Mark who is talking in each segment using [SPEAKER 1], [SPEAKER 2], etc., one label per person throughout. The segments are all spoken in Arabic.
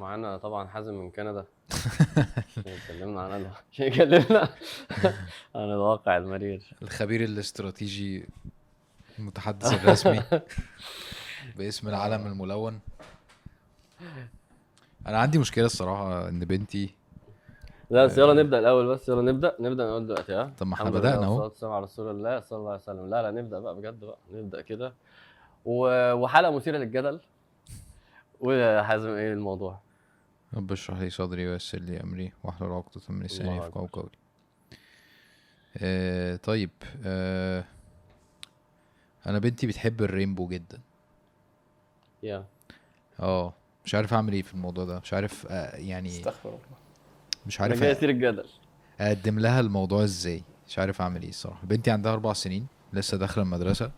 [SPEAKER 1] معانا طبعا حازم من كندا. عشان يكلمنا عن ال- عشان يكلمنا. عن الواقع المرير.
[SPEAKER 2] الخبير الاستراتيجي المتحدث الرسمي باسم العلم الملون. أنا عندي مشكلة الصراحة إن بنتي
[SPEAKER 1] لا بس يلا نبدأ الأول بس. يلا نبدأ. نبدأ نقول دلوقتي ها؟
[SPEAKER 2] طب ما إحنا أهو.
[SPEAKER 1] والصلاة والسلام على رسول الله. صلى الله عليه وسلم. لا لا نبدأ بقى بجد بقى. نبدأ كده. و- وحلقة مثيرة للجدل. وحازم إيه الموضوع؟
[SPEAKER 2] رب اشرح لي صدري ويسر لي أمري واحلل عقدة من لساني يفقهوا قولي. آه طيب آه أنا بنتي بتحب الرينبو جدا.
[SPEAKER 1] يا.
[SPEAKER 2] آه مش عارف أعمل إيه في الموضوع ده. مش عارف آه يعني
[SPEAKER 3] استغفر الله.
[SPEAKER 2] مش
[SPEAKER 1] أنا
[SPEAKER 2] عارف
[SPEAKER 1] جاي الجدل.
[SPEAKER 2] أقدم لها الموضوع إزاي؟ مش عارف أعمل إيه الصراحة. بنتي عندها أربع سنين لسه داخلة المدرسة.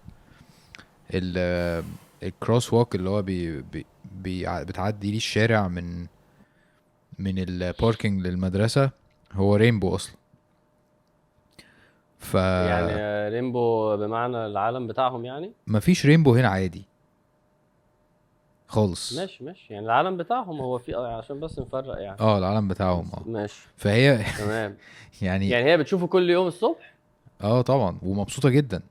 [SPEAKER 2] ال ال crosswalk اللي هو بي بي بي بتعدي ليه الشارع من من ال parking للمدرسة هو rainbow أصلا. ف
[SPEAKER 1] يعني rainbow بمعنى العالم بتاعهم يعني؟
[SPEAKER 2] مفيش rainbow هنا عادي. خالص.
[SPEAKER 1] ماشي ماشي. يعني العالم بتاعهم هو في عشان بس نفرق يعني.
[SPEAKER 2] آه العالم بتاعهم آه.
[SPEAKER 1] ماشي.
[SPEAKER 2] فهي
[SPEAKER 1] تمام.
[SPEAKER 2] يعني
[SPEAKER 1] يعني هي بتشوفه كل يوم الصبح؟
[SPEAKER 2] آه طبعا. ومبسوطة جدا.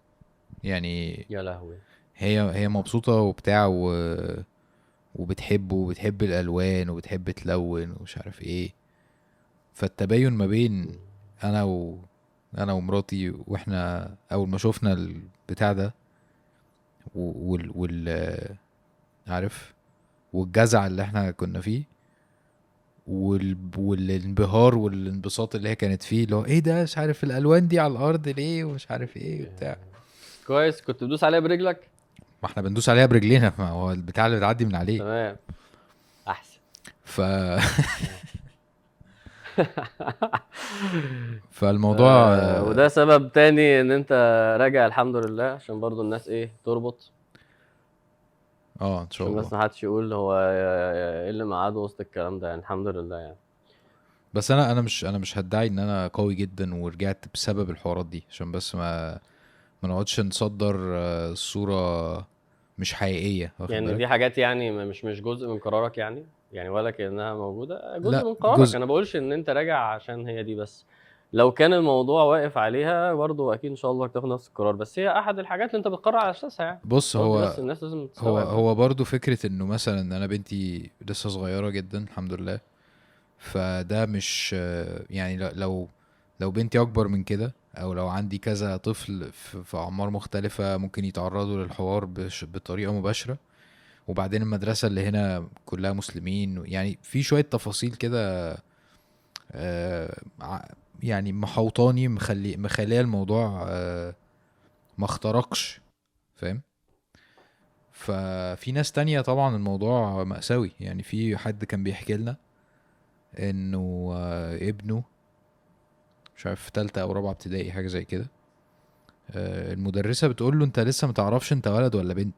[SPEAKER 2] يعني
[SPEAKER 1] يا لهوي.
[SPEAKER 2] هي هي مبسوطة وبتاع و... وبتحبه وبتحب الألوان وبتحب تلون ومش عارف إيه. فالتباين ما بين أنا و أنا ومراتي وإحنا أول ما شفنا البتاع ده وال وال عارف والجزع اللي إحنا كنا فيه وال... والانبهار والانبساط اللي هي كانت فيه اللي هو إيه ده؟ مش عارف الألوان دي على الأرض ليه؟ ومش عارف إيه وبتاع.
[SPEAKER 1] كويس كنت بتدوس عليها برجلك؟
[SPEAKER 2] ما إحنا بندوس عليها برجلينا ما هو البتاع اللي بتعدي من عليه.
[SPEAKER 1] تمام. أحسن.
[SPEAKER 2] ف فالموضوع
[SPEAKER 1] آه وده سبب تاني إن أنت راجع الحمد لله عشان برضو الناس إيه تربط.
[SPEAKER 2] آه إن شاء
[SPEAKER 1] عشان بس
[SPEAKER 2] الله.
[SPEAKER 1] ما حدش يقول هو إيه اللي معاد وسط الكلام ده يعني الحمد لله يعني.
[SPEAKER 2] بس أنا أنا مش أنا مش هدعي إن أنا قوي جدا ورجعت بسبب الحوارات دي عشان بس ما ما نقعدش نصدر آه، صورة مش حقيقية واخد
[SPEAKER 1] يعني
[SPEAKER 2] بالك؟
[SPEAKER 1] دي حاجات يعني مش مش جزء من قرارك يعني؟ يعني ولا كأنها موجودة جزء
[SPEAKER 2] لا،
[SPEAKER 1] من قرارك.
[SPEAKER 2] جزء.
[SPEAKER 1] أنا بقولش إن أنت راجع عشان هي دي بس. لو كان الموضوع واقف عليها برضو أكيد إن شاء الله تاخد نفس القرار. بس هي أحد الحاجات اللي أنت بتقرر على أساسها يعني.
[SPEAKER 2] بص هو
[SPEAKER 1] بس الناس لازم
[SPEAKER 2] هو هو برضو فكرة إنه مثلا أنا بنتي لسه صغيرة جدا الحمد لله. فده مش آه، يعني لو لو بنتي أكبر من كده أو لو عندي كذا طفل في أعمار مختلفة ممكن يتعرضوا للحوار بطريقة مباشرة. وبعدين المدرسة اللي هنا كلها مسلمين يعني في شوية تفاصيل كده آه، يعني محوطاني مخلي مخلية الموضوع آه، ما اخترقش فاهم؟ ففي ناس تانية طبعا الموضوع مأساوي. يعني في حد كان بيحكي لنا إنه آه، ابنه مش عارف في تالتة أو رابعة ابتدائي حاجة زي كده. آه، المدرسة بتقول له أنت لسه متعرفش أنت ولد ولا بنت.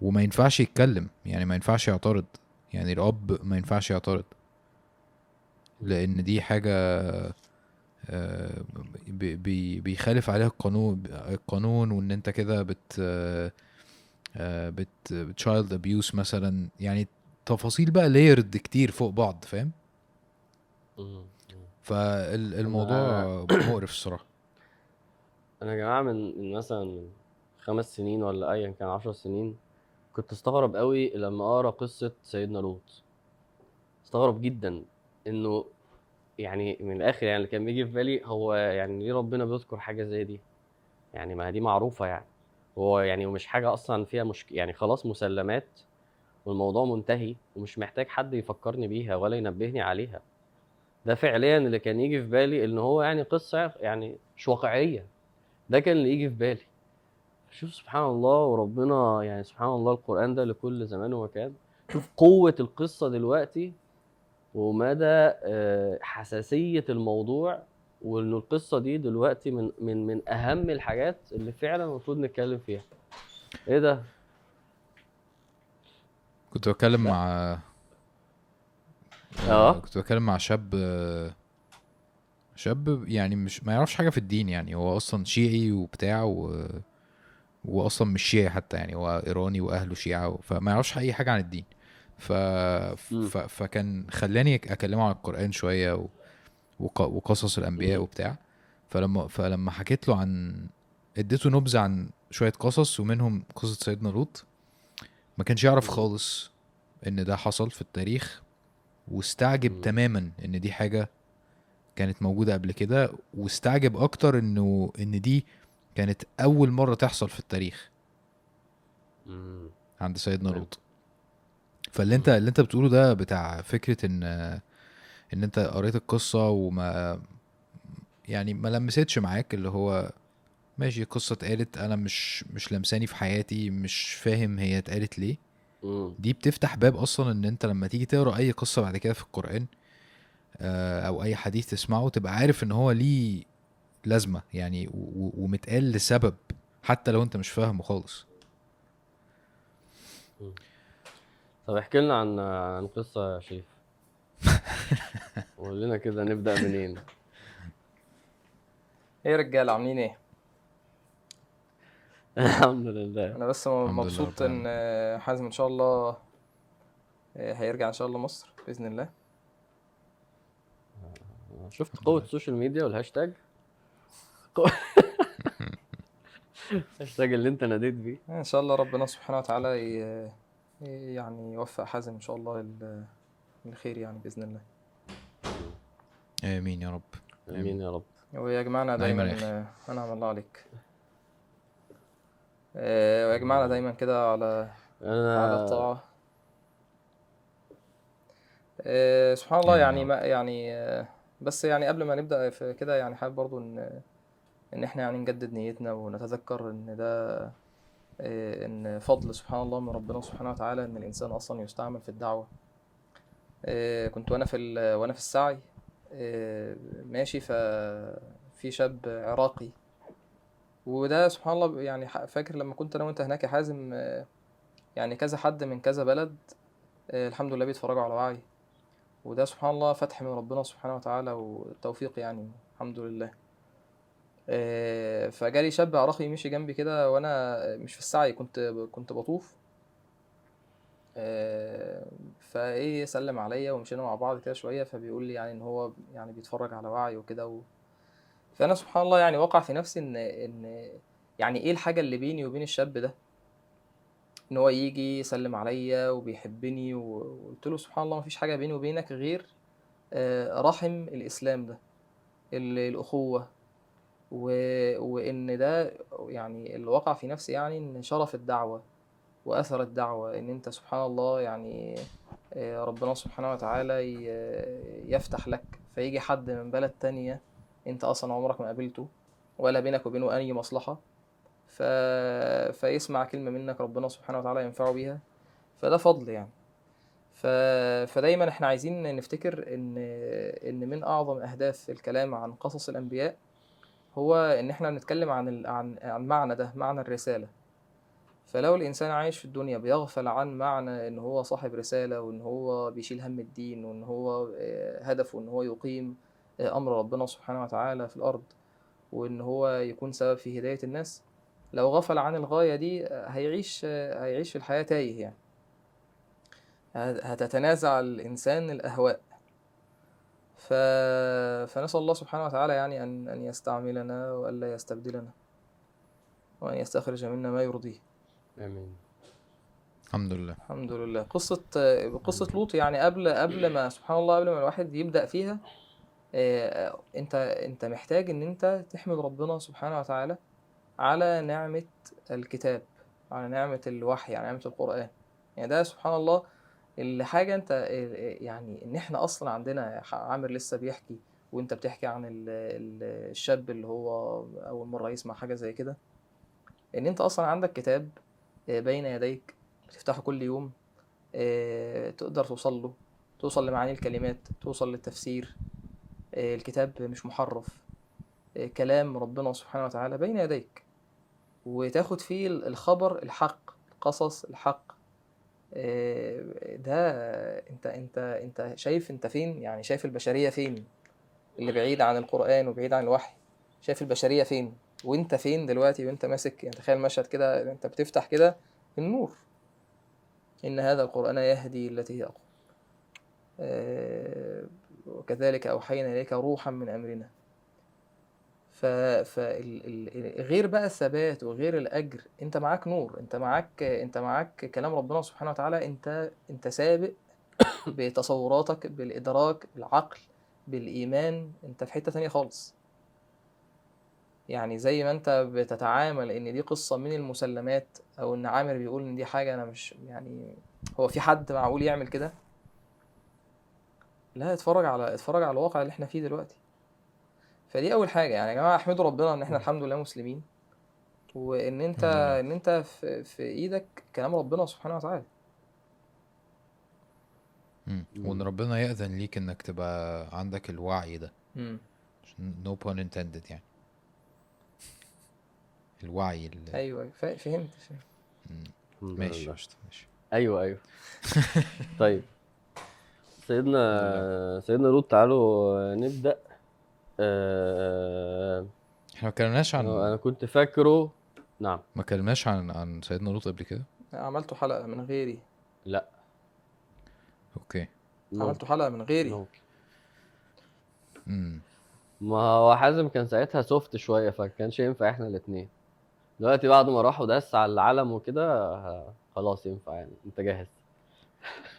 [SPEAKER 2] وما ينفعش يتكلم يعني ما ينفعش يعترض. يعني الأب ما ينفعش يعترض. لأن دي حاجة آه، بي- بي- بيخالف عليها القانون القانون وإن أنت كده بت آه، بت child abuse مثلا. يعني تفاصيل بقى layers كتير فوق بعض فاهم. فالموضوع مقرف الصراحة.
[SPEAKER 1] أنا يا جماعة من مثلا من خمس سنين ولا ايا كان عشر سنين كنت استغرب قوي لما أقرأ قصة سيدنا لوط. استغرب جدا إنه يعني من الآخر يعني اللي كان بيجي في بالي هو يعني ليه ربنا بيذكر حاجة زي دي؟ يعني ما دي معروفة يعني. هو يعني ومش حاجة أصلا فيها مشكله يعني خلاص مسلمات والموضوع منتهي ومش محتاج حد يفكرني بيها ولا ينبهني عليها. ده فعليا اللي كان يجي في بالي إن هو يعني قصة يعني مش واقعية ده كان اللي يجي في بالي شوف سبحان الله وربنا يعني سبحان الله القرآن ده لكل زمان ومكان شوف قوة القصة دلوقتي ومدى آه، حساسية الموضوع وإن القصة دي دلوقتي من من من أهم الحاجات اللي فعلا المفروض نتكلم فيها. إيه ده؟
[SPEAKER 2] كنت بتكلم مع
[SPEAKER 1] آه.
[SPEAKER 2] كنت بتكلم مع شاب شاب يعني مش ما يعرفش حاجة في الدين يعني هو أصلا شيعي وبتاع و... واصلا مش شيعي حتى يعني هو إيراني وأهله شيعة فما يعرفش أي حاجة عن الدين ف... ف... فكان خلاني أكلمه عن القرآن شوية و... وق... وقصص
[SPEAKER 1] الأنبياء.
[SPEAKER 2] وبتاع فلما فلما حكيت له عن اديته نبذة عن شوية قصص ومنهم قصة سيدنا لوط ما كانش يعرف. خالص إن ده حصل في التاريخ واستعجب
[SPEAKER 1] مم.
[SPEAKER 2] تماما إن دي حاجة كانت موجودة قبل كده واستعجب أكتر إنه إن دي كانت أول مرة تحصل في التاريخ
[SPEAKER 1] مم.
[SPEAKER 2] عند سيدنا
[SPEAKER 1] تمام.
[SPEAKER 2] لوط فاللي
[SPEAKER 1] أنت.
[SPEAKER 2] اللي أنت بتقوله ده بتاع فكرة إن إن أنت قريت القصة وما يعني ما لمستش معاك اللي هو ماشي قصة اتقالت أنا مش مش لمساني في حياتي مش فاهم هي اتقالت ليه
[SPEAKER 1] مم.
[SPEAKER 2] دي بتفتح باب أصلا إن أنت لما تيجي تقرأ أي قصة بعد كده في القرآن آه، أو أي حديث تسمعه تبقى عارف إن هو ليه لازمة يعني ومتقال لسبب حتى لو أنت مش فاهمه خالص.
[SPEAKER 1] طب احكي لنا عن عن قصة يا شريف. قول لنا كده نبدأ منين؟
[SPEAKER 3] إيه يا رجاله عاملين إيه؟
[SPEAKER 1] الحمد لله.
[SPEAKER 3] أنا بس مبسوط إن آه، حازم إن شاء الله آه، هيرجع إن شاء الله مصر بإذن الله.
[SPEAKER 1] شفت قوة ال social media والهاشتاج؟ الهاشتاج اللي أنت ناديت بيه.
[SPEAKER 3] إن شاء الله ربنا سبحانه وتعالى ي- يعني يوفق حازم إن شاء الله لل- للخير يعني بإذن الله.
[SPEAKER 2] آمين يا رب.
[SPEAKER 1] آمين يا رب.
[SPEAKER 3] ويجمعنا
[SPEAKER 2] دايماً.
[SPEAKER 3] آه، انعم الله عليك. آه، ويجمعنا دايما كده على على
[SPEAKER 1] أنا
[SPEAKER 3] الطاعة آه، سبحان الله يعني. ما يعني آه، بس يعني قبل ما نبدأ في كده يعني حابب برضو ان إن إحنا يعني نجدد نيتنا ونتذكر إن ده آه، إن فضل سبحان الله من ربنا سبحانه وتعالى إن الإنسان أصلا يستعمل في الدعوة آه، كنت وأنا في ال- وأنا في السعي آه، ماشي ففي شاب عراقي وده سبحان الله يعني فاكر لما كنت أنا وأنت هناك يا حازم آه، يعني كذا حد من كذا بلد آه، الحمد لله بيتفرجوا على وعي وده سبحان الله فتح من ربنا سبحانه وتعالى والتوفيق يعني الحمد لله آه، فجالي شاب عراقي مشي جنبي كده وأنا مش في السعي كنت كنت بطوف فإيه سلم عليا ومشينا مع بعض كده شوية فبيقول لي يعني إن هو يعني بيتفرج على وعي وكده. فأنا سبحان الله يعني وقع في نفسي إن إن يعني إيه الحاجة اللي بيني وبين الشاب ده؟ إن هو يجي يسلم عليا وبيحبني وقلت له سبحان الله مفيش حاجة بيني وبينك غير آه، رحم الإسلام ده ال- الأخوة. و... وإن ده يعني اللي وقع في نفسي يعني إن شرف الدعوة وأثر الدعوة إن أنت سبحان الله يعني آه، ربنا سبحانه وتعالى يفتح لك فيجي حد من بلد تانية انت أصلا عمرك ما قابلته ولا بينك وبينه أي مصلحة. ف... فيسمع كلمة منك ربنا سبحانه وتعالى ينفعه بيها. فده فضل يعني. ف... فدايما إحنا عايزين نفتكر ان إن من أعظم أهداف الكلام عن قصص الأنبياء هو إن إحنا نتكلم عن ال... عن عن معنى ده معنى الرسالة. فلو الإنسان عايش في الدنيا بيغفل عن معنى إن هو صاحب رسالة وإن هو بيشيل هم الدين وإن هو آه، هدفه إن هو يقيم أمر ربنا سبحانه وتعالى في الأرض وإن هو يكون سبب في هداية الناس. لو غفل عن الغاية دي هيعيش هيعيش في الحياة تايه يعني. هت- هتتنازع الإنسان الأهواء. ف... فنسأل الله سبحانه وتعالى يعني أن أن يستعملنا وألا يستبدلنا وأن يستخرج منا ما يرضيه.
[SPEAKER 1] آمين.
[SPEAKER 2] الحمد لله.
[SPEAKER 3] الحمد لله. قصة قصة لوط يعني قبل قبل ما سبحان الله قبل ما الواحد يبدأ فيها انت انت محتاج ان انت تحمد ربنا سبحانه وتعالى على نعمة الكتاب على نعمة الوحي على نعمة القرآن. يعني ده سبحان الله اللي حاجة انت آه، يعني ان إحنا أصلا عندنا عامر لسه بيحكي وانت بتحكي عن ال- ال- الشاب اللي هو أول مرة يسمع حاجة زي كده. ان انت أصلا عندك كتاب آه، بين يديك بتفتحه كل يوم آه، تقدر توصل له توصل لمعاني الكلمات توصل للتفسير آه، الكتاب مش محرف. آه، كلام ربنا سبحانه وتعالى بين يديك. وتاخد فيه الخبر الحق القصص الحق. آه، ده انت انت انت شايف انت فين؟ يعني شايف البشرية فين؟ اللي بعيد عن القرآن وبعيد عن الوحي. شايف البشرية فين؟ وانت فين دلوقتي وانت ماسك يعني تخيل مشهد كده انت بتفتح كده النور. إن هذا القرآن يهدي التي هي أقوم آه، وكذلك أوحينا إليك روحا من أمرنا. ف... غير بقى الثبات وغير الأجر أنت معاك نور أنت معاك أنت معاك كلام ربنا سبحانه وتعالى أنت أنت سابق بتصوراتك بالإدراك بالعقل بالإيمان أنت في حتة تانية خالص. يعني زي ما أنت بتتعامل إن دي قصة من المسلمات أو إن عامر بيقول إن دي حاجة أنا مش يعني هو في حد معقول يعمل كده؟ لا اتفرج على اتفرج على الواقع اللي إحنا فيه دلوقتي. فدي أول حاجة. يعني يا جماعة احمدوا ربنا إن إحنا الحمد لله مسلمين. وإن أنت إن أنت في, في إيدك كلام ربنا سبحانه وتعالى.
[SPEAKER 2] وإن ربنا يأذن ليك إنك تبقى عندك الوعي ده. no pun intended يعني. الوعي اللي...
[SPEAKER 3] أيوه فهمت فهمت.
[SPEAKER 2] ماشي ماشي.
[SPEAKER 1] أيوه أيوه. طيب. سيدنا سيدنا لوط تعالوا نبدأ.
[SPEAKER 2] آه، إحنا ما اتكلمناش عن
[SPEAKER 1] أنا كنت فاكره نعم.
[SPEAKER 2] ما اتكلمناش عن عن سيدنا لوط قبل كده؟
[SPEAKER 3] عملته حلقة من غيري.
[SPEAKER 1] لا.
[SPEAKER 2] أوكي.
[SPEAKER 3] عملته حلقة من غيري.
[SPEAKER 1] امم ما هو حازم كان ساعتها سوفت شوية فكانش ينفع إحنا الاتنين. دلوقتي بعد ما راحوا داس على العلم وكده خلاص ينفع يعني أنت جاهز.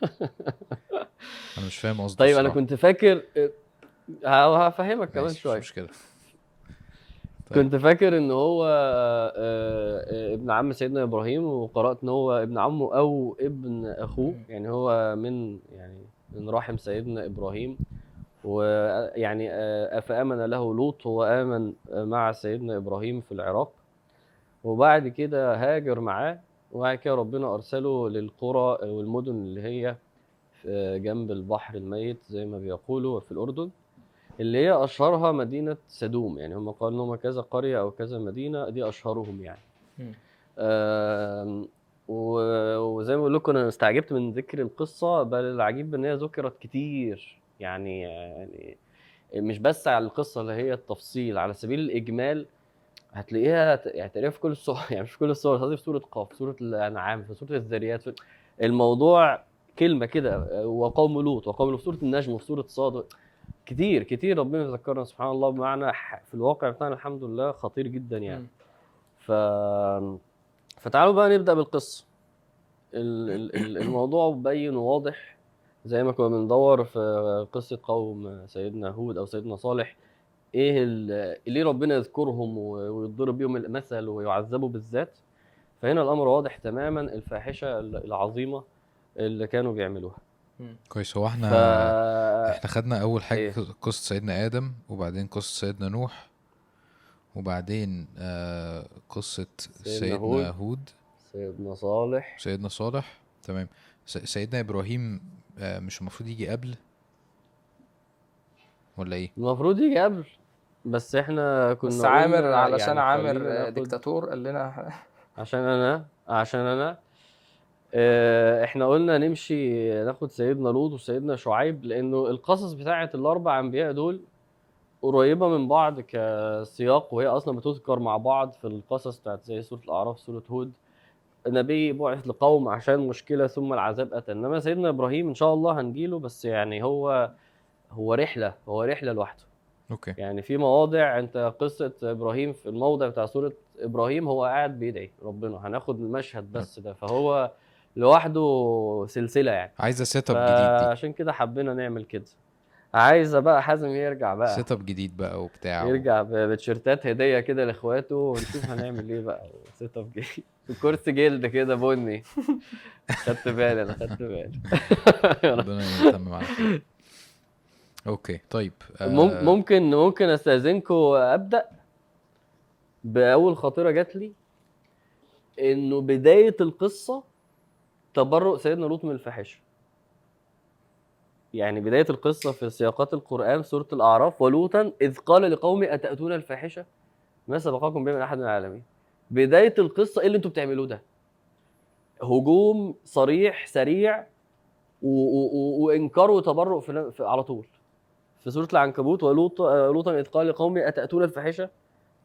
[SPEAKER 2] أنا مش فاهم قصدك
[SPEAKER 1] طيب أنا كنت فاكر هفهمك كمان شوية
[SPEAKER 2] مش مشكلة.
[SPEAKER 1] طيب. كنت فاكر إن هو آه، آه، ابن عم سيدنا إبراهيم وقرأت إن هو ابن عمه أو ابن أخوه. يعني هو من يعني من رحم سيدنا إبراهيم. ويعني آه، فامن له لوط هو آمن مع سيدنا إبراهيم في العراق. وبعد كده هاجر معاه. وبعد كده ربنا أرسله للقرى والمدن اللي هي جنب البحر الميت زي ما بيقولوا في الأردن اللي هي أشهرها مدينة سدوم. يعني هم قالوا إن هم كذا قرية أو كذا مدينة دي أشهرهم يعني. وزي ما بقول لكم أنا استعجبت من ذكر القصة بل العجيب إن هي ذكرت كتير. يعني يعني مش بس على القصة اللي هي التفصيل على سبيل الإجمال هتلاقيها يعني تقريبا في كل الصور يعني مش في كل الصور في سوره قاف في سوره الأنعام في سوره الذريات الموضوع كلمة كده وقوم لوط وقوم لوط في سورة النجم وفي سورة صاد كتير كتير ربنا ذكرنا سبحان الله بمعنى في الواقع بتاعنا الحمد لله خطير جدا يعني. ف فتعالوا بقى نبدأ بالقصة. الموضوع مبين وواضح زي ما كنا بندور في قصة قوم سيدنا هود أو سيدنا صالح. إيه ليه ربنا يذكرهم ويضرب بيهم المثل ويعذبوا بالذات؟ فهنا الأمر واضح تماما الفاحشة العظيمة اللي كانوا بيعملوها.
[SPEAKER 2] كويس. هو إحنا ف... إحنا خدنا أول حاجة إيه؟ قصة سيدنا آدم وبعدين قصة سيدنا نوح وبعدين آه قصة سيدنا, سيدنا هود, هود.
[SPEAKER 1] سيدنا صالح.
[SPEAKER 2] سيدنا صالح. تمام. سيدنا إبراهيم آه مش المفروض يجي قبل؟ ولا إيه؟
[SPEAKER 1] المفروض يجي قبل بس إحنا كنا
[SPEAKER 3] بس عامر علشان يعني عامر ديكتاتور قال لنا
[SPEAKER 1] عشان أنا عشان أنا إحنا قلنا نمشي ناخد سيدنا لوط وسيدنا شعيب لأنه القصص بتاعه الأربع أنبياء دول قريبة من بعض كسياق وهي أصلا بتذكر مع بعض في القصص بتاعت زي سورة الأعراف سورة هود. نبي بعث لقوم عشان مشكلة ثم العذاب اتى إنما سيدنا إبراهيم إن شاء الله هنجيله بس يعني هو هو رحلة هو رحلة لوحده.
[SPEAKER 2] okay.
[SPEAKER 1] يعني في مواضع أنت قصة إبراهيم في الموضع بتاع سورة إبراهيم هو قاعد بيدعي ربنا هناخد المشهد بس ده. فهو لوحده سلسلة يعني.
[SPEAKER 2] عايزة setup جديد
[SPEAKER 1] دي. عشان كده حبينا نعمل كده. عايزة بقى حازم يرجع بقى.
[SPEAKER 2] set up جديد بقى وبتاع.
[SPEAKER 1] يرجع بتيشيرتات هدية كده لإخواته ونشوف هنعمل إيه بقى. setup جديد. كرسي جلد كده بني. خدت بالي أنا خدت بالي.
[SPEAKER 2] ربنا على خير okay طيب
[SPEAKER 1] آه. ممكن ممكن أستأذنكم أبدأ بأول خطيرة جات لي إنه بداية القصة تبرؤ سيدنا لوط من الفاحشة. يعني بداية القصة في سياقات القرآن سورة الأعراف ولوطا إذ قال لقومه أتأتون الفاحشة؟ ما سبقكم بها من أحد من العالمين. بداية القصة إيه اللي أنتوا بتعملوه ده؟ هجوم صريح سريع وإنكار وتبرؤ في, على طول. في سورة العنكبوت ولوط لوطا إذ قال لقومه أتأتون الفاحشة؟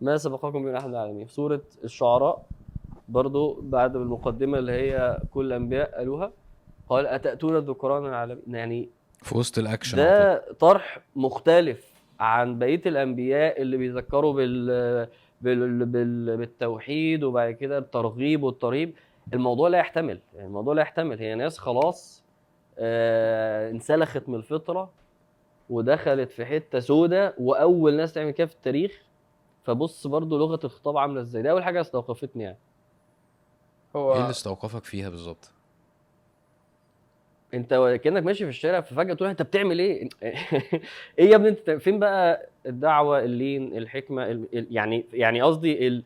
[SPEAKER 1] ما سبقكم من أحد العالمين. في سورة الشعراء برضو بعد المقدمة اللي هي كل الأنبياء قالوها قال أتأتون الذكران العالمين؟ يعني
[SPEAKER 2] في وسط طول.
[SPEAKER 1] ده طرح مختلف عن بقية الأنبياء اللي بيذكروا بال بال بال بالتوحيد وبعد كده الترغيب والترهيب. الموضوع لا يحتمل يعني الموضوع لا يحتمل. هي ناس خلاص آه انسلخت من الفطرة ودخلت في حتة سودة وأول ناس تعمل كده في التاريخ. فبص برضو لغة الخطاب عاملة إزاي؟ ده أول حاجة استوقفتني يعني.
[SPEAKER 3] هو
[SPEAKER 2] إيه اللي استوقفك فيها بالظبط؟
[SPEAKER 1] انت كأنك ماشي في الشارع ففجأة تقول انت بتعمل إيه؟ إيه يا ابني انت فين بقى؟ الدعوة اللين الحكمة ال... يعني يعني قصدي ال...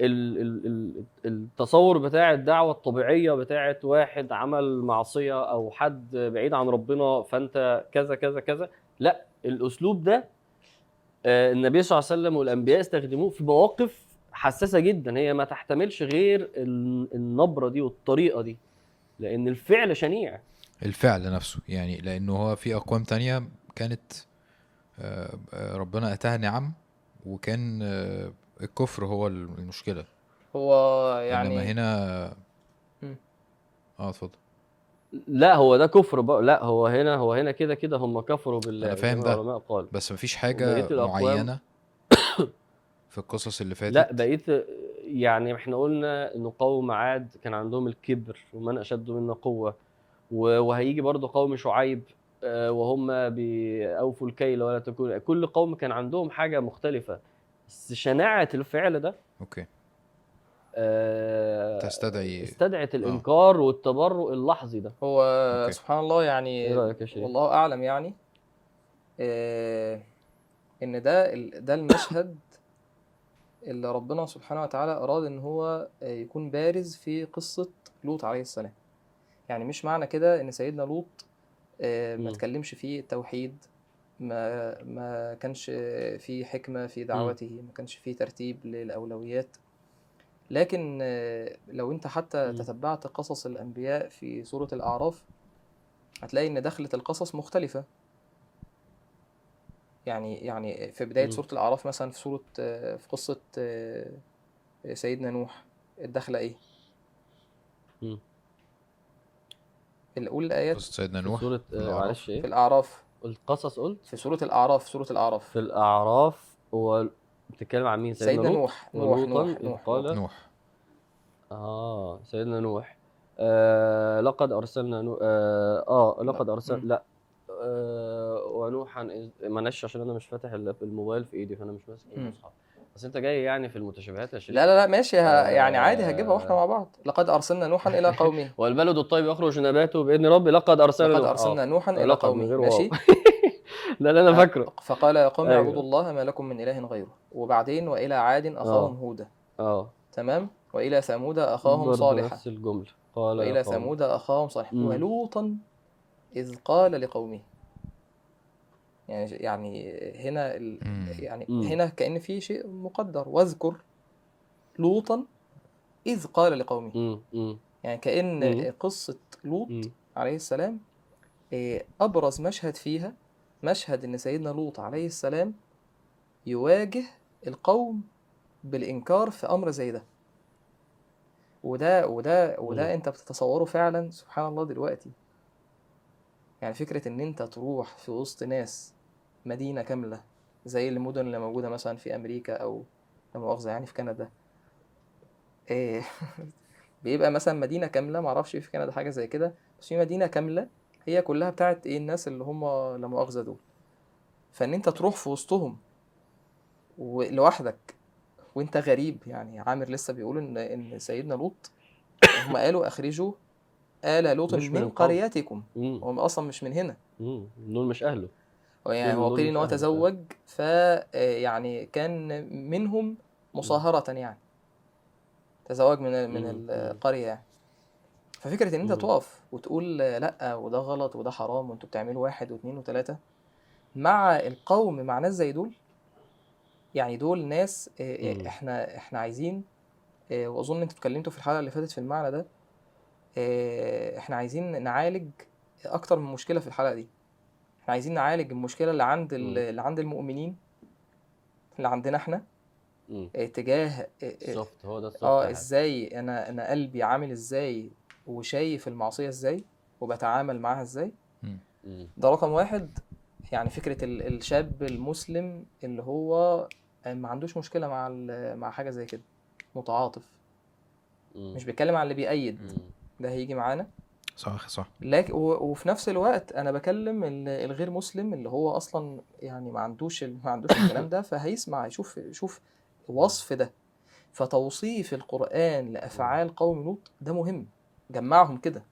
[SPEAKER 1] ال... ال... ال... التصور بتاع الدعوة الطبيعية بتاعت واحد عمل معصية أو حد بعيد عن ربنا فأنت كذا كذا كذا. لا الأسلوب ده آه، النبي صلى الله عليه وسلم والأنبياء استخدموه في مواقف حساسة جدا هي ما تحتملش غير ال- النبرة دي والطريقة دي لأن الفعل شنيع
[SPEAKER 2] الفعل نفسه يعني لأنه هو في أقوام تانية كانت آه، آه، ربنا أتاها نعم وكان آه، الكفر هو المشكلة
[SPEAKER 3] هو
[SPEAKER 2] يعني
[SPEAKER 3] إنما
[SPEAKER 2] هنا. آه اتفضل
[SPEAKER 1] لا هو ده كفر بقى لا هو هنا هو هنا كده كده هم كفروا بالله
[SPEAKER 2] أنا فاهم ده.
[SPEAKER 1] قال
[SPEAKER 2] بس مفيش حاجة
[SPEAKER 1] الأقوام-
[SPEAKER 2] معينة في القصص اللي فاتت؟
[SPEAKER 1] لا بقيت يعني إحنا قلنا إن قوم عاد كان عندهم الكبر ومن أشد منا قوة. وهيجي برضو قوم شعيب آه، وهم بيأوفوا الكيل ولا تكون كل قوم كان عندهم حاجة مختلفة. بس شناعة الفعل ده
[SPEAKER 2] okay.
[SPEAKER 1] آه،
[SPEAKER 2] تستدعي
[SPEAKER 1] استدعت الإنكار والتبرؤ اللحظي ده.
[SPEAKER 3] هو
[SPEAKER 2] okay.
[SPEAKER 3] سبحان الله يعني
[SPEAKER 1] إيه رأيك يا شريف؟
[SPEAKER 3] والله أعلم يعني آه، إن ده ال- ده المشهد اللي ربنا سبحانه وتعالى أراد إن هو يكون بارز في قصة لوط عليه السلام يعني مش معنى كده إن سيدنا لوط آه، ما. تكلمش فيه التوحيد ما ما كانش فيه حكمة في دعوته ما كانش فيه ترتيب للأولويات لكن آه، لو أنت حتى. تتبعت قصص الأنبياء في سورة الأعراف هتلاقي إن دخلة القصص مختلفة يعني يعني في بداية
[SPEAKER 1] مم.
[SPEAKER 3] سورة الأعراف مثلا في سورة آه، في قصة آه، سيدنا نوح الدخلة إيه؟
[SPEAKER 1] مم.
[SPEAKER 3] الأولى الآيات
[SPEAKER 2] قصة سيدنا
[SPEAKER 1] في
[SPEAKER 2] نوح
[SPEAKER 1] سوره
[SPEAKER 2] في
[SPEAKER 1] آه،
[SPEAKER 2] الأعراف.
[SPEAKER 1] معلش
[SPEAKER 3] في
[SPEAKER 1] إيه
[SPEAKER 3] الأعراف
[SPEAKER 1] القصص قلت
[SPEAKER 3] في سورة الأعراف سورة الأعراف
[SPEAKER 1] في الأعراف هو بتتكلم عن مين
[SPEAKER 3] سيدنا
[SPEAKER 1] لوط؟
[SPEAKER 3] نوح نوح نوح نوح
[SPEAKER 1] قال
[SPEAKER 2] نوح
[SPEAKER 1] آه سيدنا نوح آه لقد أرسلنا نو... آه, آه لقد ارسل
[SPEAKER 3] مم.
[SPEAKER 1] لا آه ونوحا إذ... معلش عشان أنا مش فاتح ال- الموبايل في إيدي فأنا مش ماسك. المصحف بس أنت جاي يعني في المتشابهات يا شريف؟
[SPEAKER 3] لا لا لا ماشي. ه...
[SPEAKER 1] آه.
[SPEAKER 3] يعني عادي هجيبها وإحنا مع بعض. لقد أرسلنا نوحا إلى قومه.
[SPEAKER 1] والبلد الطيب يخرج نباته بإذن ربي. لقد أرسلنا
[SPEAKER 3] لقد
[SPEAKER 1] آه.
[SPEAKER 3] نوحا
[SPEAKER 1] من
[SPEAKER 3] قومه ماشي؟
[SPEAKER 1] لا لا أنا فاكره.
[SPEAKER 3] فقال يا قوم
[SPEAKER 1] أيوة.
[SPEAKER 3] اعبدوا الله ما لكم من إله غيره. وبعدين وإلى عاد أخاهم هودا.
[SPEAKER 1] آه.
[SPEAKER 3] تمام؟ وإلى ثمود أخاهم
[SPEAKER 1] برضه
[SPEAKER 3] صالحا.
[SPEAKER 1] نفس الجملة. قال قوم.
[SPEAKER 3] ثمود أخاهم صالحا. ولوطا إذ قال لقومه. يعني يعني هنا ال... يعني
[SPEAKER 1] مم.
[SPEAKER 3] هنا كأن في شيء مقدر واذكر لوطا إذ قال لقومه
[SPEAKER 1] مم. مم.
[SPEAKER 3] يعني كأن
[SPEAKER 1] مم.
[SPEAKER 3] قصة لوط
[SPEAKER 1] مم.
[SPEAKER 3] عليه السلام إيه، أبرز مشهد فيها مشهد إن سيدنا لوط عليه السلام يواجه القوم بالإنكار في أمر زي ده وده وده وده
[SPEAKER 1] مم.
[SPEAKER 3] أنت بتتصوره فعلا سبحان الله دلوقتي يعني فكرة إن أنت تروح في وسط ناس مدينة كاملة زي المدن اللي موجودة مثلا في أمريكا أو لا مؤاخذة يعني في كندا إيه بيبقى مثلا مدينة كاملة معرفش في كندا حاجة زي كده بس في مدينة كاملة هي كلها بتاعت إيه الناس اللي هم لا مؤاخذة دول فإن أنت تروح في وسطهم ولوحدك وأنت غريب يعني عامر لسه بيقول إن إن سيدنا لوط هم قالوا أخرجوا آل لوط
[SPEAKER 1] من
[SPEAKER 3] من. قريتكم. هم أصلا مش من هنا
[SPEAKER 1] مم. دول مش أهله
[SPEAKER 3] يعني هو قيل إن هو. تزوج ف يعني كان منهم مصاهرة يعني تزوج من من. القرية يعني ففكرة إن أنت
[SPEAKER 1] مم.
[SPEAKER 3] تقف وتقول لأ وده غلط وده حرام وأنتوا بتعملوا واحد واثنين وثلاثة مع القوم مع ناس زي دول يعني دول ناس آه،
[SPEAKER 1] مم.
[SPEAKER 3] إحنا إحنا عايزين آه، وأظن أنتوا اتكلمتوا في الحلقة اللي فاتت في المعنى ده آه، إحنا عايزين نعالج أكتر من مشكلة في الحلقة دي إحنا عايزين نعالج المشكلة اللي عند. اللي عند المؤمنين اللي عندنا إحنا
[SPEAKER 1] مم.
[SPEAKER 3] آه، تجاه آه، آه،
[SPEAKER 1] ال soft هو ده ال
[SPEAKER 3] soft آه
[SPEAKER 1] حاجة.
[SPEAKER 3] إزاي أنا أنا قلبي عامل إزاي وشايف المعصية إزاي وبتعامل معاها
[SPEAKER 1] إزاي.
[SPEAKER 3] ده رقم واحد يعني فكرة ال- الشاب المسلم اللي هو ما عندوش مشكلة مع ال- مع حاجة زي كده متعاطف
[SPEAKER 1] مم.
[SPEAKER 3] مش بيتكلم عن اللي بيأيد
[SPEAKER 1] مم.
[SPEAKER 3] ده هيجي معانا
[SPEAKER 2] صح صح.
[SPEAKER 3] لكن وفي نفس الوقت أنا بكلم ال- الغير مسلم اللي هو أصلا يعني ما عندوش ما عندوش الكلام ده فهيسمع يشوف يشوف وصف ده. فتوصيف القرآن لأفعال قوم لوط ده مهم. جمعهم كده.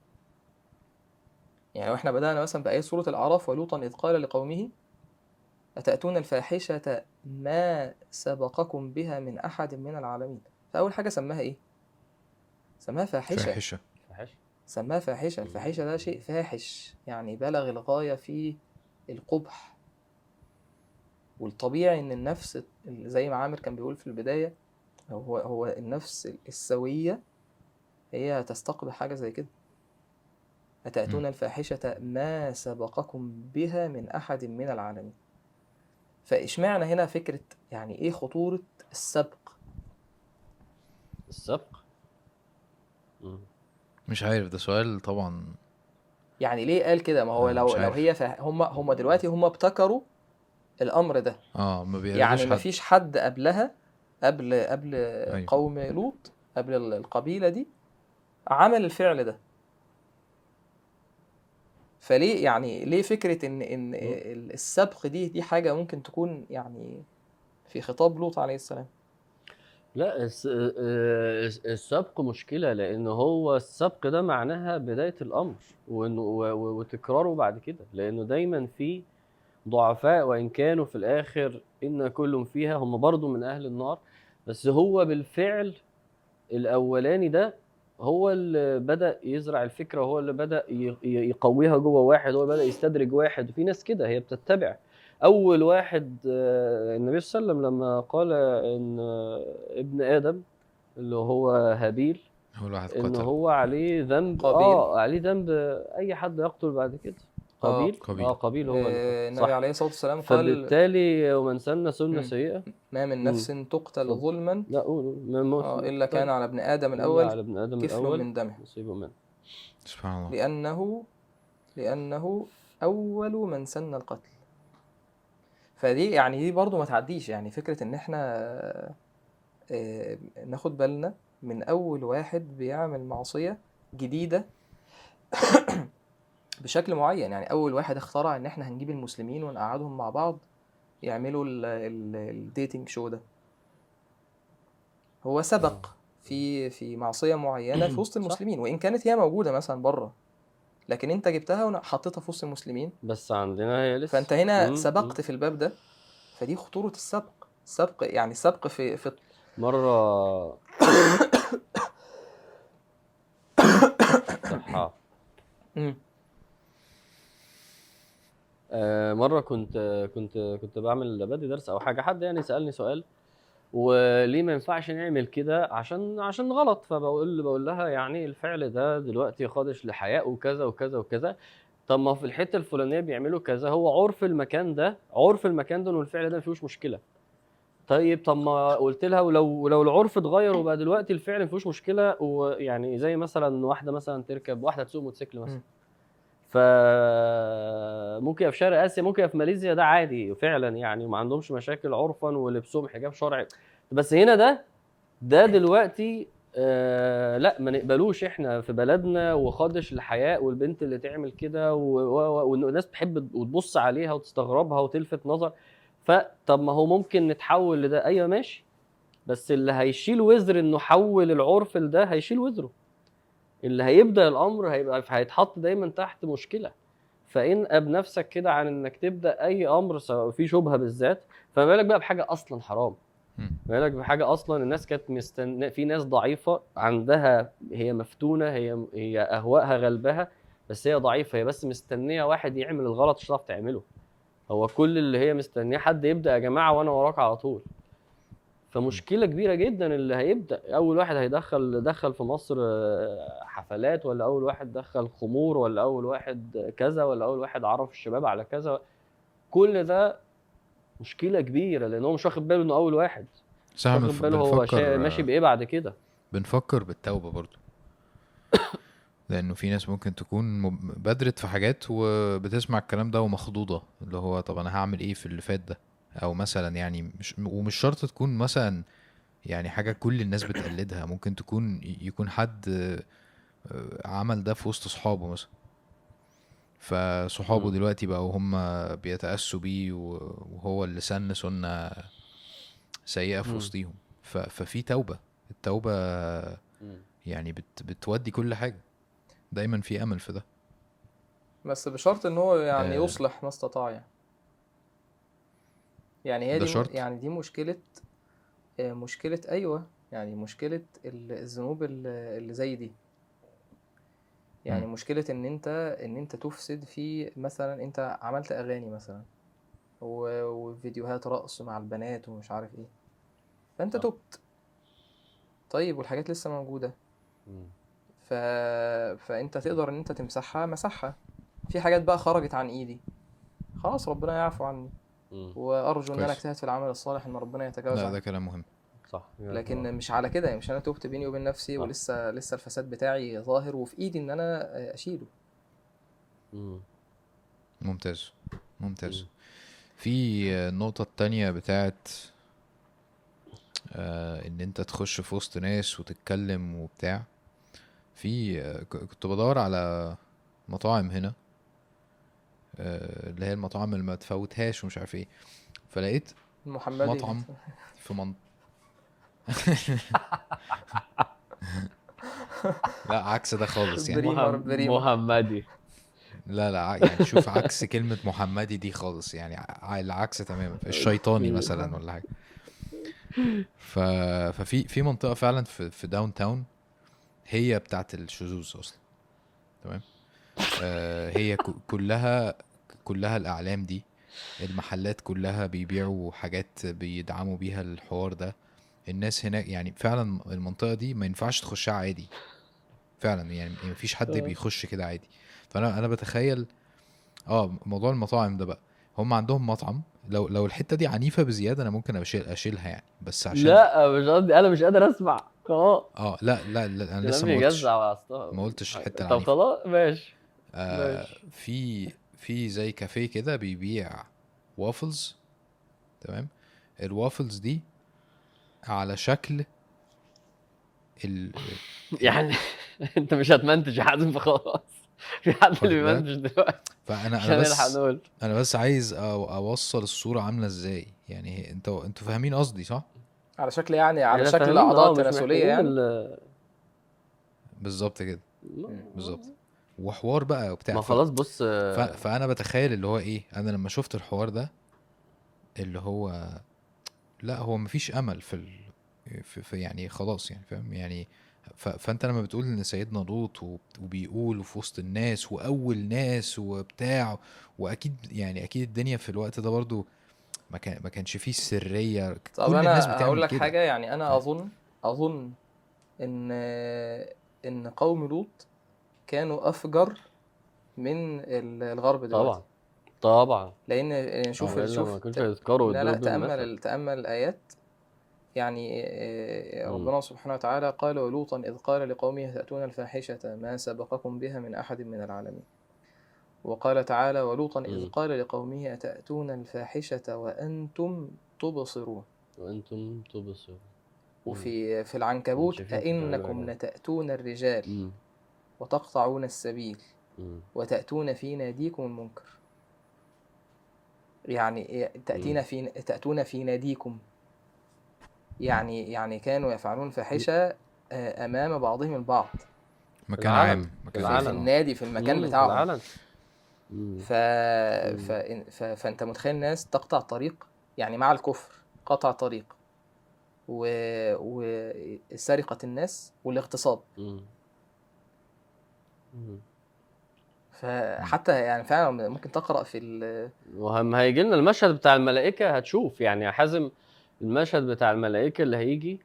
[SPEAKER 3] يعني وإحنا بدأنا مثلا بآية سورة الأعراف ولوطا إذ قال لقومه أتأتون الفاحشة ما سبقكم بها من أحد من العالمين؟ فأول حاجة سماها إيه؟ سماها فاحشة.
[SPEAKER 2] فاحشة.
[SPEAKER 1] فحش
[SPEAKER 3] سماها فاحشة. الفاحشة ده شيء فاحش يعني بلغ الغاية في القبح. والطبيعي إن النفس زي ما عامر كان بيقول في البداية هو هو النفس السوية هي تستقبح حاجة زي كده. أتأتون. الفاحشة ما سبقكم بها من أحد من العالمين. فإشمعنى هنا فكرة يعني إيه خطورة السبق؟
[SPEAKER 1] السبق؟ مم.
[SPEAKER 2] مش عارف ده سؤال طبعا
[SPEAKER 3] يعني ليه قال كده ما هو لو لو. هي. هم هم دلوقتي هم ابتكروا الأمر ده
[SPEAKER 2] آه ما
[SPEAKER 3] يعني
[SPEAKER 2] حد
[SPEAKER 3] مفيش حد قبلها قبل قبل
[SPEAKER 2] أيوة.
[SPEAKER 3] قوم لوط قبل ال- القبيلة دي عمل الفعل ده فليه يعني ليه فكرة إن إن ال- السبق دي دي حاجة ممكن تكون يعني في خطاب لوط عليه السلام
[SPEAKER 1] لا الس- آه، السبق مشكلة لأن هو السبق ده معناها بداية الأمر وإنه وتكراره بعد كده لأنه دايما في ضعفاء وإن كانوا في الآخر إن كل فيها هم برضو من أهل النار. بس هو بالفعل الأولاني ده هو اللي بدأ يزرع الفكرة هو اللي بدأ يقويها جوه واحد هو اللي بدأ يستدرج واحد. وفي ناس كده هي بتتبع أول واحد آه، النبي صلى الله عليه وسلم لما قال إن آه، ابن آدم اللي هو هابيل
[SPEAKER 2] هو الواحد
[SPEAKER 1] إن
[SPEAKER 2] قتل
[SPEAKER 1] هو عليه ذنب
[SPEAKER 3] قابيل.
[SPEAKER 1] آه عليه ذنب أي حد يقتل بعد كده
[SPEAKER 3] آه،
[SPEAKER 1] قابيل
[SPEAKER 2] قابيل.
[SPEAKER 1] آه قابيل هو اللي
[SPEAKER 3] آه،. النبي
[SPEAKER 1] صح
[SPEAKER 3] عليه الصلاة والسلام قال
[SPEAKER 1] فبالتالي ومن سن سنة
[SPEAKER 3] مم.
[SPEAKER 1] سيئة
[SPEAKER 3] ما من نفس تقتل
[SPEAKER 1] اتفضل.
[SPEAKER 3] ظلما
[SPEAKER 1] لا قول قول. ما موت
[SPEAKER 3] آه، إلا كان على ابن آدم
[SPEAKER 1] إلا
[SPEAKER 3] الأول
[SPEAKER 1] على ابن آدم
[SPEAKER 3] كفل
[SPEAKER 1] الأول
[SPEAKER 3] من دمه
[SPEAKER 1] نصيبه منه
[SPEAKER 2] سبحان الله
[SPEAKER 3] لأنه لأنه أول من سن القتل فدي يعني دي برضو ما تعديش. يعني فكرة إن إحنا آه، ناخد بالنا من أول واحد بيعمل معصية جديدة بشكل معين. يعني أول واحد اخترع إن إحنا هنجيب المسلمين ونقعدهم مع بعض يعملوا الديتنج شو ده. هو سبق في في معصية معينة في وسط. المسلمين وإن كانت هي موجودة مثلا بره لكن أنت جبتها وحطيتها في وسط المسلمين.
[SPEAKER 1] بس عندنا هي لسه.
[SPEAKER 3] فأنت هنا
[SPEAKER 1] مم،
[SPEAKER 3] سبقت في الباب ده فدي خطورة السبق. السبق يعني السبق في في
[SPEAKER 1] مرة صحة. آه، مرة كنت كنت كنت بعمل بدي درس أو حاجة. حد يعني سألني سؤال وليه ما ينفعش نعمل كده عشان عشان غلط؟ فبقول بقول لها يعني الفعل ده دلوقتي خادش لحياء وكذا وكذا وكذا. طب ما في الحتة الفلانية بيعملوا كذا هو عرف المكان ده عرف المكان ده إنه الفعل ده ما فيهوش مشكلة. طيب طب ما قلت لها ولو لو العرف اتغير وبقى دلوقتي الفعل ما فيهوش مشكلة ويعني زي مثلا واحدة مثلا تركب واحدة تسوق موتوسيكل مثلا.
[SPEAKER 3] مم.
[SPEAKER 1] ف ممكن يبقى في شرق آسيا ممكن يبقى في ماليزيا ده عادي فعلا يعني ما عندهمش مشاكل عرفا ولبسهم حجاب شرعي. بس هنا ده ده دلوقتي آه لا ما نقبلوش إحنا في بلدنا وخادش الحياء والبنت اللي تعمل كده والناس بتحب وتبص عليها وتستغربها وتلفت نظر. فطب ما هو ممكن نتحول لده. أيوه ماشي. بس اللي هيشيل وزر إنه حول العرف لده هيشيل وزره. اللي هيبدأ الأمر هيبقى هيتحط دايما تحت مشكلة. فانقب نفسك كده عن إنك تبدأ أي أمر سواء في شبهة بالذات فما بالك بقى بحاجة أصلا حرام. ما بالك بحاجة أصلا الناس كانت مستن... في ناس ضعيفة عندها هي مفتونة هي هي أهوائها غلبها بس هي ضعيفة هي بس مستنية واحد يعمل الغلط مش هتعرف تعمله. هو كل اللي هي مستنيه حد يبدأ يا جماعة وأنا وراك على طول. فمشكلة كبيرة جدا اللي هيبدأ. أول واحد هيدخل دخل في مصر آه، حفلات ولا أول واحد دخل خمور ولا أول واحد كذا ولا أول واحد عرف الشباب على كذا. كل ده مشكلة كبيرة لأن هو مش واخد باله إنه أول واحد.
[SPEAKER 2] إحنا
[SPEAKER 1] واخد باله هو ماشي بإيه بعد كده.
[SPEAKER 2] بنفكر بالتوبة برضو. لأنه في ناس ممكن تكون بدرت في حاجات وبتسمع الكلام ده ومخضوضة اللي هو طب أنا هعمل إيه في اللي فات ده؟ أو مثلا يعني مش ومش شرط تكون مثلا يعني حاجة كل الناس بتقلدها ممكن تكون يكون حد آه، عمل ده في وسط صحابه مثلا فصحابه. دلوقتي بقوا هم بيتأسوا بيه و- وهو اللي سن سنة سيئة في. وسطيهم ففي توبة التوبة. يعني بت بتودي كل حاجة دايما في أمل في ده
[SPEAKER 3] بس بشرط إن هو يعني
[SPEAKER 2] آه.
[SPEAKER 3] يصلح ما استطاع يعني يعني هي
[SPEAKER 2] ده
[SPEAKER 3] دي م-
[SPEAKER 2] شرط؟
[SPEAKER 3] يعني دي مشكلة آه، مشكلة أيوه يعني مشكلة ال- الذنوب ال- اللي زي دي يعني
[SPEAKER 2] مم.
[SPEAKER 3] مشكلة إن أنت إن أنت تفسد في مثلا أنت عملت أغاني مثلا وفيديوهات رقص مع البنات ومش عارف إيه فأنت
[SPEAKER 1] صح.
[SPEAKER 3] تبت طيب والحاجات لسه موجودة
[SPEAKER 1] مم.
[SPEAKER 3] ف... فأنت تقدر إن أنت تمسحها مسحها في حاجات بقى خرجت عن إيدي خلاص ربنا يعفو عني وأرجو إن
[SPEAKER 2] أنا.
[SPEAKER 3] أجتهد في العمل الصالح إن ربنا يتجاوز
[SPEAKER 2] لا ده كلام مهم.
[SPEAKER 1] صح.
[SPEAKER 3] لكن مش على كده يعني مش أنا تبت بيني وبين نفسي
[SPEAKER 1] صح.
[SPEAKER 3] ولسه لسه الفساد بتاعي ظاهر وفي إيدي إن أنا أشيله.
[SPEAKER 1] مم.
[SPEAKER 2] ممتاز. ممتاز.
[SPEAKER 1] مم.
[SPEAKER 2] في النقطة التانية بتاعت آه إن أنت تخش في وسط ناس وتتكلم وبتاع. في آه كنت بدور على مطاعم هنا. آه اللي هي المطاعم اللي ما تفوتهاش ومش عارف إيه. فلقيت
[SPEAKER 3] محمدي.
[SPEAKER 2] مطعم في من لا عكس ده خالص يعني.
[SPEAKER 1] محمدي
[SPEAKER 2] لا لا يعني شوف عكس كلمة محمدي دي خالص يعني. العكس تماما. الشيطاني مثلا ولا حاجة. ف... ففي في منطقة فعلا في في داون تاون هي بتاعت الشذوذ أصلا. تمام؟ آه هي كلها كلها الأعلام دي المحلات كلها بيبيعوا حاجات بيدعموا بيها الحوار ده. الناس هناك يعني فعلا المنطقة دي ما ينفعش تخشها عادي. فعلا يعني مفيش حد
[SPEAKER 1] آه.
[SPEAKER 2] بيخش كده عادي. فأنا أنا بتخيل آه موضوع المطاعم ده بقى. هم عندهم مطعم. لو لو الحتة دي عنيفة بزيادة أنا ممكن أشيل أشيلها يعني. بس عشان
[SPEAKER 1] لا مش قصدي أنا مش قادر أسمع. خلاص
[SPEAKER 2] آه لا لا, لا أنا لسه ما قلتش. ما قلتش الحتة
[SPEAKER 1] طب
[SPEAKER 2] العنيفة.
[SPEAKER 1] خلاص ماشي.
[SPEAKER 2] آه
[SPEAKER 1] ماشي.
[SPEAKER 2] في في زي كافيه كده بيبيع وافلز تمام؟ الوافلز دي على شكل ال
[SPEAKER 1] يعني انت مش هتمنتج يا حازم فخلاص. في حد اللي؟ بيمنتج دلوقتي.
[SPEAKER 2] فأنا
[SPEAKER 1] أنا
[SPEAKER 2] بس أنا بس عايز أو- أوصل الصورة عاملة إزاي. يعني أنتوا أنتوا فاهمين قصدي صح؟
[SPEAKER 3] على شكل يعني على
[SPEAKER 1] إحنا
[SPEAKER 3] شكل اعضاء
[SPEAKER 1] مش
[SPEAKER 3] تناسليه
[SPEAKER 1] محتاجين
[SPEAKER 3] يعني
[SPEAKER 1] ال-
[SPEAKER 2] بالظبط كده. بالظبط. وحوار بقى وبتاع
[SPEAKER 1] ما خلاص بص
[SPEAKER 2] ف... فأنا بتخيل اللي هو إيه أنا لما شفت الحوار ده اللي هو لا هو مفيش أمل في ال... في, في يعني خلاص يعني فاهم يعني ف... فأنت لما بتقول إن سيدنا لوط وب- وبيقول في وسط الناس وأول ناس وبتاع وأكيد يعني أكيد الدنيا في الوقت ده برضو ما كان ما كانش فيه سرية
[SPEAKER 3] طب
[SPEAKER 2] كل الناس
[SPEAKER 3] أنا
[SPEAKER 2] بتعمل
[SPEAKER 3] هقول لك
[SPEAKER 2] كده.
[SPEAKER 3] حاجة يعني
[SPEAKER 2] أنا؟
[SPEAKER 3] أظن أظن إن إن قوم لوط كانوا أفجر من ال- الغرب دلوقتي
[SPEAKER 1] طبعا طبعا
[SPEAKER 3] لأن شوف شوف لا لا
[SPEAKER 1] تأمل.
[SPEAKER 3] تأمل الآيات يعني آه،. ربنا سبحانه وتعالى قال ولوطا إذ قال لقومه تأتون الفاحشة ما سبقكم بها من أحد من العالمين وقال تعالى ولوطا إذ
[SPEAKER 1] مم.
[SPEAKER 3] قال لقومه اتاتون الفاحشة وأنتم تبصرون
[SPEAKER 1] وأنتم تبصرون
[SPEAKER 3] وفي في العنكبوت أئنكم؟ لتأتون الرجال. وتقطعون السبيل. وتأتون في ناديكم المنكر يعني إيه تأتين في تأتون في ناديكم يعني يعني كانوا يفعلون فاحشة آه، أمام بعضهم البعض
[SPEAKER 2] مكان. عام مكان
[SPEAKER 3] في, النادي في المكان بتاعهم. ف... ف... ف... فأنت متخيل ناس تقطع طريق يعني مع الكفر قطع طريق و... وسرقة الناس والاغتصاب. فحتى يعني فعلا ممكن تقرأ في ال...
[SPEAKER 1] وهم هيجي لنا المشهد بتاع الملائكة هتشوف. يعني يا حازم المشهد بتاع الملائكة اللي هيجي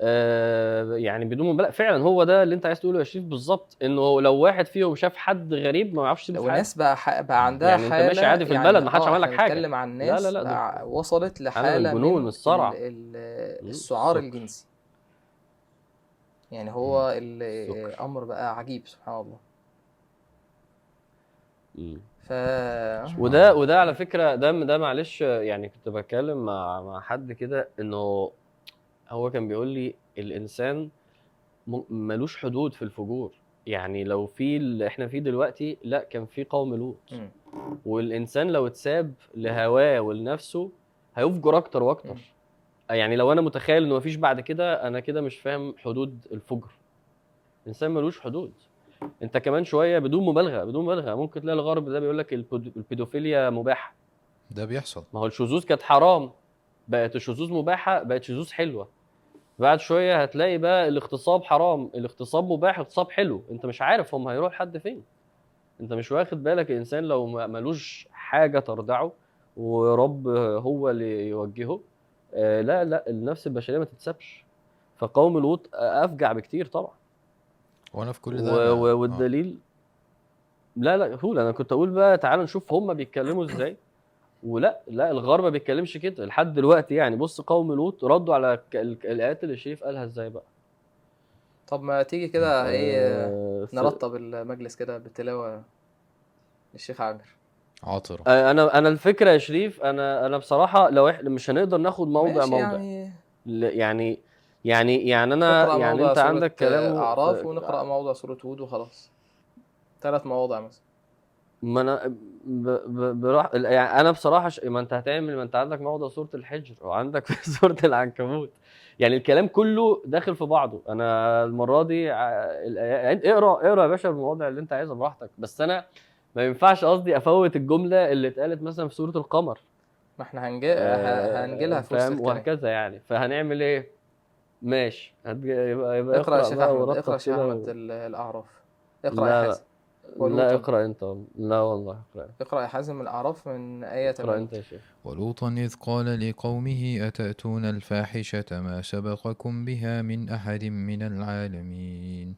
[SPEAKER 1] آه يعني بدون مبالغة. فعلا هو ده اللي أنت عايز تقوله يا شريف؟ بالظبط. إنه لو واحد فيهم شاف حد غريب ما يعرفش حاله
[SPEAKER 3] وناس بقى ح... بقى عندها
[SPEAKER 1] يعني أنت
[SPEAKER 3] حالة
[SPEAKER 1] ماشي عادي في البلد، ما حدش
[SPEAKER 3] آه،
[SPEAKER 1] عمل لك حاجة.
[SPEAKER 3] بنتكلم عن
[SPEAKER 1] لا،
[SPEAKER 3] ناس
[SPEAKER 1] لا، لا،
[SPEAKER 3] بقى وصلت لحالة
[SPEAKER 1] من الجنون
[SPEAKER 3] من
[SPEAKER 1] والصرع.
[SPEAKER 3] ال... ال...
[SPEAKER 1] مم،
[SPEAKER 3] السعار. الجنسي. يعني هو الأمر بقى عجيب سبحان الله.
[SPEAKER 1] مم.
[SPEAKER 3] ف
[SPEAKER 1] وده وده على فكرة ده ده معلش يعني كنت بتكلم مع مع حد كده إنه هو كان بيقول لي الإنسان م- ملوش حدود في الفجور. يعني لو في اللي إحنا فيه دلوقتي لأ كان في قوم لوط. والإنسان لو اتساب لهواه ولنفسه هيفجر
[SPEAKER 3] أكتر.
[SPEAKER 1] وأكتر. يعني لو أنا متخيل إنه مفيش بعد كده أنا كده مش فاهم حدود الفجر. الانسان ملوش حدود. أنت كمان شوية بدون مبالغة بدون مبالغة. ممكن تلاقي الغرب ده بيقول لك البيدو- البيدوفيليا مباحة.
[SPEAKER 2] ده بيحصل.
[SPEAKER 1] ما هو الشذوذ كانت حرام. بقت الشذوذ مباحة بقت شذوذ حلوة. بعد شوية هتلاقي بقى الاغتصاب حرام. الاغتصاب مباح اغتصاب حلو. أنت مش عارف هم هيروح لحد فين. أنت مش واخد بالك الانسان لو ملوش حاجة ترضعه ورب هو اللي يوجهه؟ آه لا لا النفس البشرية ما تتسابش. فقوم لوط أفجع بكتير طبعا.
[SPEAKER 2] وأنا في كل ده
[SPEAKER 1] و- والدليل لا لا هو أنا كنت أقول بقى تعال نشوف هم بيتكلموا إزاي. ولا لا الغرب ما بيتكلمش كده لحد دلوقتي يعني. بص قوم لوط ردوا على ك- ال- الآيات اللي الشريف قالها إزاي بقى.
[SPEAKER 3] طب ما تيجي كده إيه
[SPEAKER 1] آه،
[SPEAKER 3] نرتب المجلس كده بالتلاوة للشيخ عامر.
[SPEAKER 1] آه، أنا أنا الفكرة يا شريف أنا أنا بصراحة لو إحنا مش هنقدر ناخد موضع موضع.
[SPEAKER 3] يعني.
[SPEAKER 1] يعني يعني يعني
[SPEAKER 3] أنا
[SPEAKER 1] يعني
[SPEAKER 3] أنت
[SPEAKER 1] عندك كلام
[SPEAKER 3] أعراف ونقرأ موضع سورة هود وخلاص. ثلاث مواضع مثلا.
[SPEAKER 1] ما أنا ب... ب... براح... يعني أنا بصراحة ش... ما أنت هتعمل ما أنت عندك موضع سورة الحجر وعندك سورة العنكبوت. يعني الكلام كله داخل في بعضه. أنا المرة دي ع... الآيات- اقرأ اقرأ يا باشا المواضع اللي أنت عايزها براحتك. بس أنا ما ينفعش قصدي أفوت الجملة اللي اتقالت مثلا في سورة القمر.
[SPEAKER 3] ما إحنا هنجي
[SPEAKER 1] آه،
[SPEAKER 3] هنجيلها في وسط
[SPEAKER 1] فاهم؟ وهكذا يعني. فهنعمل إيه؟ ماشي. هتج... يبقى يبقى
[SPEAKER 3] اقرأ يا شيخ
[SPEAKER 1] ورتب
[SPEAKER 3] اقرأ يا شيخ
[SPEAKER 1] كده
[SPEAKER 3] أحمد
[SPEAKER 1] و...
[SPEAKER 3] ال- الأعراف. اقرأ
[SPEAKER 1] لا
[SPEAKER 3] يا حازم.
[SPEAKER 1] لا اقرأ أنت. والله. لا والله اقرأ.
[SPEAKER 3] اقرأ يا حازم الأعراف من آية
[SPEAKER 1] اقرأ
[SPEAKER 3] 8
[SPEAKER 1] أنت يا شيخ.
[SPEAKER 2] ولوطا إذ قال لقومه أتأتون الفاحشة ما سبقكم بها من أحد من العالمين؟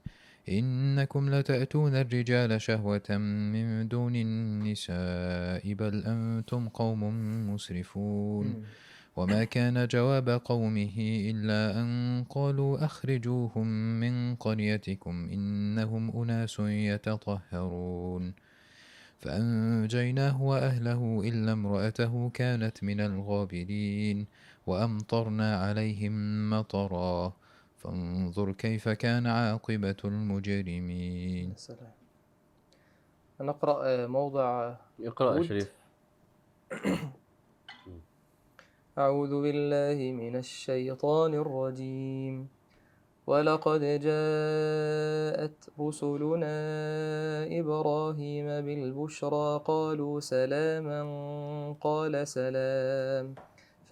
[SPEAKER 2] إنكم لتأتون الرجال شهوة من دون النساء بل أنتم قوم مسرفون. وما كان جواب قومه إلا أن قالوا أخرجوهم من قريتكم إنهم أناس يتطهرون. فأنجيناه وأهله إلا امرأته كانت من الغابرين وأمطرنا عليهم مطرا. فانظر كيف كان عاقبة المجرمين.
[SPEAKER 3] يا سلام. نقرأ آه، موضع
[SPEAKER 1] اقرأ يا. شريف.
[SPEAKER 3] أعوذ بالله من الشيطان الرجيم. ولقد جاءت رسلنا إبراهيم بالبشرى قالوا سلاما قال سلام.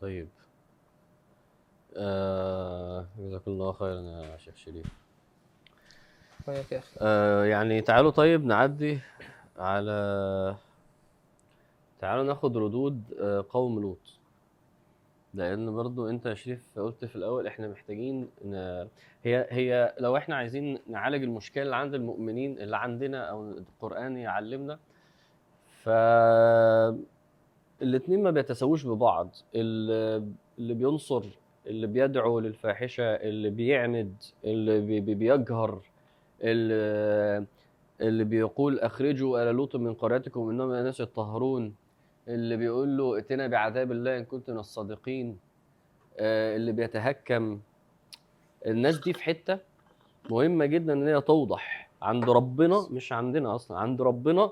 [SPEAKER 1] طيب. آه جزاك الله خيرا يا شيخ شريف.
[SPEAKER 3] وياك يا أخي.
[SPEAKER 1] آه يعني تعالوا طيب نعدي على تعالوا ناخد ردود آه قوم لوط. لأن برضو أنت يا شريف قلت في الأول إحنا محتاجين ن... هي هي لو إحنا عايزين نعالج المشكلة اللي عند المؤمنين اللي عندنا أو القرآن يعلمنا ف الاتنين ما بيتساووش ببعض. اللي بينصر اللي بيدعو للفاحشة اللي بيعند اللي بي- بي- بيجهر اللي اللي بيقول أخرجوا آل لوط من قريتكم انهم اناس يطهرون اللي بيقول له ائتنا بعذاب الله إن كنت من الصادقين. آه، اللي بيتهكم. الناس دي في حتة مهمة جدا إن هي توضح. عند ربنا مش عندنا أصلا عند ربنا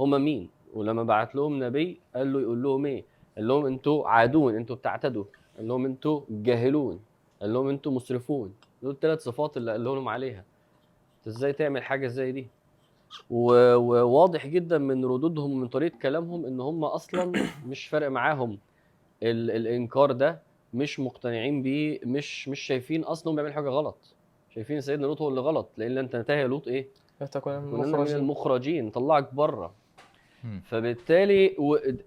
[SPEAKER 1] هما مين؟ ولما بعت لهم نبي قال له يقول لهم إيه؟ قال لهم أنتوا عادون أنتوا بتعتدوا. قال لهم أنتوا جاهلون. قال لهم أنتوا مسرفون. دول الثلاث صفات اللي قال لهم عليها. أنت إزاي تعمل حاجة زي دي؟ وواضح جدا من ردودهم ومن طريقة كلامهم إن هم أصلا مش فارق معاهم. ال الإنكار ده مش مقتنعين بيه مش مش شايفين أصلا هم بيعملوا حاجة غلط. شايفين سيدنا لوط هو اللي غلط لأن أنت انتهى يا لوط إيه؟
[SPEAKER 3] تكون من المخرجين.
[SPEAKER 1] طلعك بره. فبالتالي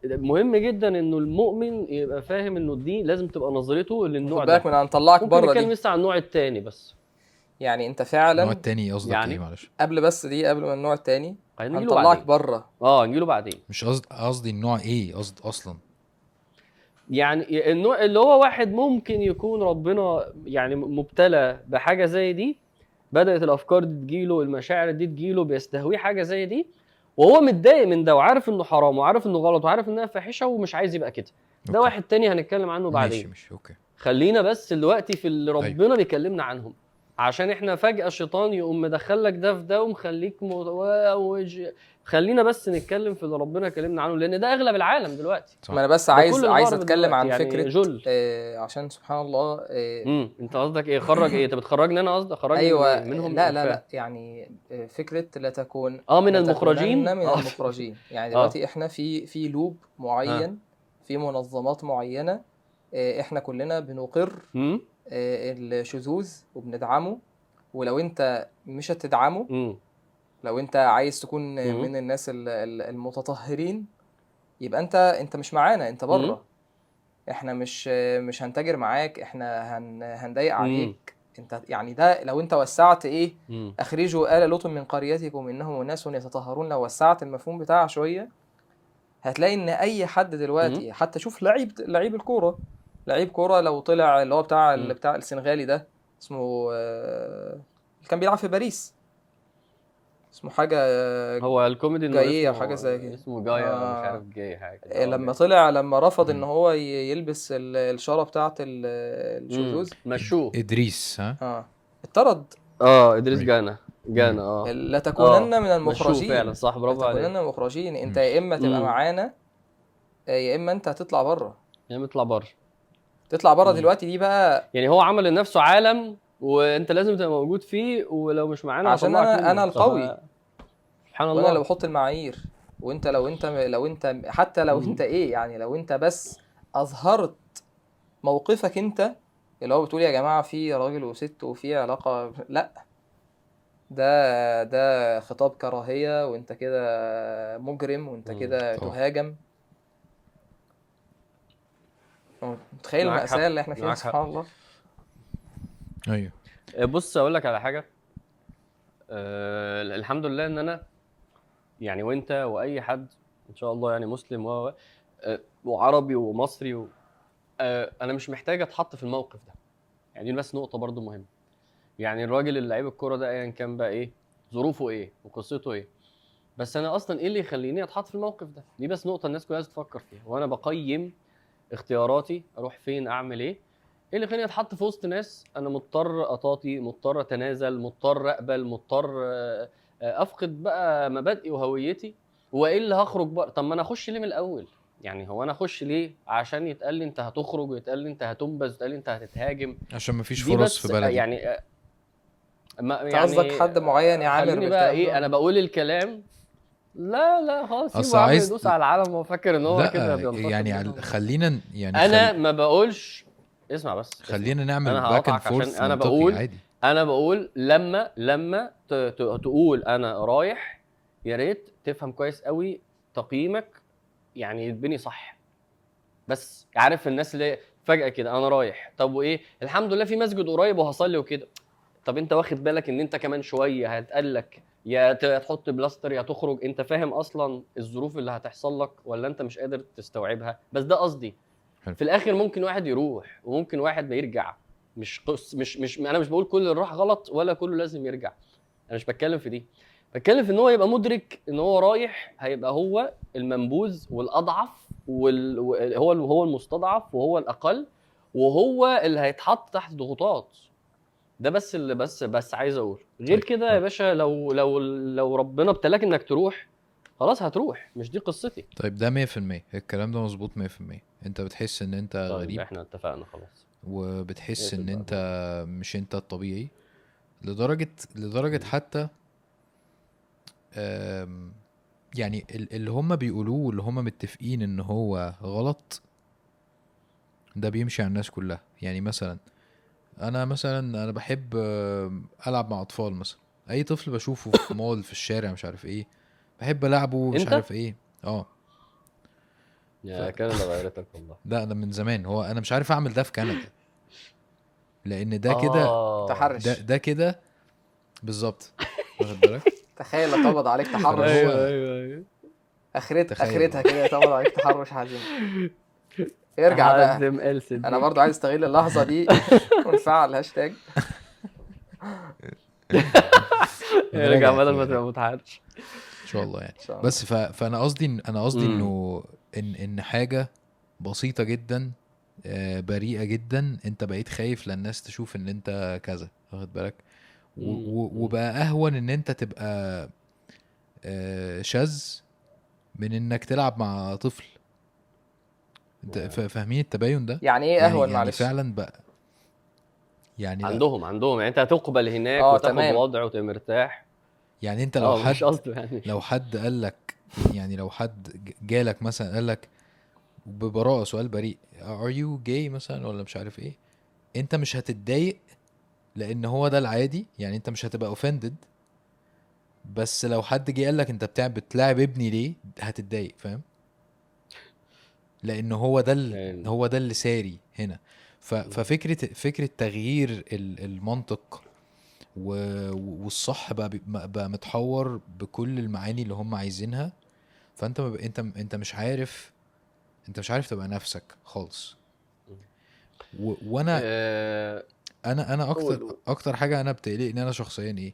[SPEAKER 1] مهم جدا إنه المؤمن يبقى فاهم إنه دي لازم تبقى نظرته للنوع
[SPEAKER 3] خد
[SPEAKER 1] ده.
[SPEAKER 3] بالك من أن طلعك
[SPEAKER 1] ممكن
[SPEAKER 3] بره
[SPEAKER 1] نتكلم
[SPEAKER 3] دي
[SPEAKER 1] لسه عن النوع التاني بس.
[SPEAKER 3] يعني أنت
[SPEAKER 2] النوع
[SPEAKER 3] فعلا
[SPEAKER 2] التاني قصدك
[SPEAKER 1] يعني؟
[SPEAKER 2] إيه معلش.
[SPEAKER 3] قبل بس دي قبل ما النوع
[SPEAKER 1] هنجيله
[SPEAKER 3] هنطلعك
[SPEAKER 1] بعدين.
[SPEAKER 3] بره.
[SPEAKER 1] آه نجيله بعدين.
[SPEAKER 2] مش قصد قصدي النوع إيه؟ قصد أصلا.
[SPEAKER 1] يعني النوع اللي هو واحد ممكن يكون ربنا يعني مبتلى بحاجة زي دي بدأت الأفكار دي تجيله المشاعر دي تجيله بيستهويه حاجة زي دي وهو متضايق من ده وعارف إنه حرام وعارف إنه غلط وعارف إنها فاحشة ومش عايز يبقى كده. ده
[SPEAKER 2] okay.
[SPEAKER 1] واحد تاني هنتكلم عنه
[SPEAKER 2] ماشي
[SPEAKER 1] بعدين.
[SPEAKER 2] ماشي okay.
[SPEAKER 1] خلينا بس دلوقتي في اللي ربنا بيكلمنا عنهم. عشان إحنا فجأة الشيطان يقوم مدخلك ده في ده ومخليك متوج خلينا بس نتكلم في اللي ربنا كلمنا عنه لأن ده أغلب العالم دلوقتي
[SPEAKER 2] صح.
[SPEAKER 3] ما أنا بس عايز عايز أتكلم عن
[SPEAKER 1] يعني
[SPEAKER 3] فكرة
[SPEAKER 1] جل.
[SPEAKER 3] آه عشان سبحان الله آه
[SPEAKER 1] أنت قصدك إيه خرج إيه أنت بتخرجني أنا قصدك خرجني
[SPEAKER 3] أيوه
[SPEAKER 1] منين؟ منهم
[SPEAKER 3] لا لا. لا يعني آه، فكرة لا تكون
[SPEAKER 1] آه من
[SPEAKER 3] لا
[SPEAKER 1] المخرجين
[SPEAKER 3] من
[SPEAKER 1] آه.
[SPEAKER 3] المخرجين يعني
[SPEAKER 1] آه.
[SPEAKER 3] دلوقتي إحنا في في لوب معين في منظمات معينة آه، إحنا كلنا بنقر آه، الشذوذ وبندعمه ولو أنت مش هتدعمه لو انت عايز تكون
[SPEAKER 1] مم.
[SPEAKER 3] من الناس ال- ال- المتطهرين يبقى انت انت مش معانا انت. بره إحنا مش مش هنتاجر معاك إحنا هن هنضايق. عليك انت يعني ده لو انت وسعت إيه
[SPEAKER 1] مم.
[SPEAKER 3] اخرجوا آل لوط من قريتكم إنهم أناس يتطهرون لو وسعت المفهوم بتاعها شوية هتلاقي إن أي حد دلوقتي حتى شوف لعيب لعيب الكورة لعيب كورة لو طلع اللي هو بتاع اللي. بتاع السنغالي ده اسمه آه، اللي كان بيلعب في باريس اسمه حاجة آه،
[SPEAKER 1] هو الكوميدي
[SPEAKER 3] أو
[SPEAKER 1] اسمه-
[SPEAKER 3] حاجة زي كده.
[SPEAKER 1] اسمه جاية ولا مش
[SPEAKER 3] آه.
[SPEAKER 1] عارف جاي حاجة كده.
[SPEAKER 3] آه،
[SPEAKER 1] آه،
[SPEAKER 3] لما
[SPEAKER 1] جاي.
[SPEAKER 3] طلع لما رفض
[SPEAKER 2] إن.
[SPEAKER 3] هو يلبس ال- الشارة بتاعة ال- الشذوذ.
[SPEAKER 1] مشوه
[SPEAKER 2] إدريس ها
[SPEAKER 3] آه اتطرد
[SPEAKER 1] آه
[SPEAKER 2] إدريس.
[SPEAKER 1] جانا جانا آه
[SPEAKER 3] لا تكونن
[SPEAKER 1] آه،
[SPEAKER 3] من المخرجين
[SPEAKER 1] فعلا صح برافو
[SPEAKER 3] لا
[SPEAKER 1] عليك
[SPEAKER 3] تكونن من المخرجين انت. يا إما تبقى
[SPEAKER 1] مم.
[SPEAKER 3] معانا آه، يا إما أنت هتطلع بره
[SPEAKER 1] يعني اطلع بره
[SPEAKER 3] تطلع بره
[SPEAKER 1] مم.
[SPEAKER 3] دلوقتي دي بقى
[SPEAKER 1] يعني هو عمل لنفسه عالم وانت لازم تبقى موجود فيه ولو مش معانا
[SPEAKER 3] عشان. أنا
[SPEAKER 1] طب
[SPEAKER 3] القوي.
[SPEAKER 1] سبحان
[SPEAKER 3] وأنا
[SPEAKER 1] الله
[SPEAKER 3] اللي بحط المعايير وانت لو انت لو انت حتى لو. انت إيه يعني لو انت بس أظهرت موقفك انت اللي هو بتقول يا جماعة في راجل وست وفي علاقة لا ده ده خطاب كراهية وانت كده مجرم وانت. كده. تهاجم متخيل المأساة. اللي إحنا فيها. سبحان الله
[SPEAKER 2] أيوه.
[SPEAKER 1] بص أقول لك على حاجة. أه الحمد لله إن أنا يعني وأنت وأي حد إن شاء الله يعني مسلم و آه، وعربي ومصري و... أه أنا مش محتاج أتحط في الموقف ده. يعني دي بس نقطة برضو مهمة. يعني الراجل اللي لعيب الكورة ده ايا كان بقى إيه ظروفه إيه وقصته إيه. بس أنا أصلا إيه اللي يخليني أتحط في الموقف ده؟ دي بس نقطة الناس كلها تفكر فيها. وأنا بقيم اختياراتي أروح فين أعمل إيه؟ إيه اللي يخليني أتحط في وسط ناس؟ أنا مضطر أطاطي مضطر أتنازل مضطر أقبل مضطر آه، آه، أفقد بقى مبادئي وهويتي. وإيه اللي هخرج بقى طب ما أنا أخش ليه من الأول؟ يعني هو أنا أخش ليه؟ عشان يتقال لي أنت هتخرج ويتقال لي أنت هتنبذ ويتقال لي أنت هتتهاجم.
[SPEAKER 2] عشان مفيش فرص في بلدي.
[SPEAKER 1] يعني آه، ما
[SPEAKER 3] أنت قصدك حد معين يعامل
[SPEAKER 1] خليني بقى
[SPEAKER 3] إيه؟
[SPEAKER 1] أنا بقول الكلام. لا لا يا عم
[SPEAKER 2] عايز-
[SPEAKER 1] يدوس على العالم. وهو فاكر إن هو كده بينتصر
[SPEAKER 2] يعني خلينا يعني
[SPEAKER 1] أنا
[SPEAKER 2] خل...
[SPEAKER 1] ما بقولش اسمع بس.
[SPEAKER 2] خلينا نعمل باك اند
[SPEAKER 1] أنا
[SPEAKER 2] منطقي
[SPEAKER 1] بقول-
[SPEAKER 2] عادي.
[SPEAKER 1] أنا بقول لما لما تقول أنا رايح يا ريت تفهم كويس قوي تقييمك يعني يتبني صح. بس عارف الناس اللي فجأة كده أنا رايح. طب وإيه؟ الحمد لله في مسجد قريب وهصلي وكده. طب أنت واخد بالك إن أنت كمان شوية هتقلك يا ت- تحط بلاستر يا تخرج؟ أنت فاهم أصلا الظروف اللي هتحصل لك ولا أنت مش قادر تستوعبها؟ بس ده قصدي.
[SPEAKER 2] حلو.
[SPEAKER 1] في الآخر ممكن واحد يروح وممكن واحد ما يرجع. مش قص مش مش أنا مش بقول كل اللي راح غلط ولا كله لازم يرجع. أنا مش بتكلم في دي. بتكلم في إن هو يبقى مدرك إن هو رايح هيبقى هو المنبوذ والأضعف وال... هو هو المستضعف وهو الأقل وهو اللي هيتحط تحت ضغوطات. ده بس اللي بس بس عايز أقول. غير
[SPEAKER 2] طيب،
[SPEAKER 1] كده يا
[SPEAKER 2] طيب.
[SPEAKER 1] باشا لو لو لو ربنا ابتلاك إنك تروح خلاص هتروح مش دي قصتي.
[SPEAKER 2] طيب ده 100% الكلام ده مظبوط 100% انت بتحس ان انت
[SPEAKER 1] طيب
[SPEAKER 2] غريب.
[SPEAKER 1] إحنا اتفقنا خلاص.
[SPEAKER 2] وبتحس ان انت مش انت الطبيعي لدرجة لدرجة حتى يعني ال- اللي هم بيقولوه واللي هم متفقين ان هو غلط ده بيمشي على الناس كلها. يعني مثلا أنا مثلا أنا بحب العب مع اطفال مثلا. اي طفل بشوفه في مول في الشارع مش عارف إيه بحب ألعبه مش
[SPEAKER 1] أنت؟
[SPEAKER 2] عارف إيه. آه.
[SPEAKER 1] يا
[SPEAKER 2] ف-
[SPEAKER 1] كندا غيرتك والله.
[SPEAKER 2] لا ده من زمان. هو أنا مش عارف أعمل ده في كندا. لأن ده كده
[SPEAKER 1] آه.
[SPEAKER 3] تحرش.
[SPEAKER 2] ده ده كده بالظبط. واخد بالك؟
[SPEAKER 3] تخيل اتقبض عليك تحرش.
[SPEAKER 1] أيوه أيوه
[SPEAKER 3] أيوه.
[SPEAKER 2] آخرت.
[SPEAKER 3] آخرتها كده يتقبض عليك تحرش حزين ارجع بقى.
[SPEAKER 1] أنا.
[SPEAKER 3] برضو عايز استغل اللحظة دي ونفعل هاشتاج.
[SPEAKER 1] ارجع بدل ما. تبقى متحرش.
[SPEAKER 2] شاء الله يعني.
[SPEAKER 3] شاء الله.
[SPEAKER 2] بس ف... فأنا قصدي أنا قصدي. إنه ان إن حاجة بسيطة جدا آه، بريئة جدا أنت بقيت خايف للناس تشوف إن أنت كذا واخد بالك؟ و... وبقى أهون إن أنت تبقى آه، شاذ من إنك تلعب مع طفل. أنت فاهمين التباين ده؟
[SPEAKER 3] يعني إيه
[SPEAKER 2] يعني,
[SPEAKER 3] أهون؟
[SPEAKER 2] يعني
[SPEAKER 3] معلش.
[SPEAKER 2] فعلا بقى. يعني
[SPEAKER 1] عندهم عندهم. يعني أنت هتقبل هناك
[SPEAKER 3] آه،
[SPEAKER 1] وتاخد. وضع وتبقى مرتاح.
[SPEAKER 2] يعني انت لو
[SPEAKER 1] مش
[SPEAKER 2] حد
[SPEAKER 1] قصده يعني.
[SPEAKER 2] لو حد قال لك يعني لو حد جالك مثلا قال لك ببراءة سؤال بريء are you gay مثلا ولا مش عارف إيه؟ انت مش هتتضايق لأن هو ده العادي يعني انت مش هتبقى offended. بس لو حد جه قال لك انت بتاع بتلاعب ابني ليه هتتضايق فاهم؟ لأن هو ده هو ده اللي ساري هنا. ف... ففكره فكرة تغيير ال- المنطق. والصح بقى بقى متحور بكل المعاني اللي هم عايزينها فأنت ما. أنت أنت مش عارف أنت مش عارف تبقى نفسك خالص و... وأنا
[SPEAKER 1] آه، أنا
[SPEAKER 2] أنا
[SPEAKER 1] أكتر.
[SPEAKER 2] أكتر حاجة أنا بتقلقني أنا شخصيا إيه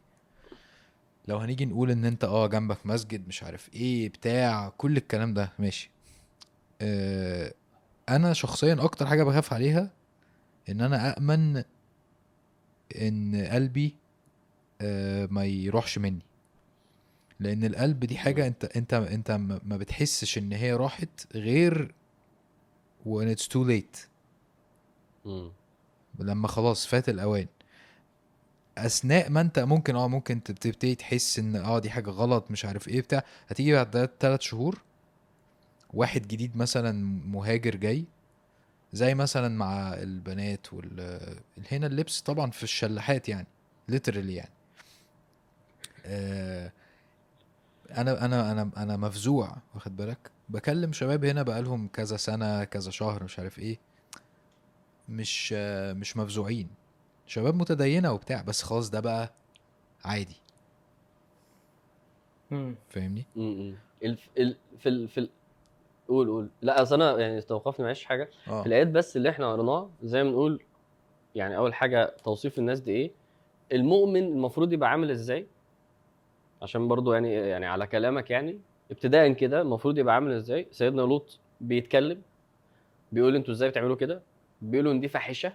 [SPEAKER 2] لو هنيجي نقول إن أنت آه جنبك مسجد مش عارف إيه بتاع كل الكلام ده ماشي آه أنا شخصيا أكتر حاجة بخاف عليها إن أنا امن إن قلبي ما يروحش مني. لأن القلب دي حاجة أنت أنت أنت ما بتحسش إن هي راحت غير it's too late.
[SPEAKER 1] مم.
[SPEAKER 2] لما خلاص فات الأوان. أثناء ما أنت ممكن آه ممكن تب- تبتدي تحس إن آه دي حاجة غلط مش عارف إيه بتاع. هتيجي بعد ثلاث شهور واحد جديد مثلا مهاجر جاي زي مثلا مع البنات وال هنا اللبس طبعا في الشلاحات يعني ليترالي يعني. آه أنا أنا أنا أنا مفزوع واخد بالك؟ بكلم شباب هنا بقالهم كذا سنة كذا شهر مش عارف إيه. مش آه، مش مفزوعين. شباب متدينة وبتاع بس خلاص ده بقى عادي. فاهمني.
[SPEAKER 1] الف... ال... في ال... في ال... قول قول. لا أصل أنا يعني استوقفني معلش حاجة.
[SPEAKER 2] آه.
[SPEAKER 1] في الايات بس اللي إحنا قريناها زي ما نقول يعني أول حاجة توصيف الناس دي إيه؟ المؤمن المفروض يبقى عامل إزاي؟ عشان برضو يعني يعني على كلامك يعني ابتداء كده المفروض يبقى عامل إزاي سيدنا لوط بيتكلم بيقول أنتوا إزاي بتعملوا كده بيقولوا إن دي فاحشة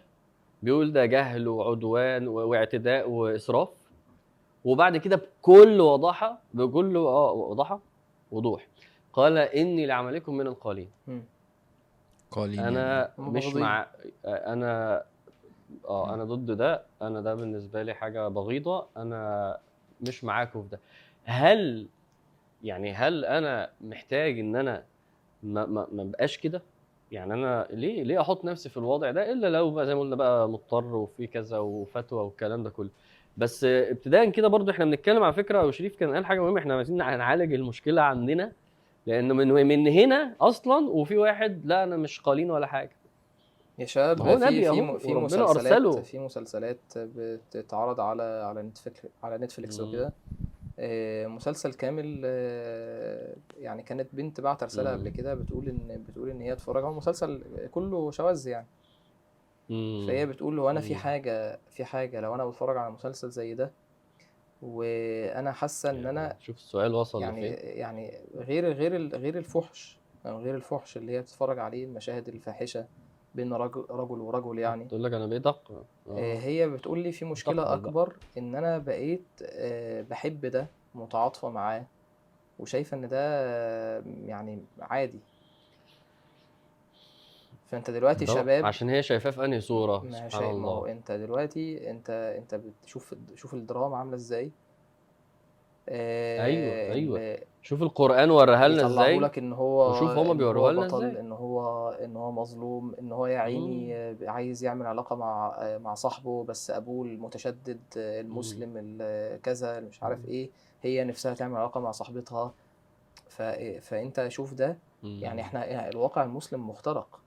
[SPEAKER 1] بيقول ده جهل وعدوان واعتداء وإسراف وبعد كده بكل وضاحة بكل آه وضاحة وضوح قال إني لعملكم من القالين.
[SPEAKER 2] قالين يعني.
[SPEAKER 1] أنا
[SPEAKER 3] هم
[SPEAKER 1] مش
[SPEAKER 3] بغضين.
[SPEAKER 1] مع أنا آه أنا ضد ده أنا ده بالنسبة لي حاجة بغيضة أنا مش معاكم في ده. هل يعني هل أنا محتاج إن أنا ما ما ما بقاش كده؟ يعني أنا ليه ليه أحط نفسي في الوضع ده إلا لو بقى زي ما قلنا بقى مضطر وفي كذا وفتوى والكلام ده كله. بس ابتداء كده برضو إحنا بنتكلم على فكرة وشريف كان قال حاجة مهمة إحنا عايزين نعالج المشكلة عندنا لأن من من هنا أصلا وفي واحد لا أنا مش قالين ولا حاجة.
[SPEAKER 3] يا شباب
[SPEAKER 1] ما هو
[SPEAKER 3] في
[SPEAKER 1] نبي
[SPEAKER 3] في في مسلسلات
[SPEAKER 1] أرسله.
[SPEAKER 3] في مسلسلات بتتعرض على على نتفليكس على نتفليكس
[SPEAKER 1] مم.
[SPEAKER 3] وكده آه، مسلسل كامل آه، يعني كانت بنت بعت رسالة
[SPEAKER 1] مم.
[SPEAKER 3] قبل كده بتقول ان بتقول إن هي اتفرج هو مسلسل كله شواذ يعني
[SPEAKER 1] مم.
[SPEAKER 3] فهي بتقول هو أنا في
[SPEAKER 1] مم.
[SPEAKER 3] حاجة في حاجة لو أنا بتفرج على مسلسل زي ده وأنا حاسة إن أنا
[SPEAKER 1] شوف السؤال وصل
[SPEAKER 3] يعني
[SPEAKER 1] لفين
[SPEAKER 3] يعني غير غير غير الفحش أو غير الفحش اللي هي بتتفرج عليه المشاهد الفاحشة بين رجل رجل ورجل يعني.
[SPEAKER 1] تقول لك أنا بقيت اقرا
[SPEAKER 3] آه، هي بتقول لي في
[SPEAKER 1] بقى.
[SPEAKER 3] أكبر إن أنا بقيت آه، بحب ده متعاطفة معاه وشايفة إن ده آه، يعني عادي. فأنت دلوقتي شباب
[SPEAKER 1] عشان هي شايفاه في أنهي صورة؟
[SPEAKER 3] ما
[SPEAKER 1] سبحان
[SPEAKER 3] شايف ما هو
[SPEAKER 1] الله.
[SPEAKER 3] أنت دلوقتي أنت أنت بتشوف شوف الدراما عاملة إزاي؟ آه،
[SPEAKER 1] أيوة، أيوة.
[SPEAKER 3] ال-
[SPEAKER 1] شوف القرآن وريها لنا إزاي
[SPEAKER 3] لك إن هو
[SPEAKER 1] وشوف هما بيوروها لنا إزاي.
[SPEAKER 3] إن هو إن هو مظلوم إن هو يا عيني آه، عايز يعمل علاقة مع آه، مع صاحبه بس أبوه المتشدد آه، المسلم ال- كذا مش عارف. إيه هي نفسها تعمل علاقة مع صاحبتها ف... فأنت شوف ده. يعني إحنا يعني الواقع المسلم مخترق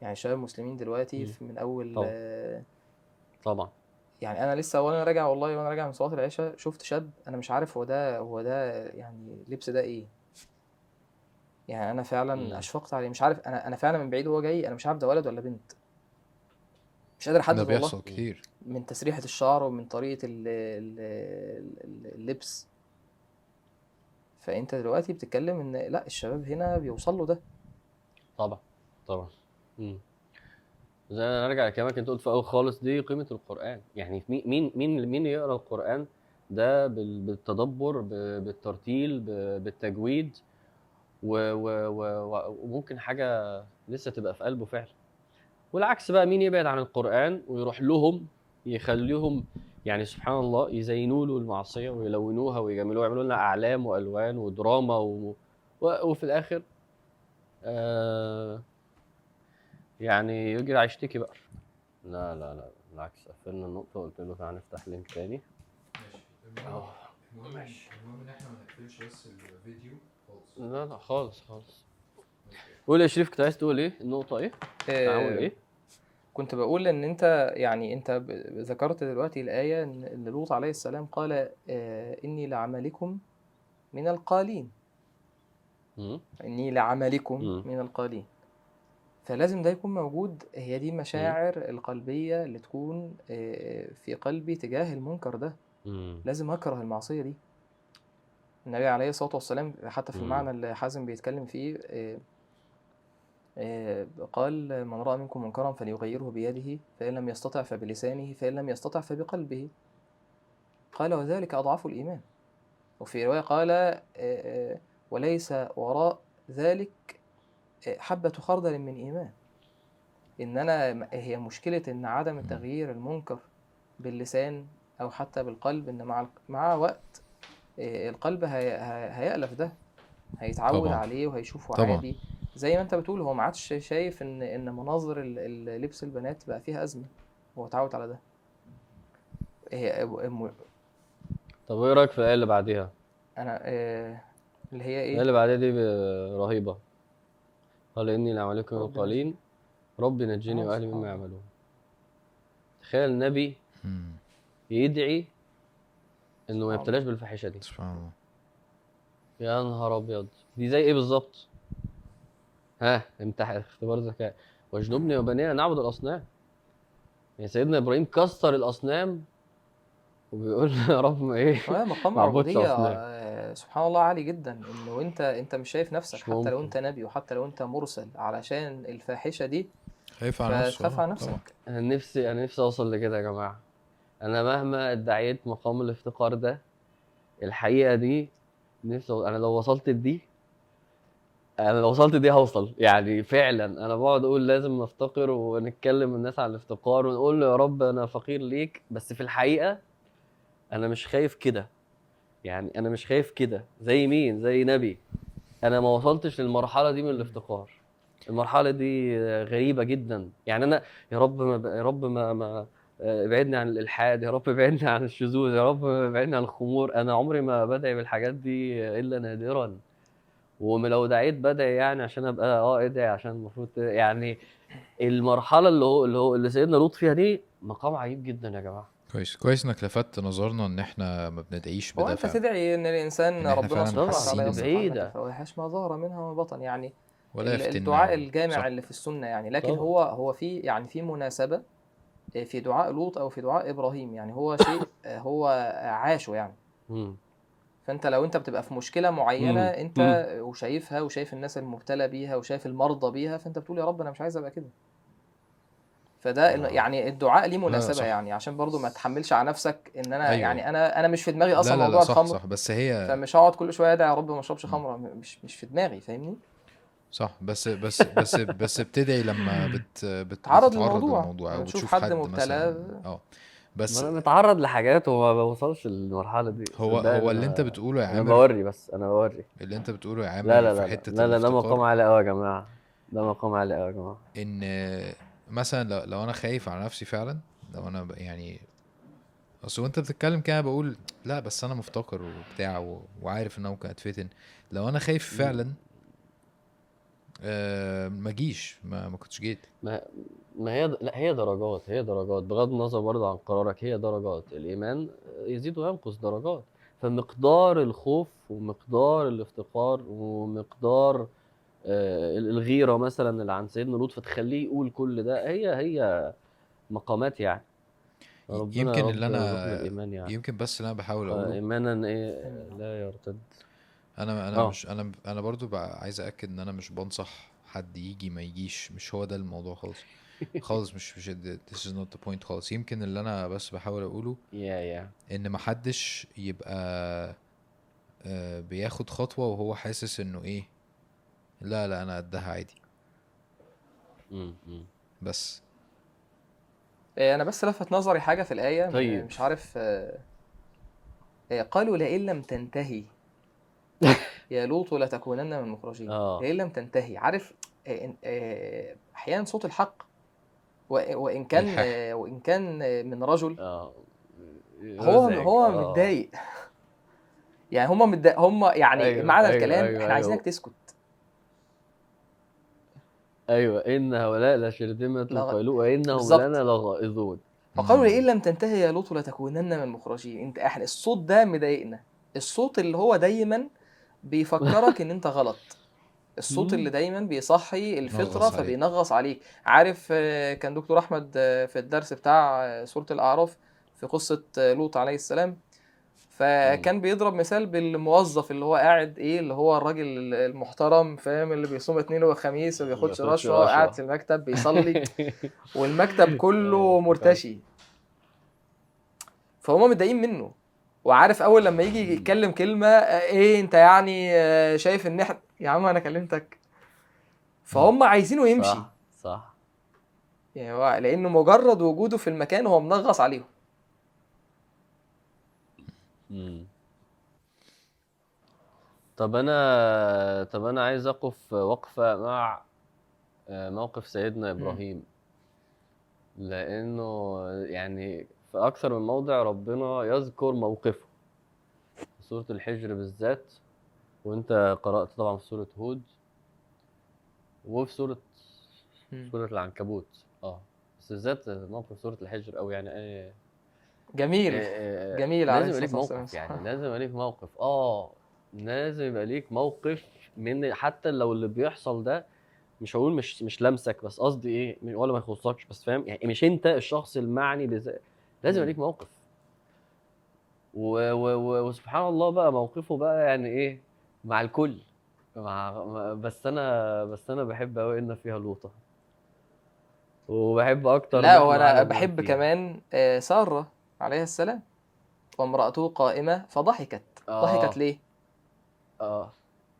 [SPEAKER 3] يعني الشباب المسلمين دلوقتي من أول
[SPEAKER 1] طبعا.
[SPEAKER 3] آه،
[SPEAKER 1] طبعا
[SPEAKER 3] يعني أنا لسه وأنا راجع والله وأنا راجع من صلاة العشاء شفت شاب أنا مش عارف هو ده هو ده يعني لبس ده إيه. يعني أنا فعلا
[SPEAKER 1] مم.
[SPEAKER 3] أشفقت عليه مش عارف أنا أنا فعلا من بعيد وهو جاي أنا مش عارف ده ولد ولا بنت. مش قادر أحدد
[SPEAKER 2] ده
[SPEAKER 3] والله.
[SPEAKER 2] بيحصل كتير.
[SPEAKER 3] من تسريحة الشعر ومن طريقة ال- ال- ال- اللبس. فأنت دلوقتي بتتكلم إن لأ الشباب هنا بيوصل له ده.
[SPEAKER 1] طبعا طبعا. مم. زي ما نرجع لكلامك أنت قلت في الأول خالص دي قيمة القرآن. يعني مين مين مين يقرأ القرآن؟ ده بال- بالتدبر بالترتيل بالتجويد وممكن حاجة لسه تبقى في قلبه فعلا. والعكس بقى مين يبعد عن القرآن ويروح لهم يخليهم يعني سبحان الله يزينوا له المعصية ويلونوها ويجملوها ويعملوا لنا أعلام وألوان ودراما و... و... وفي الآخر آه يعني يجري هيشتكي بقى. لا لا لا بالعكس قفلنا النقطة وقلت له تعالى نفتح لينك تاني. أهو.
[SPEAKER 2] المهم المهم إن إحنا ما نقفلش بس الفيديو خالص.
[SPEAKER 1] لا لا خالص خالص. قول يا شريف كنت عايز تقول إيه؟ النقطة إيه؟ تعامل
[SPEAKER 3] آه،
[SPEAKER 1] إيه؟
[SPEAKER 3] كنت بقول إن أنت يعني أنت ذكرت دلوقتي الآية إن لوط عليه السلام قال آه، إني لعملكم من القالين. إني لعملكم. من القالين. فلازم ده يكون موجود. هي دي مشاعر القلبية اللي تكون آه، في قلبي تجاه المنكر ده.
[SPEAKER 1] مم.
[SPEAKER 3] لازم أكره المعصية دي. النبي عليه الصلاة والسلام حتى في. المعنى اللي حازم بيتكلم فيه آه، آه، قال من رأى منكم منكرا فليغيره بيده فإن لم يستطع فبلسانه فإن لم يستطع فبقلبه. قال وذلك أضعف الإيمان. وفي رواية قال آه، آه، وليس وراء ذلك حبة خردل من إيمان. إن أنا هي مشكلة إن عدم تغيير المنكر باللسان أو حتى بالقلب إن مع مع وقت آه، القلب هي- هي- هيألف ده هيتعود
[SPEAKER 2] طبعا.
[SPEAKER 3] عليه وهيشوفه
[SPEAKER 2] طبعا.
[SPEAKER 3] عادي. زي ما أنت بتقول هو ما عادش شايف إن إن مناظر لبس البنات بقى فيها أزمة. هو اتعود على ده. هي
[SPEAKER 1] طب إيه رأيك في الآية اللي بعديها؟
[SPEAKER 3] أنا آه، اللي هي إيه؟
[SPEAKER 1] اللي بعديها دي رهيبة. قال اني لعملكم
[SPEAKER 3] رب
[SPEAKER 1] قالين ربي نجني وأهلي
[SPEAKER 3] سبحان
[SPEAKER 1] مما. يعملون. تخيل النبي
[SPEAKER 2] مم.
[SPEAKER 1] يدعي إنه ما يبتلاش بالفاحشة دي.
[SPEAKER 2] سبحان الله.
[SPEAKER 1] يا نهار أبيض. دي زي إيه بالظبط؟ ها امتحان اختبار ذكاء. واجنبني وبني ان نعبد الأصنام. يعني سيدنا إبراهيم كسر الأصنام وبيقول يا رب ما إيه؟
[SPEAKER 3] آه، مقام
[SPEAKER 1] عبودية.
[SPEAKER 3] آه، سبحان الله عالي جدا إنه انت أنت مش شايف نفسك
[SPEAKER 1] مش
[SPEAKER 3] حتى لو. أنت نبي وحتى لو أنت مرسل علشان الفاحشة دي.
[SPEAKER 2] خايف على
[SPEAKER 3] فتخاف
[SPEAKER 2] آه،
[SPEAKER 3] على
[SPEAKER 2] طبعا.
[SPEAKER 3] نفسك.
[SPEAKER 1] أنا نفسي أنا نفسي أوصل لكده يا جماعة. أنا مهما ادعيت مقام الافتقار ده الحقيقة دي نفسي أنا لو وصلت لدي أنا لو وصلت دي هوصل. يعني فعلا أنا بقعد أقول لازم نفتقر ونتكلم الناس عن الافتقار ونقول له يا رب أنا فقير ليك. بس في الحقيقة أنا مش خايف كده. يعني أنا مش خايف كده. زي مين؟ زي نبي. أنا ما وصلتش للمرحلة دي من الافتقار. المرحلة دي غريبة جدا. يعني أنا يا رب ما يا رب ما ما ابعدني عن الإلحاد. يا رب ابعدني عن الشذوذ. يا رب ابعدني عن الخمور. أنا عمري ما بدعي بالحاجات دي إلا نادرا. ولو دعيت بدعي يعني عشان أبقى آه ادعي عشان المفروض يعني المرحلة اللي هو اللي هو اللي سيدنا لوط فيها دي مقام عجيب جدا يا جماعة.
[SPEAKER 2] كويس كويس إنك لفتت نظرنا إن إحنا ما بندعيش
[SPEAKER 3] هو
[SPEAKER 2] بده
[SPEAKER 3] أنت
[SPEAKER 2] فعلا
[SPEAKER 3] تدعي إن الإنسان
[SPEAKER 2] إن
[SPEAKER 3] ربنا سبحانه وتعالى. عنك الفواحش ما ظهر منها وما بطن يعني
[SPEAKER 2] ولا
[SPEAKER 3] الدعاء
[SPEAKER 2] صح.
[SPEAKER 3] الجامع اللي في السنة يعني لكن
[SPEAKER 1] طبعا.
[SPEAKER 3] هو هو في يعني في مناسبة آه، في دعاء لوط أو في دعاء إبراهيم يعني هو شيء آه، هو عاشه يعني
[SPEAKER 1] مم.
[SPEAKER 3] فأنت لو أنت بتبقى في مشكلة معينة
[SPEAKER 1] مم.
[SPEAKER 3] أنت وشايفها وشايف الناس المبتلى بيها وشايف المرضى بيها فأنت بتقول يا رب أنا مش عايز أبقى كده فده
[SPEAKER 1] آه.
[SPEAKER 3] يعني الدعاء ليه
[SPEAKER 2] لا،
[SPEAKER 3] مناسبة
[SPEAKER 2] صح.
[SPEAKER 3] يعني عشان برضو ما تحملش على نفسك إن أنا
[SPEAKER 2] أيوة.
[SPEAKER 3] يعني أنا أنا مش في دماغي أصلا
[SPEAKER 2] لا لا
[SPEAKER 3] موضوع
[SPEAKER 2] لا صح
[SPEAKER 3] الخمر
[SPEAKER 2] صح بس هي
[SPEAKER 3] فمش هقعد كل شوية أدعي يا رب ما أشربش
[SPEAKER 2] مم.
[SPEAKER 3] خمرة مش مش في دماغي فاهمني؟
[SPEAKER 2] صح بس بس بس بس بتدعي لما بت بت
[SPEAKER 3] تعرض
[SPEAKER 2] بتتعرض
[SPEAKER 3] للموضوع.
[SPEAKER 2] للموضوع أو
[SPEAKER 3] بتشوف حد
[SPEAKER 2] حد
[SPEAKER 3] مبتلى.
[SPEAKER 2] مثلا آه بس
[SPEAKER 1] أنا متعرض لحاجات وما بوصلش للمرحله دي
[SPEAKER 2] هو هو اللي انت بتقوله يا
[SPEAKER 1] أنا
[SPEAKER 2] عامر
[SPEAKER 1] بوري بس أنا بوري
[SPEAKER 2] اللي انت بتقوله يا عامر
[SPEAKER 1] لا لا
[SPEAKER 2] في
[SPEAKER 1] لا
[SPEAKER 2] حتة
[SPEAKER 1] لا لا ده مقام عالي قوي يا جماعة ده مقام عالي قوي يا جماعة
[SPEAKER 2] ان مثلا لو, لو أنا خايف على نفسي فعلا لو أنا يعني أصل وأنت بتتكلم كده بقول لا بس أنا مفتقر وبتاع و... وعارف إن أنا ممكن أتفتن. لو أنا خايف. فعلا آه ما جيش ما, ما كنتش جيت.
[SPEAKER 1] ما ما هي لا هي درجات هي درجات. بغض النظر برضه عن قرارك هي درجات. الإيمان يزيد وينقص درجات. فمقدار الخوف ومقدار الافتقار ومقدار الغيرة مثلا اللي عن سيدنا لوط فتخليه يقول كل ده هي هي مقامات يعني. ربنا
[SPEAKER 2] يمكن اللي
[SPEAKER 1] الإيمان يعني.
[SPEAKER 2] يمكن بس اللي أنا بحاول
[SPEAKER 1] آه،
[SPEAKER 2] أقوله
[SPEAKER 1] ايمانا إيه لا يرتد.
[SPEAKER 2] أنا أنا
[SPEAKER 1] آه.
[SPEAKER 2] مش أنا أنا برضو عايز اكد إن أنا مش بنصح حد يجي ما يجيش مش هو ده الموضوع خالص. خالص مش مش this is not the point خالص. يمكن اللي أنا بس بحاول أقوله
[SPEAKER 1] يا يا
[SPEAKER 2] إن محدش يبقى آه، بياخد خطوة وهو حاسس إنه إيه لا لا أنا قدها عادي. بس
[SPEAKER 3] آه، أنا بس لفت نظري حاجة في الآية
[SPEAKER 1] طيب.
[SPEAKER 3] مش عارف آه، آه، قالوا لئن لم تنتهي يا لوط لتكونن من المخرجين
[SPEAKER 1] آه
[SPEAKER 3] لئن لم تنتهي عارف آه، آه، أحيانا صوت الحق وإن كان
[SPEAKER 2] الحق.
[SPEAKER 3] آه، وإن كان آه، من رجل هو. هو
[SPEAKER 1] آه.
[SPEAKER 3] متضايق يعني هم متضايق هم يعني
[SPEAKER 1] أيوه،
[SPEAKER 3] معنى
[SPEAKER 1] أيوه،
[SPEAKER 3] الكلام
[SPEAKER 1] أيوه،
[SPEAKER 3] إحنا عايزينك
[SPEAKER 1] أيوه.
[SPEAKER 3] تسكت
[SPEAKER 1] أيوه إن هؤلاء لشرذمة
[SPEAKER 3] لغ-
[SPEAKER 1] قالوا وإنهم
[SPEAKER 3] بالظبط.
[SPEAKER 1] لنا لغائظون
[SPEAKER 3] فقالوا. لئن لم تنتهي يا لوط لتكونن من المخرجين أنت إحنا الصوت ده مضايقنا الصوت اللي هو دايما بيفكرك إن أنت غلط الصوت. اللي دايما بيصحي
[SPEAKER 2] الفطرة.
[SPEAKER 3] فبينغص عليك عارف آه، كان دكتور أحمد آه، في الدرس بتاع آه، سورة الأعراف في قصة لوط عليه السلام فكان بيضرب مثال بالموظف اللي هو قاعد إيه اللي هو الراجل المحترم فاهم؟ اللي بيصوم اثنين وخميس وما بياخدش رشوه. قاعد في المكتب بيصلي. والمكتب كله مرتشي. فهم متضايقين منه. وعارف أول لما يجي يتكلم كلمة آه، إيه أنت يعني آه، شايف إن إحنا يا عم أنا كلمتك. فهم عايزينه يمشي.
[SPEAKER 1] صح. صح.
[SPEAKER 3] يعني هو لأنه مجرد وجوده في المكان هو منغص عليهم.
[SPEAKER 1] طب أنا طب أنا عايز أقف وقفة مع آه، موقف سيدنا إبراهيم. لأنه يعني في أكثر من موضع ربنا يذكر موقفه. في سورة الحجر بالذات وأنت قرأت طبعا في سورة هود وفي سورة سورة العنكبوت. آه بس بالذات موقف سورة الحجر أو يعني آية
[SPEAKER 3] جميل
[SPEAKER 1] آه،
[SPEAKER 3] جميل عليه
[SPEAKER 1] لازم يبقى ليك موقف. يعني لازم يبقى ليك موقف. آه لازم يبقى ليك موقف من حتى لو اللي بيحصل ده مش هقول مش مش لمسك بس قصدي إيه ولا ما يخصكش بس فاهم؟ يعني مش أنت الشخص المعني بذا لازم يبقى ليك موقف. و و و وسبحان الله بقى موقفه بقى يعني إيه مع الكل. مع بس أنا بس أنا بحب قوي إن فيها لوطة. وبحب أكتر
[SPEAKER 3] لا
[SPEAKER 1] وأنا
[SPEAKER 3] بحب
[SPEAKER 1] فيها.
[SPEAKER 3] كمان آه، سارة. عليها السلام وامرأته قائمة فضحكت
[SPEAKER 1] آه.
[SPEAKER 3] ضحكت ليه
[SPEAKER 1] آه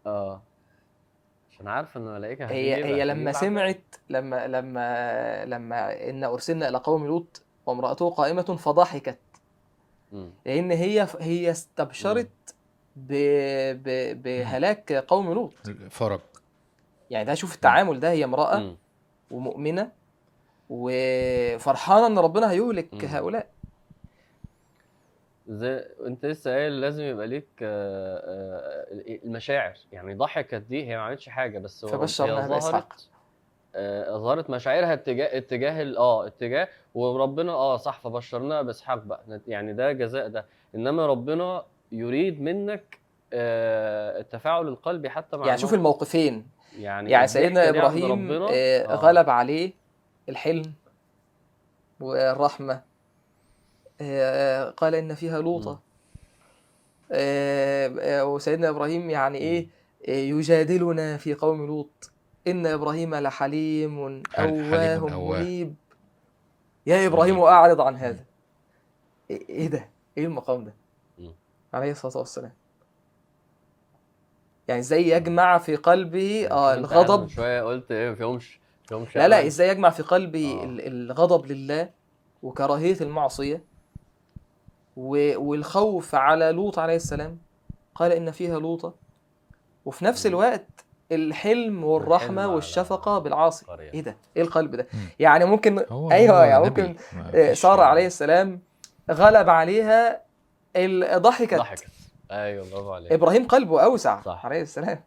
[SPEAKER 1] آه عشان عارفه إن الملائكة
[SPEAKER 3] هي هي لما. سمعت لما لما لما إن أرسلنا إلى قوم لوط وامرأته قائمة فضحكت
[SPEAKER 1] مم.
[SPEAKER 3] لأن هي هي استبشرت ب ب بهلاك قوم لوط
[SPEAKER 2] فرج
[SPEAKER 3] يعني ده شوف التعامل ده هي امرأة
[SPEAKER 1] مم.
[SPEAKER 3] ومؤمنة وفرحانة إن ربنا هيهلك. هؤلاء
[SPEAKER 1] زي انت لسه قايل لازم يبقى ليك آه، آه، المشاعر يعني ضحكت دي هي ما عملتش حاجة بس هو هي. ظهرت آه، ظهرت مشاعرها اتجاه اتجاه آه اتجاه وربنا آه صح فبشرناها بإسحاق بقى يعني ده جزاء ده إنما ربنا يريد منك آه، التفاعل القلبي حتى مع
[SPEAKER 3] يعني شوف
[SPEAKER 1] الموقف.
[SPEAKER 3] الموقفين
[SPEAKER 1] يعني
[SPEAKER 3] يعني سيدنا
[SPEAKER 1] إبراهيم
[SPEAKER 3] آه،
[SPEAKER 1] آه.
[SPEAKER 3] غلب عليه الحلم والرحمة آه، قال إن فيها لوطا آه، آه، وسيدنا إبراهيم يعني إيه؟ آه، يجادلنا في قوم لوط. إن إبراهيم لحليم
[SPEAKER 2] أواه.
[SPEAKER 3] منيب يا إبراهيم أعرض عن هذا. إيه إيه ده؟ إيه المقام ده. عليه الصلاة والسلام. يعني إزاي يجمع في قلبه
[SPEAKER 1] آه
[SPEAKER 3] الغضب؟
[SPEAKER 1] شوية قلت إيه ما فيهمش فيهمش
[SPEAKER 3] لا لا. إزاي يجمع في قلبي
[SPEAKER 1] آه.
[SPEAKER 3] ال- الغضب لله وكراهية المعصية؟ و- والخوف على لوط عليه السلام قال إن فيها لوطا وفي نفس. الوقت الحلم والرحمة
[SPEAKER 1] على
[SPEAKER 3] والشفقة بالعاصي. إيه ده إيه القلب ده. يعني ممكن
[SPEAKER 2] هو
[SPEAKER 3] أيوه
[SPEAKER 2] هو
[SPEAKER 3] يعني. ممكن آه، سارة عليه السلام غلب عليها ضحكت
[SPEAKER 1] ضحكت أيوه برافو عليك
[SPEAKER 3] إبراهيم قلبه أوسع
[SPEAKER 1] صح.
[SPEAKER 3] عليه السلام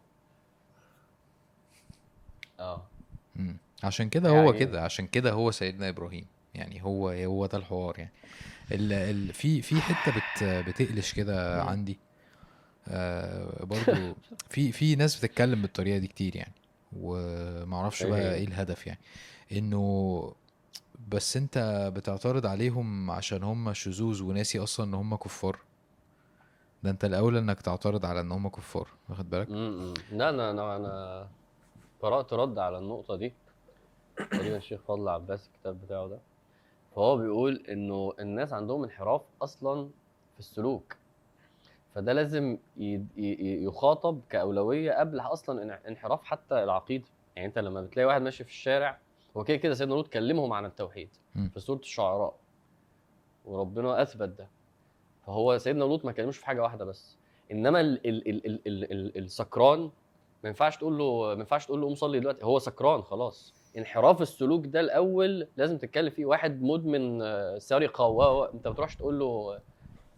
[SPEAKER 2] آه. عشان كده هو
[SPEAKER 1] يعني-
[SPEAKER 2] كده عشان كده هو سيدنا إبراهيم يعني هو هو ده الحوار يعني ال ال في في حتة بت بتقلش كده. عندي. آه برضو في في ناس بتتكلم بالطريقة دي كتير يعني ومعرفش بقى
[SPEAKER 1] هي؟
[SPEAKER 2] إيه الهدف يعني. إنه بس أنت بتعترض عليهم عشان هم شذوذ وناسي أصلا إن هم كفار. ده أنت الاولى إنك تعترض على إن هم كفار واخد بالك؟
[SPEAKER 1] لا أنا أنا أنا قرأت رد على النقطة دي. تقريبا الشيخ فضل عباس الكتاب بتاعه ده. فهو بيقول إنه الناس عندهم انحراف أصلا في السلوك. فده لازم يخاطب كأولوية قبل أصلا انحراف حتى العقيدة. يعني أنت لما بتلاقي واحد ماشي في الشارع هو كده كده سيدنا لوط كلمهم عن التوحيد. في سورة الشعراء وربنا أثبت ده. فهو سيدنا لوط ما كلموش في حاجة واحدة بس. إنما ال ال ال ال ال ال السكران ما ينفعش تقول له ما ينفعش تقول له قوم صلي دلوقتي. هو سكران خلاص. انحراف السلوك ده الأول لازم تتكلم فيه واحد مدمن آه، سرقه و و- انت ما تروحش تقول له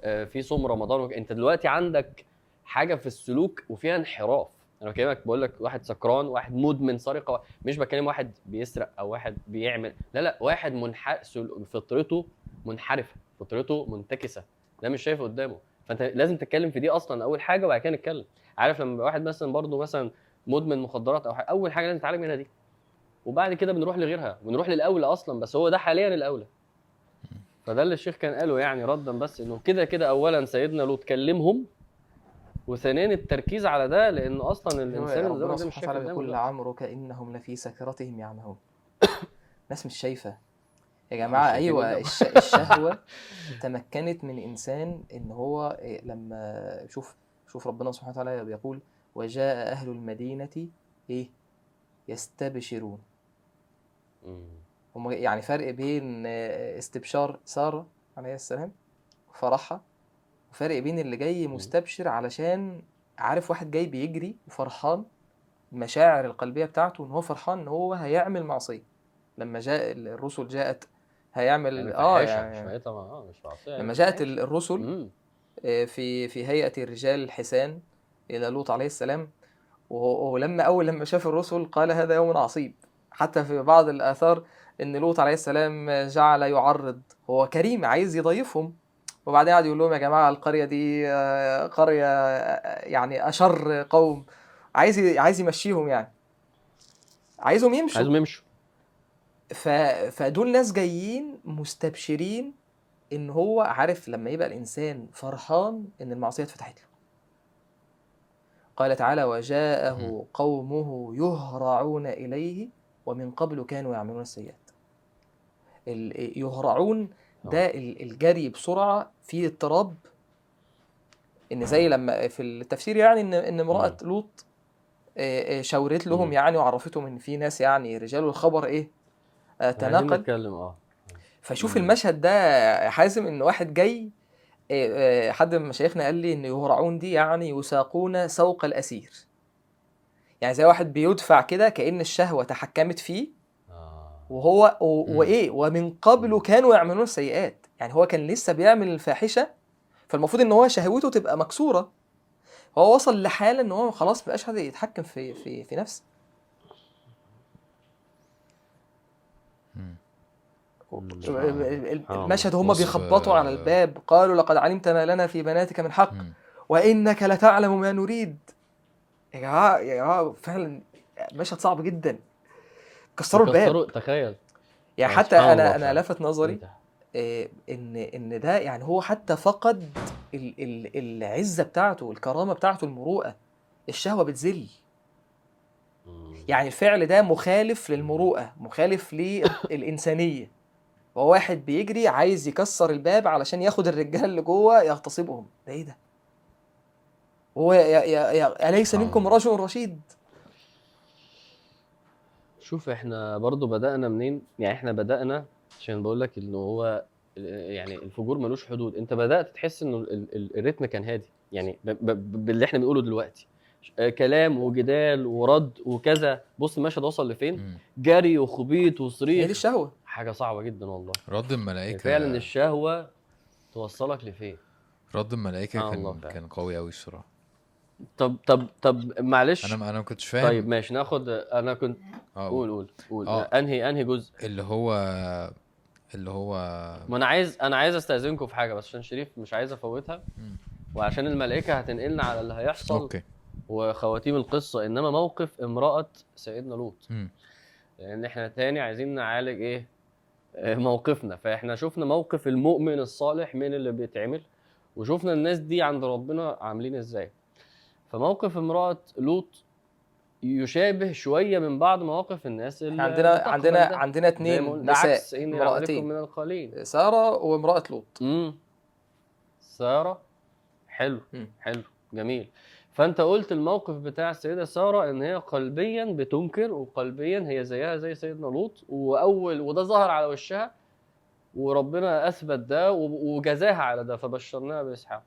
[SPEAKER 1] آه، في صوم رمضان وك... انت دلوقتي عندك حاجة في السلوك وفيها انحراف. أنا بكلمك بقول لك واحد سكران واحد مدمن سرقه مش بكلم واحد بيسرق أو واحد بيعمل. لا لا واحد منح فطرته منحرفة فطرته منتكسة. ده مش شايف قدامه. فأنت لازم تتكلم في دي أصلا أول حاجة وبعد كده نتكلم. عارف لما واحد مثلا برضه مثلا مدمن مخدرات أو حاجة أول حاجة لازم نتعالج منها دي. وبعد كده بنروح لغيرها بنروح للأولى أصلا بس هو ده حاليا الأولى فده اللي الشيخ كان قاله يعني ردا بس إنه كده كده اولا سيدنا لوط كلمهم وثانيا التركيز على ده لأن أصلا الإنسان اللي
[SPEAKER 3] ربنا
[SPEAKER 1] مش
[SPEAKER 3] سبحانه
[SPEAKER 1] شايف
[SPEAKER 3] وتعالى
[SPEAKER 1] قدامه
[SPEAKER 3] بيقول
[SPEAKER 1] دلوقتي.
[SPEAKER 3] لعمرك إنهم لفي سكرتهم يعمهون ناس مش شايفة يا جماعة
[SPEAKER 1] أيوه.
[SPEAKER 3] الش... الشهوة تمكنت من إنسان إن هو إيه، لما شوف شوف ربنا سبحانه وتعالى بيقول وجاء أهل المدينة إيه يستبشرون. هم يعني فرق بين آه، استبشار سارة عليه السلام وفرحها وفرق بين اللي جاي مستبشر علشان عارف واحد جاي بيجري وفرحان المشاعر القلبية بتاعته إن هو فرحان إن هو هيعمل معصية لما جاء الرسل جاءت هيعمل
[SPEAKER 1] يعني آه
[SPEAKER 3] يعني
[SPEAKER 1] مش طبعا آه مش معصية
[SPEAKER 3] لما
[SPEAKER 1] يعني
[SPEAKER 3] جاءت
[SPEAKER 1] فاحشة.
[SPEAKER 3] ال- الرسل. آه، في في هيئة الرجال الحسان إلى لوط عليه السلام ولما أول لما شاف الرسل قال هذا يوم عصيب حتى في بعض الآثار إن لوط عليه السلام جعل يعرض. هو كريم عايز يضيفهم. وبعدين قعد يقول لهم يا جماعة القرية دي آه، قرية آه، يعني أشر قوم. عايز عايز يمشيهم يعني. عايزهم يمشوا.
[SPEAKER 1] عايزهم يمشوا.
[SPEAKER 3] ف... فدول ناس جايين مستبشرين إن هو عارف لما يبقى الإنسان فرحان إن المعصية اتفتحت له. قال تعالى وجاءه. قومه يهرعون إليه ومن قبل كانوا يعملون السيئات. ال- يهرعون ده ال- الجري بسرعة في اضطراب إن زي لما في التفسير يعني إن إن امرأة لوط آه، آه، شاورت لهم. يعني وعرفتهم إن في ناس يعني رجال الخبر إيه؟ آه، تناقل.
[SPEAKER 1] آه.
[SPEAKER 3] فشوف. المشهد ده حازم إن واحد جاي آه، آه، حد من مشايخنا قال لي إن يهرعون دي يعني يساقون سوق الأسير. يعني زي واحد بيدفع كده كأن الشهوة تحكمت فيه
[SPEAKER 1] آه
[SPEAKER 3] وهو. وإيه ومن قبل كانوا يعملون السيئات يعني هو كان لسه بيعمل الفاحشة فالمفروض إن هو شهوته تبقى مكسورة هو وصل لحالة إن هو خلاص مبقاش قادر يتحكم في في في نفسه
[SPEAKER 2] مم.
[SPEAKER 3] المشهد هم بيخبطوا على
[SPEAKER 2] آه،
[SPEAKER 3] الباب قالوا لقد علمت ما لنا في بناتك من حق. وإنك لتعلم ما نريد يا جماعة يا جماعة فعلا مشهد صعب جدا. كسروا الباب.
[SPEAKER 1] كسروا تخيل.
[SPEAKER 3] يعني حتى أنا
[SPEAKER 1] أنا.
[SPEAKER 3] لفت نظري
[SPEAKER 1] إنت-
[SPEAKER 3] آه، إن إن ده يعني هو حتى فقد ال ال العزة بتاعته الكرامة بتاعته المروءة. الشهوة بتذل. يعني الفعل ده مخالف للمروءة مخالف للإنسانية. هو واحد بيجري عايز يكسر الباب علشان ياخد الرجال اللي جوه يغتصبهم. ده إيه ده؟ هو يا يا يا أليس منكم رجل رشيد؟
[SPEAKER 1] شوف إحنا برضو بدأنا منين؟ يعني إحنا بدأنا عشان بقول لك إنه هو يعني الفجور ملوش حدود. أنت بدأت تحس إنه ال- ال- الريتم كان هادي. يعني ب- ب- باللي إحنا بنقوله دلوقتي. آه، كلام وجدال ورد وكذا. بص المشهد وصل لفين. جري وخبيط
[SPEAKER 3] هي دي
[SPEAKER 1] وصريخ
[SPEAKER 3] الشهوة.
[SPEAKER 1] حاجة صعبة جدا والله.
[SPEAKER 2] رد الملائكة.
[SPEAKER 1] فعلا الشهوة توصلك لفين؟
[SPEAKER 2] رد الملائكة
[SPEAKER 1] سبحان الله
[SPEAKER 2] كان. كان قوي قوي الصراحة.
[SPEAKER 1] طب طب طب معلش.
[SPEAKER 2] أنا ما أنا ما كنتش فاهم.
[SPEAKER 1] طيب ماشي ناخد أنا كنت
[SPEAKER 2] آه
[SPEAKER 1] قول قول. قول
[SPEAKER 2] آه.
[SPEAKER 1] أنهي أنهي جزء؟
[SPEAKER 2] اللي هو اللي هو
[SPEAKER 1] ما أنا عايز أنا عايز أستأذنكم في حاجة بس عشان شريف مش عايز أفوتها.
[SPEAKER 2] مم.
[SPEAKER 1] وعشان الملائكة هتنقلنا على اللي هيحصل
[SPEAKER 2] أوكي.
[SPEAKER 1] وخواتيم القصة إنما موقف امرأة سيدنا لوط.
[SPEAKER 2] مم.
[SPEAKER 1] لأن إحنا تاني عايزين نعالج إيه؟ آه، موقفنا. فإحنا شفنا موقف المؤمن الصالح من اللي بيتعمل وشفنا الناس دي عند ربنا عاملين إزاي. فموقف امرأة لوط يشابه شوية من بعض مواقف الناس اللي
[SPEAKER 3] عندنا عندنا
[SPEAKER 1] ده.
[SPEAKER 3] عندنا
[SPEAKER 1] قلنا،
[SPEAKER 3] نساء امرأتين.
[SPEAKER 1] من القليل.
[SPEAKER 3] سارة وامرأة لوط.
[SPEAKER 1] امم سارة حلو
[SPEAKER 3] مم.
[SPEAKER 1] حلو جميل. فأنت قلت الموقف بتاع السيدة سارة إن هي قلبيا بتنكر وقلبيا هي زيها زي سيدنا لوط واول وده ظهر على وشها وربنا أثبت ده وجزاها على ده فبشرناها بإسحاق.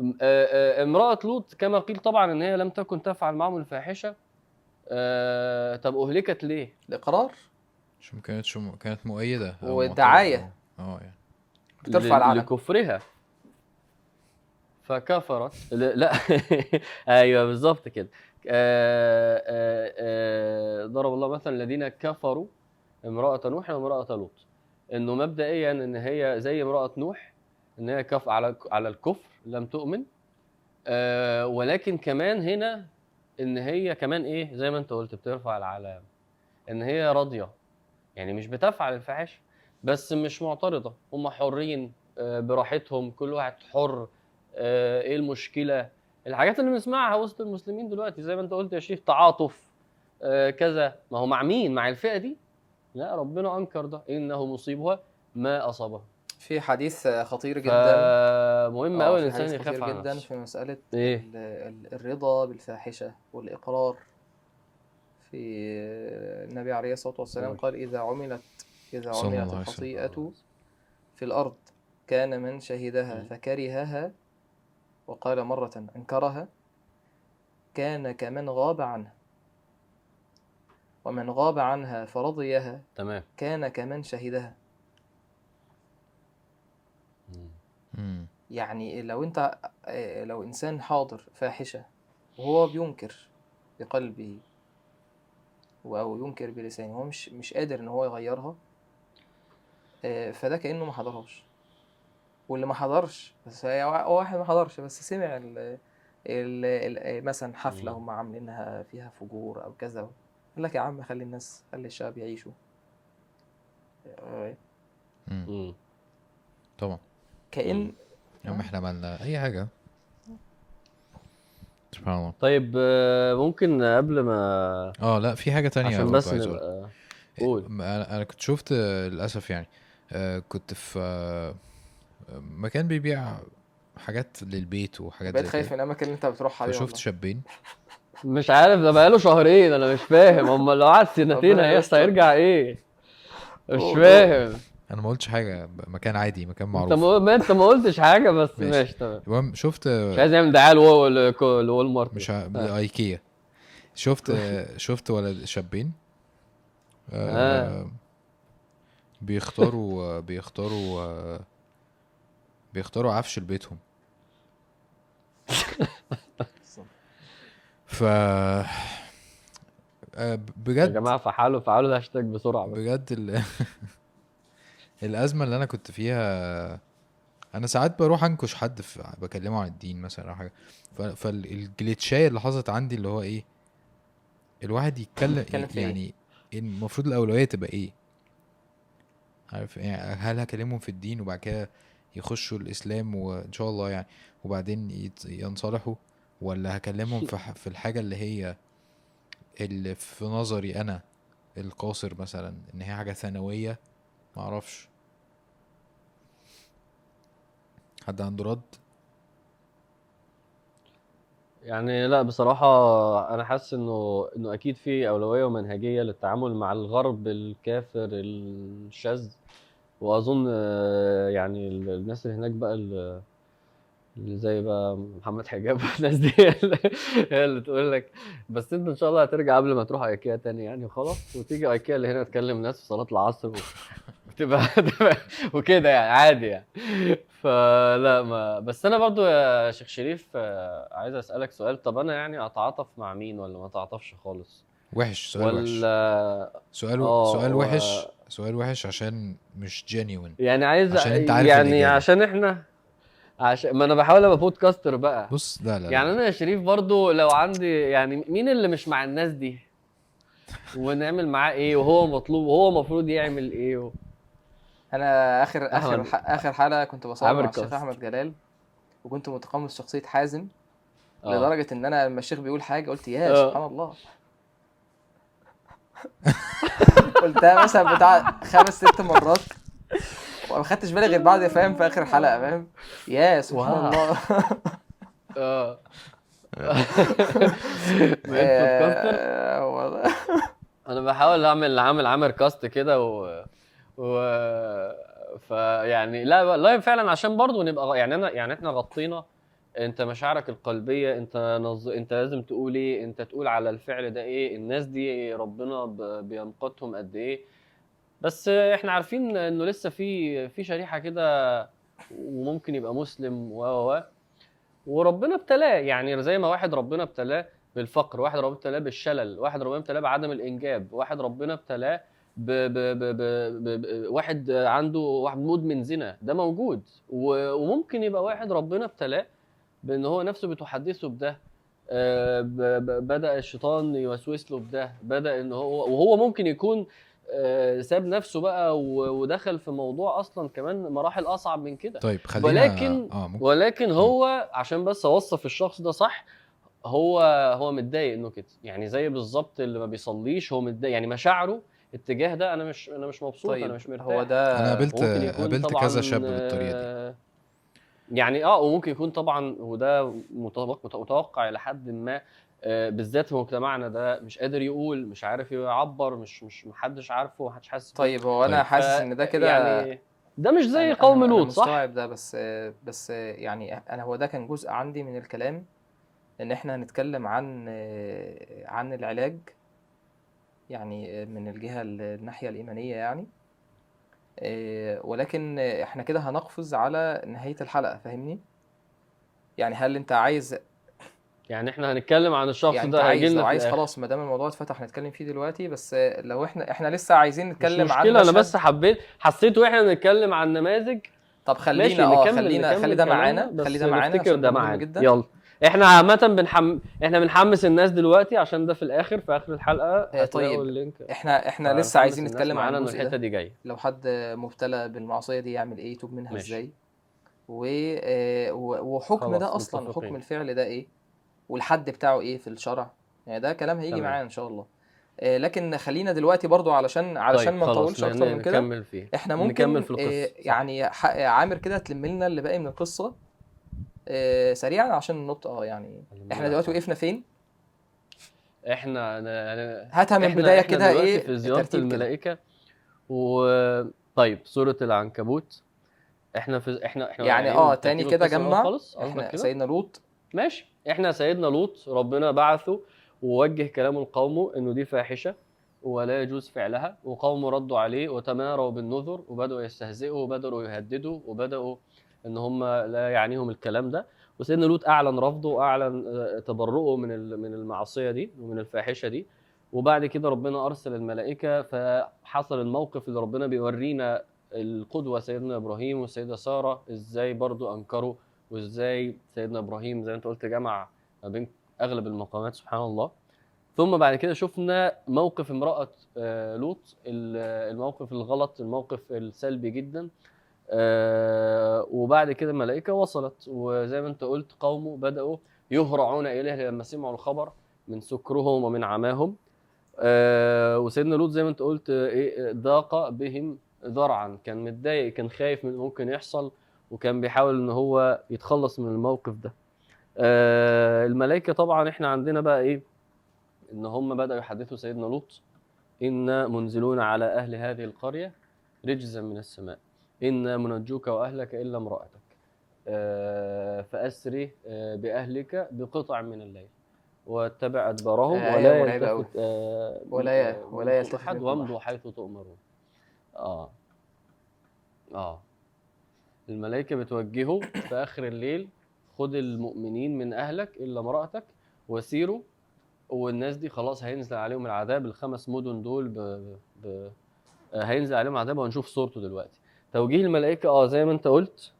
[SPEAKER 1] آه، آه، امرأة لوط كما قيل طبعا إن هي لم تكن تفعل معهم الفاحشة. آه، طب أهلكت ليه؟
[SPEAKER 3] الاقرار
[SPEAKER 2] مش ما كانتش م... كانت مؤيدة.
[SPEAKER 3] والدعاية.
[SPEAKER 2] معترضة. آه يعني.
[SPEAKER 3] بترفع العلم
[SPEAKER 1] لكفرها. فكفرت. لا, لا. أيوه بالظبط كده. آه، آه، ضرب الله مثلا الذين كفروا امرأة نوح وامرأة لوط. إنه مبدئيا إن هي زي امرأة نوح إن هي كف على على الكفر. لم تؤمن. آه، ولكن كمان هنا إن هي كمان إيه زي ما أنت قلت بترفع العلام إن هي راضية. يعني مش بتفعل الفاحشه بس مش معترضة. هم حرين آه، براحتهم كل واحد حر آه، إيه المشكلة؟ الحاجات اللي بنسمعها وسط المسلمين دلوقتي زي ما أنت قلت يا شيخ تعاطف آه، كذا. ما هو مع مين؟ مع الفئة دي؟ لا ربنا أنكر ده. إنه مصيبها ما اصابه
[SPEAKER 3] في حديث خطير جدا.
[SPEAKER 1] فمهم
[SPEAKER 3] آه،
[SPEAKER 1] قوي
[SPEAKER 3] في
[SPEAKER 1] الإنسان
[SPEAKER 3] حديث
[SPEAKER 1] يخاف
[SPEAKER 3] خطير
[SPEAKER 1] على
[SPEAKER 3] جدا في مسألة
[SPEAKER 1] إيه؟
[SPEAKER 3] ال- ال- الرضا بالفاحشة والإقرار. في النبي عليه الصلاة والسلام. قال إذا عملت
[SPEAKER 2] الله
[SPEAKER 3] عملت. الخطيئة في الأرض كان من شهدها. فكرهها وقال مرة أنكرها؟ كان كمن غاب عنها. ومن غاب عنها فرضيها
[SPEAKER 1] تمام.
[SPEAKER 3] كان كمن شهدها
[SPEAKER 1] مم.
[SPEAKER 2] مم.
[SPEAKER 3] يعني لو انت آه، لو انسان حاضر فاحشة وهو بينكر بقلبه أو ينكر بلسانه هو مش مش قادر إن هو يغيرها آه، فده كأنه ما حضرهاش واللي ما حضرش بس هي وا- واحد ما حضرش بس سمع ال ال ال مثلا حفلة
[SPEAKER 1] مم.
[SPEAKER 3] هم عاملينها فيها فجور أو كذا قال لك يا عم خلي الناس خلي الشباب يعيشوا آه،.
[SPEAKER 2] طبعا
[SPEAKER 3] كأن.
[SPEAKER 2] يا عم إحنا عملنا أي حاجة. سبحان الله.
[SPEAKER 1] طيب آه، ممكن قبل ما
[SPEAKER 2] آه لا في حاجة تانية
[SPEAKER 1] عشان بس. نبقى قول.
[SPEAKER 2] أنا أنا كنت شفت آه، للأسف يعني آه، كنت في مكان بيبيع حاجات للبيت وحاجات
[SPEAKER 3] بقيت خايف من الأماكن اللي أنت بتروحها دي
[SPEAKER 2] فشفت
[SPEAKER 3] والله.
[SPEAKER 2] شابين.
[SPEAKER 1] مش عارف ده بقاله شهرين أنا مش فاهم. هم لو قعد سنتين. هيرجع إيه؟ مش فاهم.
[SPEAKER 2] أنا ما قلتش حاجة مكان عادي مكان
[SPEAKER 1] أنت
[SPEAKER 2] معروف
[SPEAKER 1] ما ما أنت ما قلتش حاجة بس
[SPEAKER 2] ماشي.
[SPEAKER 1] تمام
[SPEAKER 2] المهم شفت
[SPEAKER 1] مش عايز يعمل دعاية لوال مارت
[SPEAKER 2] مش ع...
[SPEAKER 1] آه.
[SPEAKER 2] ايكيا شفت شفت ولد شابين آه.
[SPEAKER 1] آه.
[SPEAKER 2] بيختاروا بيختاروا آه، بيختاروا عفش لبيتهم ف آه،
[SPEAKER 1] يا
[SPEAKER 2] بجد
[SPEAKER 1] جماعة فعلوا فعلوا ده هاشتاج بسرعة بس
[SPEAKER 2] بجد ال... الأزمة اللي أنا كنت فيها أنا ساعات بروح أنكش حد في بكلمه عن الدين مثلا أو حاجة. ف... فالجليتشاية اللي حصلت عندي اللي هو إيه؟ الواحد يتكلم
[SPEAKER 3] في إيه؟
[SPEAKER 2] يعني المفروض الأولوية تبقى إيه؟ عارف يعني هل هكلمهم في الدين وبعد كده يخشوا الإسلام وإن شاء الله يعني وبعدين يت- ينصلحوا ولا هكلمهم في في الحاجة اللي هي اللي في نظري أنا القاصر مثلا إن هي حاجة ثانوية؟ معرفش. حد عنده رد؟
[SPEAKER 1] يعني لا بصراحة أنا حاسس إنه إنه أكيد في أولوية ومنهجية للتعامل مع الغرب الكافر الشاذ. وأظن آه، يعني ال- الناس اللي هناك بقى ال- اللي زي بقى محمد حجاب والناس دي هي اللي- تقول لك. بس أنت إن شاء الله هترجع قبل ما تروح أيكيا تاني يعني وخلاص. وتيجي أيكيا اللي هنا تكلم ناس في صلاة العصر تبقى- وكده يعني عادي يعني. فلا ما بس أنا برضو يا شيخ شريف آه، عايز أسألك سؤال. طب أنا يعني أتعاطف مع مين ولا ما أتعاطفش خالص؟
[SPEAKER 2] وحش سؤال وحش.
[SPEAKER 1] ولا
[SPEAKER 2] سؤال
[SPEAKER 1] آه،
[SPEAKER 2] سؤال وحش سؤال وحش عشان مش جينيون
[SPEAKER 1] يعني عايز
[SPEAKER 2] عشان أنت عارف
[SPEAKER 1] يعني
[SPEAKER 2] الإجابة.
[SPEAKER 1] عشان إحنا عشان ما أنا بحاول أبقى بودكاستر بقى.
[SPEAKER 2] بص لا لا
[SPEAKER 1] يعني. أنا يا شريف برضو لو عندي يعني مين اللي مش مع الناس دي؟ ونعمل معاه إيه؟ وهو مطلوب وهو المفروض يعمل إيه؟ و...
[SPEAKER 3] أنا
[SPEAKER 1] آخر
[SPEAKER 3] آخر آخر حلقة كنت بصور مع الشيخ. أحمد جلال وكنت متقمص شخصية حازم
[SPEAKER 1] آه.
[SPEAKER 3] لدرجة إن أنا لما الشيخ بيقول حاجة قلت يا
[SPEAKER 1] آه.
[SPEAKER 3] سبحان الله قلتها مثلا بتاع خمس ست مرات وما خدتش بالي غير بعد فاهم في آخر حلقة فاهم يا سبحان. الله
[SPEAKER 1] آه
[SPEAKER 3] آه، والله.
[SPEAKER 1] أنا بحاول أعمل عامل عامر كاست كده و و فيعني لا لا فعلا عشان برضه نبقى يعني أنا يعني إحنا غطينا أنت مشاعرك القلبية أنت نظ... أنت لازم تقول إيه أنت تقول على الفعل ده إيه الناس دي ربنا ب... بينقذهم قد إيه. بس إحنا عارفين إنه لسه في في شريحة كده وممكن يبقى مسلم و و. وربنا ابتلاه يعني زي ما واحد ربنا ابتلاه بالفقر واحد ربنا ابتلاه بالشلل واحد ربنا ابتلاه بعدم الإنجاب واحد ربنا ابتلاه ب... ب... ب... ب... ب... ب... واحد عنده واحد مدمن زنا ده موجود. وممكن يبقى واحد ربنا ابتلاه بإن هو نفسه بتحدثه بده آه،. بدأ الشيطان يوسوس له بده بدأ إن هو وهو ممكن يكون آه، ساب نفسه بقى. ودخل في موضوع أصلا كمان مراحل أصعب من كده
[SPEAKER 2] طيب خلينا
[SPEAKER 1] ولكن
[SPEAKER 2] آه ممكن
[SPEAKER 1] ولكن هو عشان بس اوصف الشخص ده صح هو هو متضايق إنه كده يعني زي بالظبط اللي ما بيصليش هو متضايق يعني مشاعره اتجاه ده أنا مش أنا مش مبسوط
[SPEAKER 3] طيب
[SPEAKER 1] أنا مش مرتاح
[SPEAKER 3] هو ده
[SPEAKER 2] أنا قابلت قابلت كذا شاب بالطريقة دي
[SPEAKER 1] آه، يعني آه وممكن يكون طبعا وده متوقع متوقع إلى حد ما آه، بالذات في مجتمعنا ده مش قادر يقول مش عارف يعبر مش مش محدش عارفه محدش حاسس.
[SPEAKER 3] طيب هو أنا
[SPEAKER 2] طيب.
[SPEAKER 3] حاسس إن ده كده
[SPEAKER 1] يعني ده مش زي قوم لوط صح؟
[SPEAKER 3] مستوعب ده بس بس يعني أنا هو ده كان جزء عندي من الكلام إن إحنا هنتكلم عن عن العلاج يعني من الجهة الناحية الإيمانية يعني. ولكن إحنا كده هنقفز على نهاية الحلقة فاهمني؟ يعني هل أنت عايز
[SPEAKER 1] يعني إحنا هنتكلم عن الشخص
[SPEAKER 3] يعني
[SPEAKER 1] ده
[SPEAKER 3] عايز لو عايز خلاص ما دام الموضوع اتفتح نتكلم فيه دلوقتي بس لو إحنا إحنا لسه عايزين
[SPEAKER 1] مش
[SPEAKER 3] نتكلم عن
[SPEAKER 1] مشكلة
[SPEAKER 3] أنا
[SPEAKER 1] بس حبيت حسيت وإحنا بنتكلم عن نماذج.
[SPEAKER 3] طب خلينا
[SPEAKER 1] آه
[SPEAKER 3] خلينا
[SPEAKER 1] نكمل
[SPEAKER 3] خلي ده معانا خلي ده معانا
[SPEAKER 1] ده معانا.
[SPEAKER 3] جدا.
[SPEAKER 1] يلا. إحنا عامة بنحم... إحنا بنحمس الناس دلوقتي عشان ده في الآخر في آخر الحلقة
[SPEAKER 3] آه،
[SPEAKER 1] هتلاقوا
[SPEAKER 3] طيب.
[SPEAKER 1] اللينك
[SPEAKER 3] إحنا
[SPEAKER 1] إحنا
[SPEAKER 3] لسه عايزين نتكلم عن ده
[SPEAKER 1] دي جاية
[SPEAKER 3] لو حد مبتلى بالمعصية دي يعمل إيه يتوب منها. إزاي و... آه، و- وحكم ده أصلا
[SPEAKER 1] متفقين.
[SPEAKER 3] حكم الفعل ده إيه والحد بتاعه إيه في الشرع يعني ده كلام هيجي. معانا إن شاء الله آه، لكن خلينا دلوقتي برضو علشان علشان
[SPEAKER 1] طيب
[SPEAKER 3] ما نطولش
[SPEAKER 1] أكتر
[SPEAKER 3] من كده إحنا ممكن
[SPEAKER 1] نكمل في
[SPEAKER 3] آه،
[SPEAKER 1] القصة صح.
[SPEAKER 3] يعني عامر كده تلم لنا اللي باقي من القصة آه، سريعا عشان النط آه يعني إحنا دلوقتي وقفنا فين؟
[SPEAKER 1] إحنا أنا...
[SPEAKER 3] هاتها من
[SPEAKER 1] إحنا
[SPEAKER 3] كده إيه؟
[SPEAKER 1] في
[SPEAKER 3] كده.
[SPEAKER 1] الملائكة. و طيب سورة العنكبوت. إحنا في إحنا إحنا
[SPEAKER 3] يعني آه تاني كده جمع.
[SPEAKER 1] خالص؟ إحنا
[SPEAKER 3] سيدنا لوط.
[SPEAKER 1] ماشي. إحنا سيدنا لوط ربنا بعثه ووجه كلامه لقومه إنه دي فاحشة ولا يجوز فعلها وقومه ردوا عليه وتماروا بالنذر وبدأوا يستهزئوا وبدأوا يهددوا وبدأوا إن هم لا يعنيهم الكلام ده. وسيدنا لوط أعلن رفضه وأعلن آه، تبرؤه من من المعصية دي ومن الفاحشة دي. وبعد كده ربنا أرسل الملائكة فحصل الموقف اللي ربنا بيورينا القدوة سيدنا إبراهيم والسيده سارة إزاي برضو أنكروا وإزاي سيدنا إبراهيم زي ما أنت قلت جمع ما بين أغلب المقامات سبحان الله. ثم بعد كده شفنا موقف امرأة آه، لوط ال- الموقف الغلط الموقف السلبي جدا. آه، وبعد كده الملائكة وصلت وزي ما انت قلت قومه بدأوا يهرعون إليه لما سمعوا الخبر من سكرهم ومن عماهم. آه، وسيدنا لوط زي ما انت قلت آه، إيه ضاق بهم ذرعا. كان متضايق كان خايف من ممكن يحصل وكان بيحاول إن هو يتخلص من الموقف ده. الملائكة طبعا إحنا عندنا بقى إيه؟ إن هم بدأوا يحدثوا سيدنا لوط إنا منزلون على أهل هذه القرية رجزا من السماء. أنا منجوك واهلك الا امراتك. آه، فاسري آه، بأهلك بقطع من الليل. واتبع أدبارهم
[SPEAKER 3] آه،
[SPEAKER 1] ولا. يلتفت آه،
[SPEAKER 3] ولا ولا يلتفت منكم
[SPEAKER 1] وامضوا
[SPEAKER 3] أحد.
[SPEAKER 1] حيث تؤمرون. آه. آه. الملائكة بتوجهه في آخر الليل خد المؤمنين من أهلك إلا امرأتك وسيروا. والناس دي خلاص هينزل عليهم العذاب الخمس مدن دول ب... ب... آه، هينزل عليهم عذاب وهنشوف صورته دلوقتي. توجيه الملائكة آه زي ما أنت قلت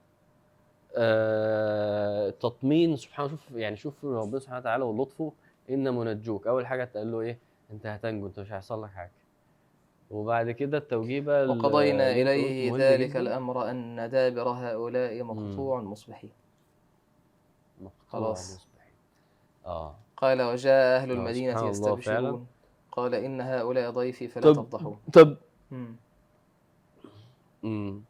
[SPEAKER 1] آه تطمين سبحان شوف يعني شوف ربنا سبحانه وتعالى ولطفه إن منجوك أول حاجة اتقال له إيه أنت هتنجو أنت مش هيحصل لك حاجة وبعد كده التوجيه بقى
[SPEAKER 3] وقضينا
[SPEAKER 1] مهم
[SPEAKER 3] ذلك
[SPEAKER 1] جداً.
[SPEAKER 3] الأمر أن دابر هؤلاء مقطوع مصبحين خلاص.
[SPEAKER 1] مصبحين. آه
[SPEAKER 3] قال وجاء
[SPEAKER 1] الله فعلاً.
[SPEAKER 3] يستبشرون قال إن هؤلاء ضيفي فلا
[SPEAKER 1] طب-
[SPEAKER 3] تفضحون
[SPEAKER 1] طب
[SPEAKER 3] مم.
[SPEAKER 1] امم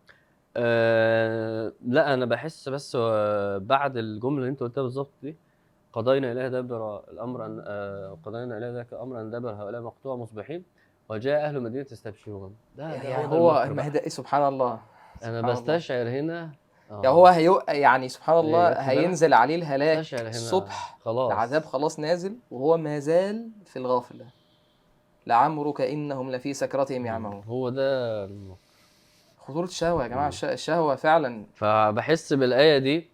[SPEAKER 1] آه لا أنا بحس بس آه، بعد الجملة اللي أنت قلتها بالظبط دي قضينا اليه دبر الأمر أن آه قضينا اليه ذاك الأمر أن دبر هؤلاء مقطوع مصبحين وجاء أهل المدينة يستبشرون ده, ده؟
[SPEAKER 3] يعني
[SPEAKER 1] ده
[SPEAKER 3] هو
[SPEAKER 1] المكر
[SPEAKER 3] ما
[SPEAKER 1] بقى.
[SPEAKER 3] هي ده- سبحان الله.
[SPEAKER 1] أنا
[SPEAKER 3] سبحان الله.
[SPEAKER 1] بستشعر هنا آه،
[SPEAKER 3] يعني هو هيو يعني سبحان
[SPEAKER 1] إيه،
[SPEAKER 3] الله
[SPEAKER 1] بالك؟
[SPEAKER 3] هينزل عليه الهلاك
[SPEAKER 1] بستشعر هنا.
[SPEAKER 3] الصبح.
[SPEAKER 1] خلاص.
[SPEAKER 3] العذاب خلاص نازل وهو ما زال في الغافلة. لعمرك إنهم لفي سكرتهم يعمهون.
[SPEAKER 1] هو ده.
[SPEAKER 3] خطورة الشهوة يا جماعة.
[SPEAKER 1] مم.
[SPEAKER 3] الش- الشهوة فعلا.
[SPEAKER 1] فبحس بالآية دي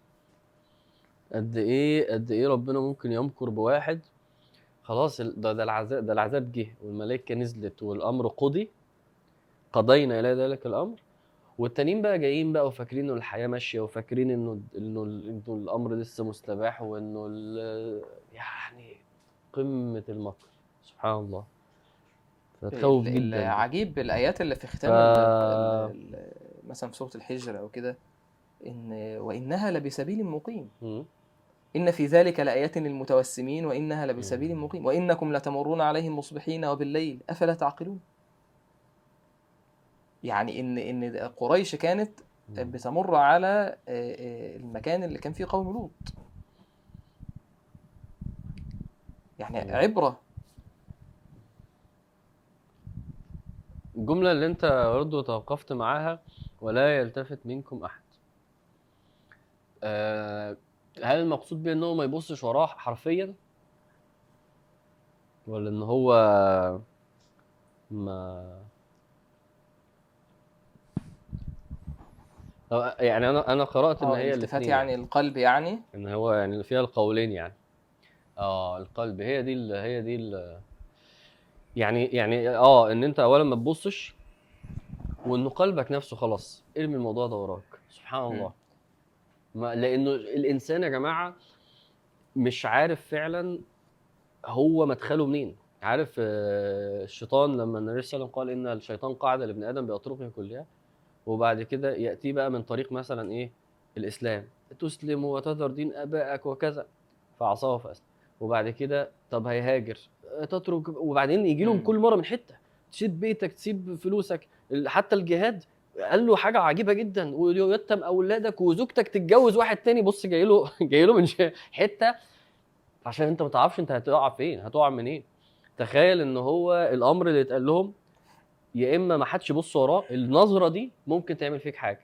[SPEAKER 1] قد إيه قد إيه ربنا ممكن يمكر بواحد. خلاص ده ده العذاب ده العذاب جه والملائكة نزلت والأمر قضي. قضينا إلى ذلك الأمر. والتانيين بقى جايين بقى وفاكرين إنه الحياة ماشية وفاكرين إنه إنه إنه الأمر لسه مستباح وإنه يعني قمة المكر. سبحان الله. فتخوف جدا
[SPEAKER 3] العجيب بالآيات اللي في ختام
[SPEAKER 1] ف-
[SPEAKER 3] مثلا في سورة الحجر أو كده إن وإنها لبسبيل مقيم. إن في ذلك لآيات للمتوسمين وإنها لبسبيل. مقيم وإنكم لتمرون عليهم مصبحين وبالليل أفلا تعقلون يعني إن إن قريش كانت. بتمر على آه، آه، المكان اللي كان فيه قوم لوط يعني. عبرة
[SPEAKER 1] الجملة اللي انت برضه توقفت معاها ولا يلتفت منكم أحد. آه هل المقصود بيه ان هو ما يبصش وراه حرفيا؟ ولا إن هو ما يعني أنا أنا قرأت
[SPEAKER 3] إن
[SPEAKER 1] هي
[SPEAKER 3] الالتفات يعني القلب يعني؟
[SPEAKER 1] إن هو يعني فيها القولين يعني. آه القلب. هي دي هي دي يعني يعني آه إن أنت اولا ما تبصش وانه قلبك نفسه خلاص ارمي الموضوع ده وراك. سبحان. الله. ما لأنه الإنسان يا جماعة مش عارف فعلا هو مدخله منين. عارف آه، الشيطان لما النبي صلى الله عليه وسلم قال إن الشيطان قاعد لابن آدم بأطرقه كلها وبعد كده يأتي بقى من طريق مثلا إيه؟ الإسلام. تسلم وتذر دين آبائك وكذا. فعصاه فأسلم. وبعد كده طب هيهاجر آه، تترك وبعدين يجي لهم. كل مرة من حتة تسيب بيتك تسيب فلوسك حتى الجهاد قال له حاجة عجيبة جدا ويتم أولادك وزوجتك تتجوز واحد تاني بص جاي له جاي له من حتة. عشان انت ما تعرفش انت هتقع فين هتقع منين. تخيل ان هو الأمر اللي اتقال لهم يا إما ما حدش يبص وراه النظرة دي ممكن تعمل فيك حاجة.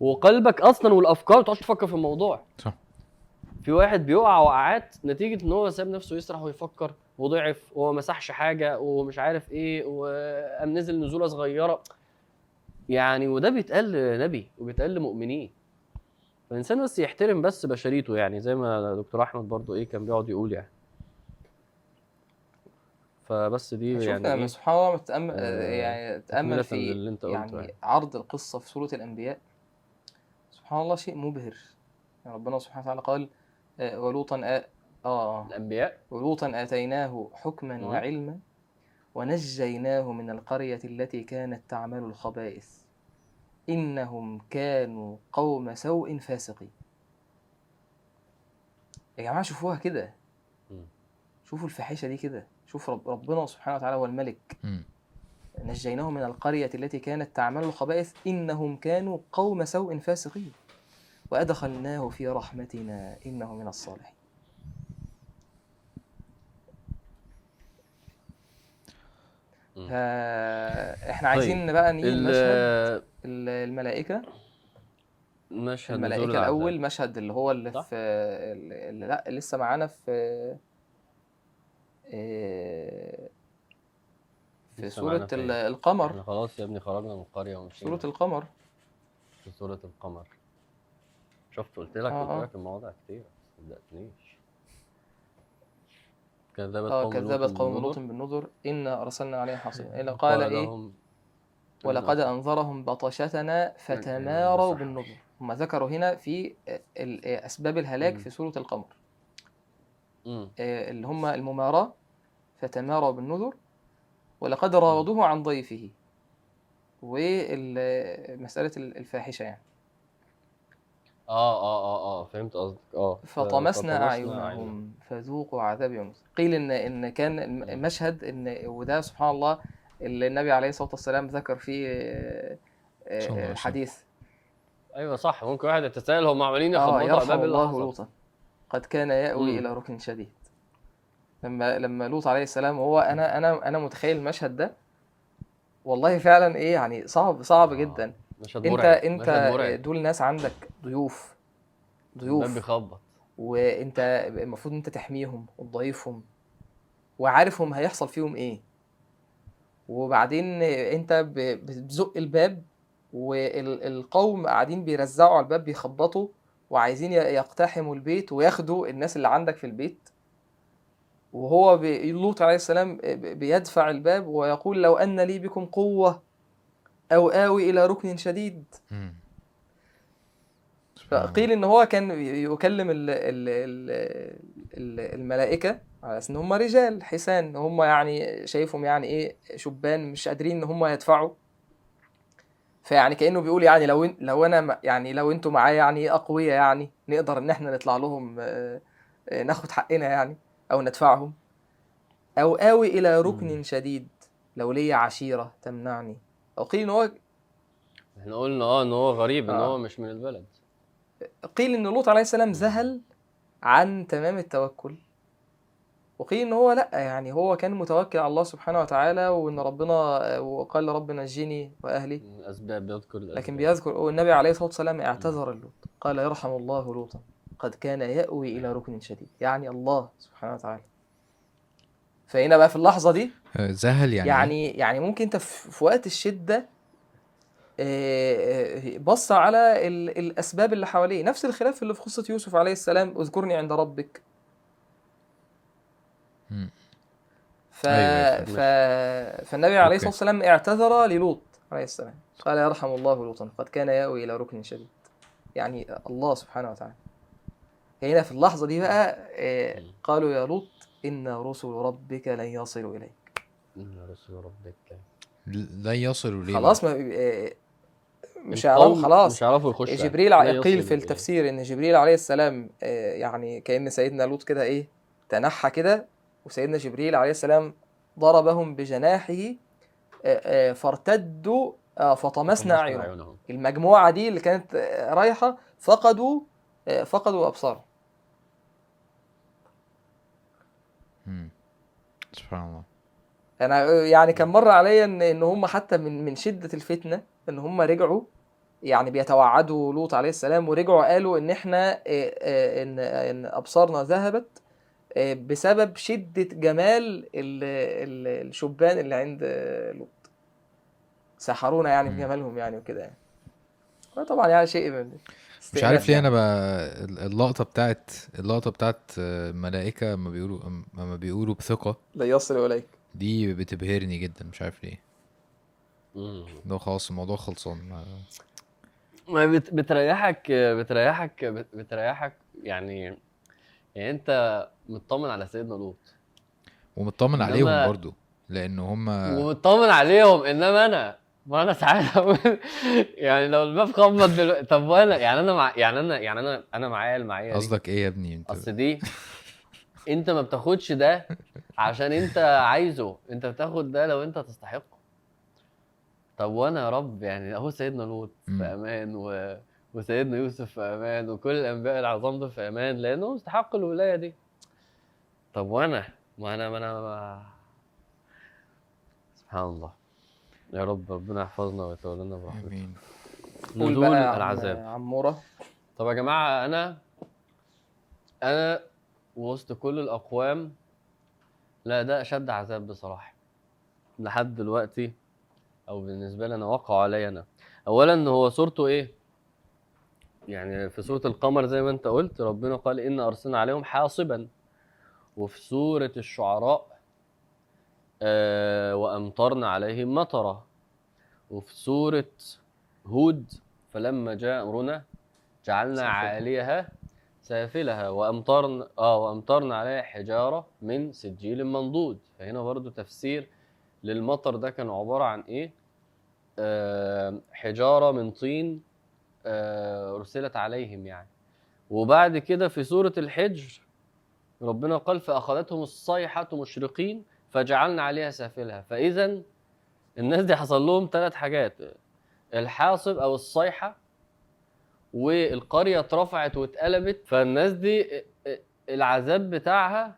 [SPEAKER 1] وقلبك أصلا والأفكار ما تقعدش تفكر في الموضوع.
[SPEAKER 2] صح.
[SPEAKER 1] في واحد بيقع وقعات نتيجة إن هو ساب نفسه يسرح ويفكر وضعف وما مسحش حاجة ومش عارف إيه وقام نزل نزولة صغيرة. يعني وده بيتقال لنبي وبيتقال لمؤمنين. فالانسان بس يحترم بس بشريته يعني زي ما دكتور أحمد برضو إيه كان بيقعد يقول يعني. فبس دي يعني
[SPEAKER 3] يعني
[SPEAKER 1] إيه؟
[SPEAKER 3] سبحان الله متأمل
[SPEAKER 1] آه،
[SPEAKER 3] يعني تأمل في
[SPEAKER 1] للي أنت
[SPEAKER 3] يعني
[SPEAKER 1] يعني.
[SPEAKER 3] عرض القصة في سورة الأنبياء. سبحان الله شيء مبهر. يعني ربنا سبحانه وتعالى قال ولوطا آه, آه.
[SPEAKER 1] الأنبياء.
[SPEAKER 3] ولوطا آتيناه حكما
[SPEAKER 1] مم.
[SPEAKER 3] وعلما ونجيناه من القرية التي كانت تعمل الخبائث. إنهم كانوا قوم سوء فاسقين. يا جماعة شوفوها كده. شوفوا الفاحشة دي كده. شوف رب ربنا سبحانه وتعالى هو الملك.
[SPEAKER 2] مم.
[SPEAKER 3] نجيناه من القرية التي كانت تعمل الخبائث. إنهم كانوا قوم سوء فاسقين. وأدخلناه في رحمتنا إنه من الصالحين
[SPEAKER 1] مم.
[SPEAKER 3] فإحنا عايزين
[SPEAKER 1] طيب،
[SPEAKER 3] بقى نيجي
[SPEAKER 1] مشهد نزول
[SPEAKER 3] الملائكة
[SPEAKER 1] العذاب.
[SPEAKER 3] الأول مشهد اللي هو اللي
[SPEAKER 1] صح.
[SPEAKER 3] في اللي لأ لسه معانا في آه، في سورة؟ القمر
[SPEAKER 1] إحنا خلاص يا ابني خرجنا من القرية ومشينا
[SPEAKER 3] سورة القمر
[SPEAKER 1] في سورة القمر شفت قلت لك
[SPEAKER 3] آه،
[SPEAKER 1] قلت
[SPEAKER 3] آه.
[SPEAKER 1] لك المواضع كتير. ما صدقتنيش. كذبت
[SPEAKER 3] آه
[SPEAKER 1] قوم
[SPEAKER 3] كذبت قوم لوط بالنذر إنا أرسلنا عليهم حاصبا إلا قال إيه؟ ولقد أنذرهم بطشتنا فتماروا. بالنذر هم ذكروا هنا في أسباب الهلاك. في سورة القمر. آه، اللي هم المماراة فتماروا بالنذر ولقد راودوه عن ضيفه. ومسألة الفاحشة يعني.
[SPEAKER 1] آه آه آه آه فهمت قصدك. آه.
[SPEAKER 3] فطمسنا.
[SPEAKER 1] أعينهم
[SPEAKER 3] فذوقوا عذاب يوم قيل إن إن كان مشهد إن وده سبحان الله اللي النبي عليه الصلاة والسلام ذكر فيه آه،
[SPEAKER 2] صلى الله عليه
[SPEAKER 3] آه،
[SPEAKER 2] وسلم.
[SPEAKER 3] حديث
[SPEAKER 1] أيوه صح. ممكن واحد يتساءل هم عمالين
[SPEAKER 3] آه
[SPEAKER 1] يخبطوا
[SPEAKER 3] يرحم
[SPEAKER 1] باب اللي
[SPEAKER 3] الله لوطا. قد كان يأوي
[SPEAKER 1] مم.
[SPEAKER 3] إلى ركن شديد. لما لما لوط عليه السلام هو أنا أنا أنا متخيل المشهد ده. والله فعلا إيه يعني صعب صعب
[SPEAKER 1] آه،
[SPEAKER 3] جدا.
[SPEAKER 1] مشهد
[SPEAKER 3] أنت
[SPEAKER 1] مرعب مشهد مرعب.
[SPEAKER 3] دول ناس عندك ضيوف
[SPEAKER 1] الباب
[SPEAKER 3] ضيوف
[SPEAKER 1] بيخبط.
[SPEAKER 3] وانت المفروض انت تحميهم وتضيفهم وعارف هم هيحصل فيهم إيه. وبعدين انت بتزق الباب والقوم قاعدين بيرزعوا على الباب بيخبطوا وعايزين يقتحموا البيت وياخدوا الناس اللي عندك في البيت. وهو لوط عليه السلام بيدفع الباب ويقول لو أن لي بكم قوة أو آوي إلى ركن شديد. فقيل إن هو كان يكلم ال ال ال ال الملائكة على أساس إن هم رجال. حسان هم يعني شايفهم يعني إيه شبان مش قادرين إن هم يدفعوا. فيعني كأنه بيقول يعني لو إن- لو أنا يعني لو أنتوا معايا يعني أقوياء يعني نقدر إن إحنا نطلع لهم آه، آه، ناخد حقنا يعني أو ندفعهم. أو آوي إلى ركن. شديد. لو ليا عشيرة تمنعني. قيل إن هو
[SPEAKER 1] إحنا قلنا آه إن هو غريب إن
[SPEAKER 3] آه.
[SPEAKER 1] هو مش من البلد.
[SPEAKER 3] قيل إن لوط عليه السلام ذهل عن تمام التوكل. وقيل إن هو لأ يعني هو كان متوكل على الله سبحانه وتعالى وإن ربنا وقال رب نجني
[SPEAKER 1] وأهلي. الأسباب بيذكر الأسباب.
[SPEAKER 3] لكن بيذكر والنبي عليه الصلاة والسلام اعتذر لوط قال يرحم الله لوطا. قد كان يأوي إلى ركن شديد. يعني الله سبحانه وتعالى. فهنا بقى في اللحظة دي
[SPEAKER 2] آه، زهل يعني
[SPEAKER 3] يعني يعني ممكن أنت في في وقت الشدة آه، آه، بص على ال- الأسباب اللي حواليه. نفس الخلاف اللي في قصة يوسف عليه السلام اذكرني عند ربك.
[SPEAKER 2] مم.
[SPEAKER 3] ف...
[SPEAKER 2] أيوة،
[SPEAKER 3] ف... فالنبي عليه. الصلاة والسلام اعتذر للوط عليه السلام. قال يرحم الله لوطا قد كان يأوي إلى ركن شديد. يعني الله سبحانه وتعالى. هنا في اللحظة دي بقى آه، قالوا يا لوط إن رسل ربك لن يصلوا إليك.
[SPEAKER 1] إن رسول ربك.
[SPEAKER 2] لا يصلوا ليه
[SPEAKER 3] خلاص ما آه، مش هيعرفوا خلاص.
[SPEAKER 1] مش هيعرفوا يخشوا
[SPEAKER 3] جبريل ع-
[SPEAKER 1] يصل
[SPEAKER 3] قيل في. التفسير إن جبريل عليه السلام آه، يعني كأن سيدنا لوط كده إيه تنحى كده وسيدنا جبريل عليه السلام ضربهم بجناحه آه، آه، فارتدوا فطمسنا اعينهم المجموعة دي اللي كانت رايحة فقدوا فقدوا
[SPEAKER 2] أبصارهم. سبحان الله.
[SPEAKER 3] أنا يعني كان مر عليا ان إن هم حتى من من شدة الفتنة إن هم رجعوا يعني بيتوعدوا لوط عليه السلام ورجعوا قالوا إن إحنا آه، آه، ان إن أبصارنا ذهبت آه، بسبب شدة جمال ال- ال- الشبان اللي عند لوط سحرونا يعني. بجمالهم يعني وكده يعني طبعا يعني شيء من
[SPEAKER 2] مش عارف ليه
[SPEAKER 3] يعني.
[SPEAKER 2] أنا بقى اللقطة بتاعت اللقطة بتاعت آه، ملائكة ما بيقولوا ما بيقولوا بثقة
[SPEAKER 3] لا يصل إليك
[SPEAKER 2] دي بتبهرني جدا مش عارف ليه. ده خلاص الموضوع خلصان. ما-
[SPEAKER 1] ما بت- بتريحك بتريحك بت- بتريحك يعني يعني انت مطمن على سيدنا لوط.
[SPEAKER 2] ومطمن
[SPEAKER 1] إنما-
[SPEAKER 2] عليهم برضو لأن هم
[SPEAKER 1] ومطمن عليهم إنما أنا ما أنا ساعات يعني لو الباب خبط دلوقتي طب وأنا؟ يعني أنا مع يعني أنا يعني أنا أنا معايا المعايا دي
[SPEAKER 2] قصدك إيه يا ابني؟ أنت
[SPEAKER 1] أصل دي انت ما بتاخدش ده عشان انت عايزه. انت بتاخد ده لو انت تستحقه طب وأنا يا رب يعني اهو سيدنا لوط في. أمان و... وسيدنا يوسف في أمان وكل الانبياء العظام دول في أمان لانهم استحقوا الولاية دي. طب وأنا؟ ما أنا ما أنا ما... سبحان الله. يا رب ربنا يحفظنا ويتولانا برحمته
[SPEAKER 3] آمين.
[SPEAKER 1] نزول العذاب.
[SPEAKER 3] عمورة.
[SPEAKER 1] طب يا جماعة أنا أنا وسط كل الأقوام لا ده أشد عذاب بصراحة لحد دلوقتي أو بالنسبة لي أنا وقع عليا أنا أولا هو صورته إيه؟ يعني في سورة القمر زي ما أنت قلت ربنا قال إن أرسلنا عليهم حاصبا وفي سورة الشعراء آه وأمطرنا عليهم مطرا وفي سورة هود فلما جاء أمرنا جعلنا. عاليها سافلها وامطرنا آه وامطرنا عليها حجارة من سجيل منضود. فهنا برضو تفسير للمطر ده كان عبارة عن إيه؟ آه حجارة من طين آه أرسلت عليهم يعني. وبعد كده في سورة الحجر ربنا قال فأخذتهم الصيحة مشرقين فجعلنا عليها سافلها. فاذا الناس دي حصل لهم ثلاث حاجات الحاصب أو الصيحة والقرية اترفعت واتقلبت فالناس دي العذاب بتاعها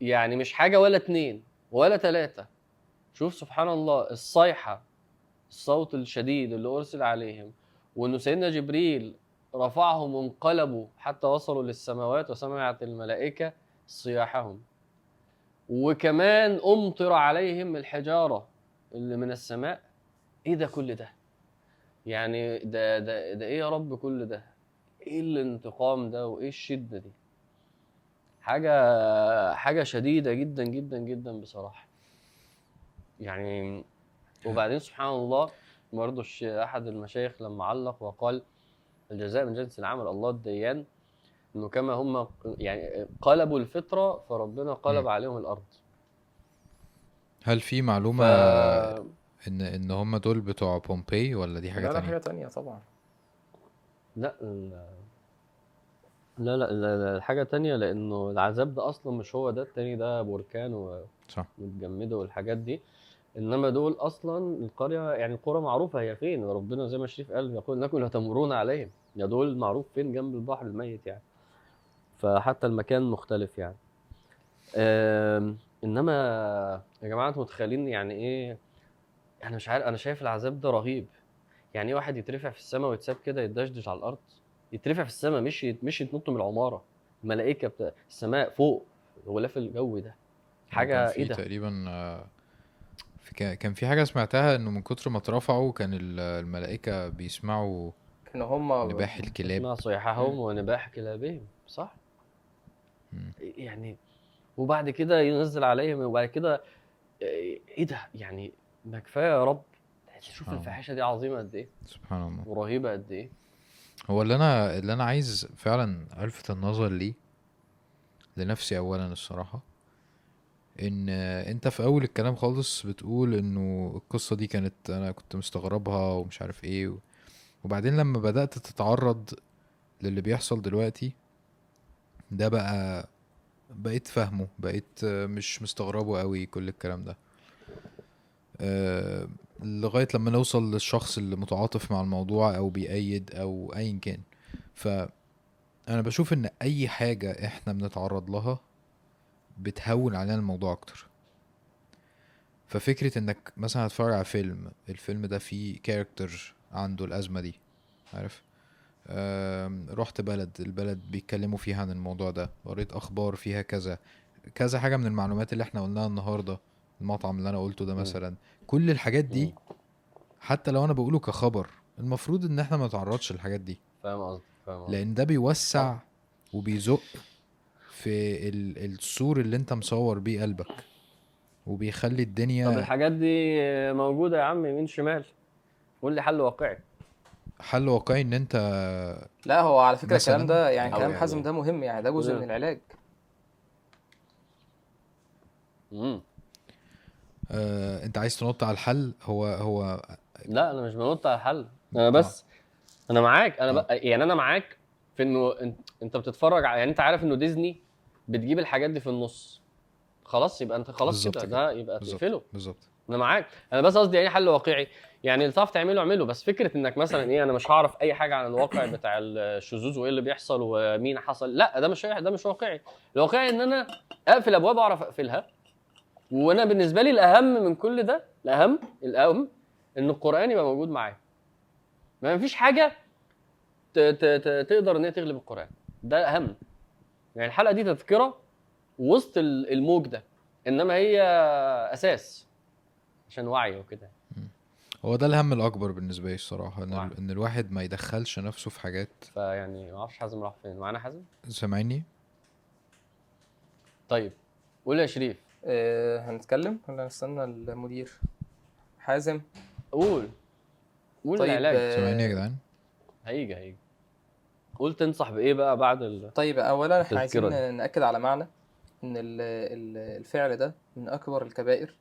[SPEAKER 1] يعني مش حاجة ولا اتنين ولا تلاتة. شوف سبحان الله الصيحة الصوت الشديد اللي أرسل عليهم وانه سيدنا جبريل رفعهم وانقلبوا حتى وصلوا للسماوات وسمعت الملائكة صياحهم. وكمان أمطر عليهم الحجارة اللي من السماء. إيه ده كل ده؟ يعني ده ده ده إيه يا رب كل ده؟ إيه الانتقام ده وإيه الشدة دي؟ حاجة حاجة شديدة جدا جدا جدا بصراحة. يعني وبعدين سبحان الله برضه أحد المشايخ لما علق وقال الجزاء من جنس العمل الله الديان إنه كما هم يعني قلبوا الفطرة فربنا قلب. عليهم الأرض.
[SPEAKER 2] هل في
[SPEAKER 1] ف...
[SPEAKER 2] إن إن هم دول بتوع بومبي ولا دي حاجة
[SPEAKER 3] لا لا
[SPEAKER 2] تانية؟
[SPEAKER 3] حاجة تانية طبعا.
[SPEAKER 1] لا ال- لا لا لا- لا، حاجة تانية لأنه العذاب ده أصلا مش هو ده التاني ده بركان
[SPEAKER 2] صح.
[SPEAKER 1] ومتجمدة والحاجات دي. إنما دول أصلا القرية يعني القرى معروفة هي فين؟ وربنا زي ما شريف قال يقول إنكم لتمرون عليهم. يا دول معروف فين؟ جنب البحر الميت يعني. فحتى المكان مختلف يعني. آم، إنما يا جماعة أنتوا متخيلين يعني إيه؟ أنا مش عارف أنا شايف العذاب ده رهيب. يعني إيه واحد يترفع في السماء ويتساب كده يدشدش على الأرض؟ يترفع في السماء مش يت- مش يتنط من العمارة. الملائكة بتا... السماء فوق غلاف الجو ده.
[SPEAKER 2] حاجة
[SPEAKER 1] إيه ده؟
[SPEAKER 2] تقريبا في كا- كان في حاجة سمعتها إنه من كتر ما اترفعوا كان ال- الملائكة بيسمعوا
[SPEAKER 3] كانوا هم
[SPEAKER 2] نباح الكلاب.
[SPEAKER 1] صيحهم ونباح كلابهم صح؟
[SPEAKER 2] مم.
[SPEAKER 1] يعني؟ وبعد كده ينزل عليهم وبعد كده إيه ده؟ يعني ما كفاية يا رب. شوف. الفاحشه دي عظيمة قد إيه.
[SPEAKER 2] سبحان الله.
[SPEAKER 1] ورهيبة قد إيه.
[SPEAKER 2] هو اللي أنا اللي أنا عايز فعلا ألفت النظر ليه لنفسي اولا الصراحة إن أنت في أول الكلام خالص بتقول إنه القصة دي كانت أنا كنت مستغربها ومش عارف إيه و... وبعدين لما بدأت تتعرض للي بيحصل دلوقتي ده بقى بقيت فاهمه بقيت مش مستغربه قوي كل الكلام ده. لغاية لما نوصل للشخص اللي متعاطف مع الموضوع أو بيأيد أو ايا كان. فانا بشوف إن أي حاجة إحنا بنتعرض لها بتهون علينا الموضوع أكتر. ففكرة إنك مثلا هتتفرج على فيلم الفيلم ده فيه كاركتر عنده الأزمة دي عارف؟ رحت بلد البلد بيتكلموا فيها عن الموضوع ده قريت أخبار فيها كذا كذا حاجة من المعلومات اللي إحنا قلناها النهارده. المطعم اللي أنا قلته ده. مثلا كل الحاجات دي. حتى لو أنا بقوله كخبر المفروض إن إحنا ما نتعرضش للحاجات دي
[SPEAKER 1] فاهم قصدي فاهم قصدي
[SPEAKER 2] لأن ده بيوسع وبيزق في ال- السور اللي أنت مصور بيه قلبك وبيخلي
[SPEAKER 1] طب
[SPEAKER 2] الدنيا
[SPEAKER 1] الحاجات دي موجودة يا عم يمين شمال قول لي حل واقعي
[SPEAKER 2] حل واقعي إن أنت
[SPEAKER 3] لا هو على فكرة
[SPEAKER 2] مثلاً،
[SPEAKER 3] الكلام ده يعني كلام
[SPEAKER 1] يعني-
[SPEAKER 3] حازم ده مهم يعني ده جزء. من العلاج
[SPEAKER 1] مم.
[SPEAKER 2] آه انت عايز تنط على الحل؟ هو هو
[SPEAKER 1] لا أنا مش بنط على الحل. أنا بس أنا معاك. أنا ب... يعني أنا معاك في انه انت, بتتفرج على يعني انت عارف انه ديزني بتجيب الحاجات دي في النص. خلاص يبقى انت خلاص كده. ده يبقى تقفله.
[SPEAKER 2] بالظبط.
[SPEAKER 1] أنا معاك. أنا بس قصدي يعني حل واقعي. يعني اللي تعرف تعمله اعمله. بس فكرة انك مثلا إيه أنا مش هعرف أي حاجة عن الواقع بتاع الشذوذ وإيه اللي بيحصل ومين حصل. لا ده مش ده مش واقعي. الواقعي إن أنا أقفل أبواب اعرف أقفلها. وأنا بالنسبة لي الاهم من كل ده الاهم الاهم ان القران يبقى موجود معايا. ما فيش حاجة ت- ت- ت- تقدر إن هي تغلب القران. ده اهم. يعني الحلقة دي تذكره وسط ال- الموج ده. انما هي أساس عشان وعي وكده.
[SPEAKER 2] هو ده الهم الاكبر بالنسبة لي الصراحه إن,
[SPEAKER 1] وعي.
[SPEAKER 2] إن الواحد ما يدخلش نفسه في حاجات
[SPEAKER 1] فيعني ما أعرفش حازم راح فين. معانا حازم؟
[SPEAKER 2] سامعني؟
[SPEAKER 1] طيب. قول يا شريف.
[SPEAKER 3] آه هنتكلم ولا نستنى المدير؟ حازم؟
[SPEAKER 1] قول. قول
[SPEAKER 3] طيب
[SPEAKER 1] العلاج.
[SPEAKER 3] آه،
[SPEAKER 2] سامعني يا جدعان.
[SPEAKER 1] هيجي هيجي. قول تنصح بإيه بقى بعد ال...
[SPEAKER 3] طيب اولا
[SPEAKER 1] إحنا
[SPEAKER 3] عايزين نأكد على معنى إن ال- ال- الفعل ده من أكبر الكبائر.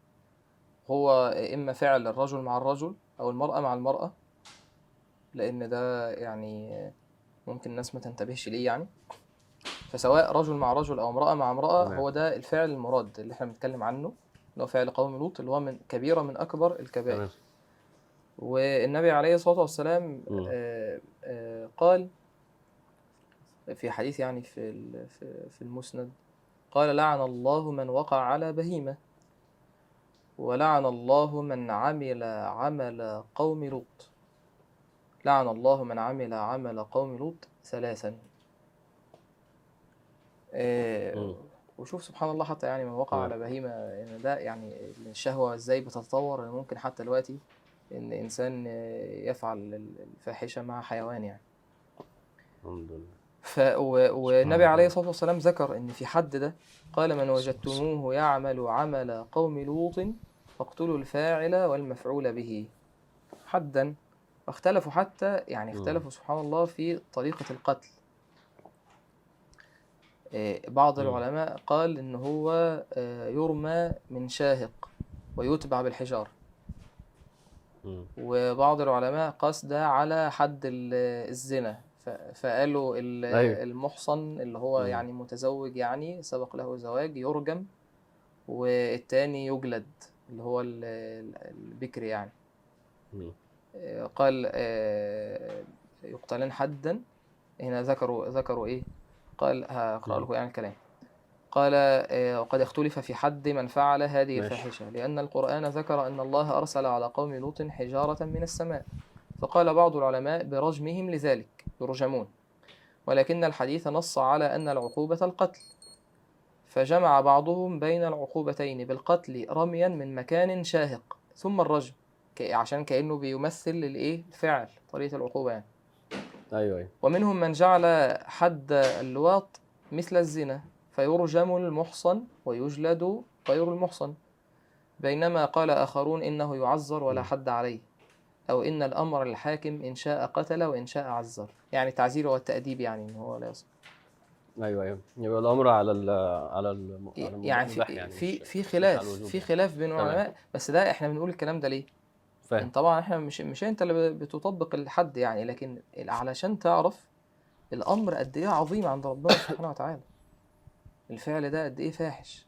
[SPEAKER 3] هو إما فعل الرجل مع الرجل أو المرأة مع المرأة لأن ده يعني ممكن الناس ما تنتبهش ليه يعني. فسواء رجل مع رجل أو امرأة مع
[SPEAKER 1] امرأة.
[SPEAKER 3] هو ده الفعل المراد اللي إحنا بنتكلم عنه اللي هو فعل قوم لوط اللي هو من كبيرة من أكبر الكبائر والنبي عليه الصلاة والسلام. آه، آه، قال في حديث يعني في في المسند قال لعن الله من وقع على بهيمة ولعن الله من عمل عمل قوم لوط لعن الله من عمل عمل قوم لوط ثلاثا. وشوف سبحان الله حتى يعني من وقع. على بهيمة إن ده يعني الشهوة إزاي بتتطور إن ممكن حتى دلوقتي إن إنسان يفعل الفاحشة مع حيوان يعني
[SPEAKER 1] الحمد لله
[SPEAKER 3] ف و- والنبي. عليه الصلاة والسلام ذكر إن في حد ده قال من وجدتموه يعمل عمل قوم لوط فاقتلوا الفاعل والمفعول به حدا واختلفوا حتى يعني. اختلفوا سبحان الله في طريقة القتل بعض
[SPEAKER 1] مم.
[SPEAKER 3] العلماء قال إن هو آه، يرمى من شاهق ويتبع بالحجارة. وبعض العلماء قاس ده على حد ال- الزنا فقالوا ال-
[SPEAKER 1] أيوة.
[SPEAKER 3] المحصن اللي هو. يعني متزوج يعني سبق له زواج يرجم والتاني يجلد اللي هو ال- ال- البكر يعني. آه، قال آه، يقتلان حدا هنا ذكروا ذكروا إيه قال هقرأ لكم يعني الكلام. قال آه، وقد اختلف في حد من فعل هذه. الفاحشة لأن القرآن ذكر أن الله أرسل على قوم لوط حجارة من السماء. فقال بعض العلماء برجمهم لذلك يرجمون. ولكن الحديث نص على أن العقوبة القتل. فجمع بعضهم بين العقوبتين بالقتل رميا من مكان شاهق ثم الرجم عشان كأنه بيمثل الإيه الفعل طريقة العقوبة يعني.
[SPEAKER 1] أيوه أيوه
[SPEAKER 3] ومنهم من جعل حد اللواط مثل الزنا فيرجم المحصن ويجلد غير المحصن بينما قال آخرون إنه يعذر ولا. حد عليه أو إن الأمر الحاكم إن شاء قتل وإن شاء عذر يعني التعزير والتأديب يعني إن هو لا يصح
[SPEAKER 1] أيوه أيوه يبقى الأمر على ال على. على
[SPEAKER 3] يعني
[SPEAKER 1] يعني
[SPEAKER 3] في في خلاف في
[SPEAKER 1] يعني.
[SPEAKER 3] خلاف بين. العلماء بس ده إحنا بنقول الكلام ده ليه؟
[SPEAKER 1] فاهم
[SPEAKER 3] طبعا إحنا مش مش أنت اللي بتطبق الحد يعني لكن علشان تعرف الأمر قد إيه عظيم عند ربنا سبحانه وتعالى الفعل ده قد إيه فاحش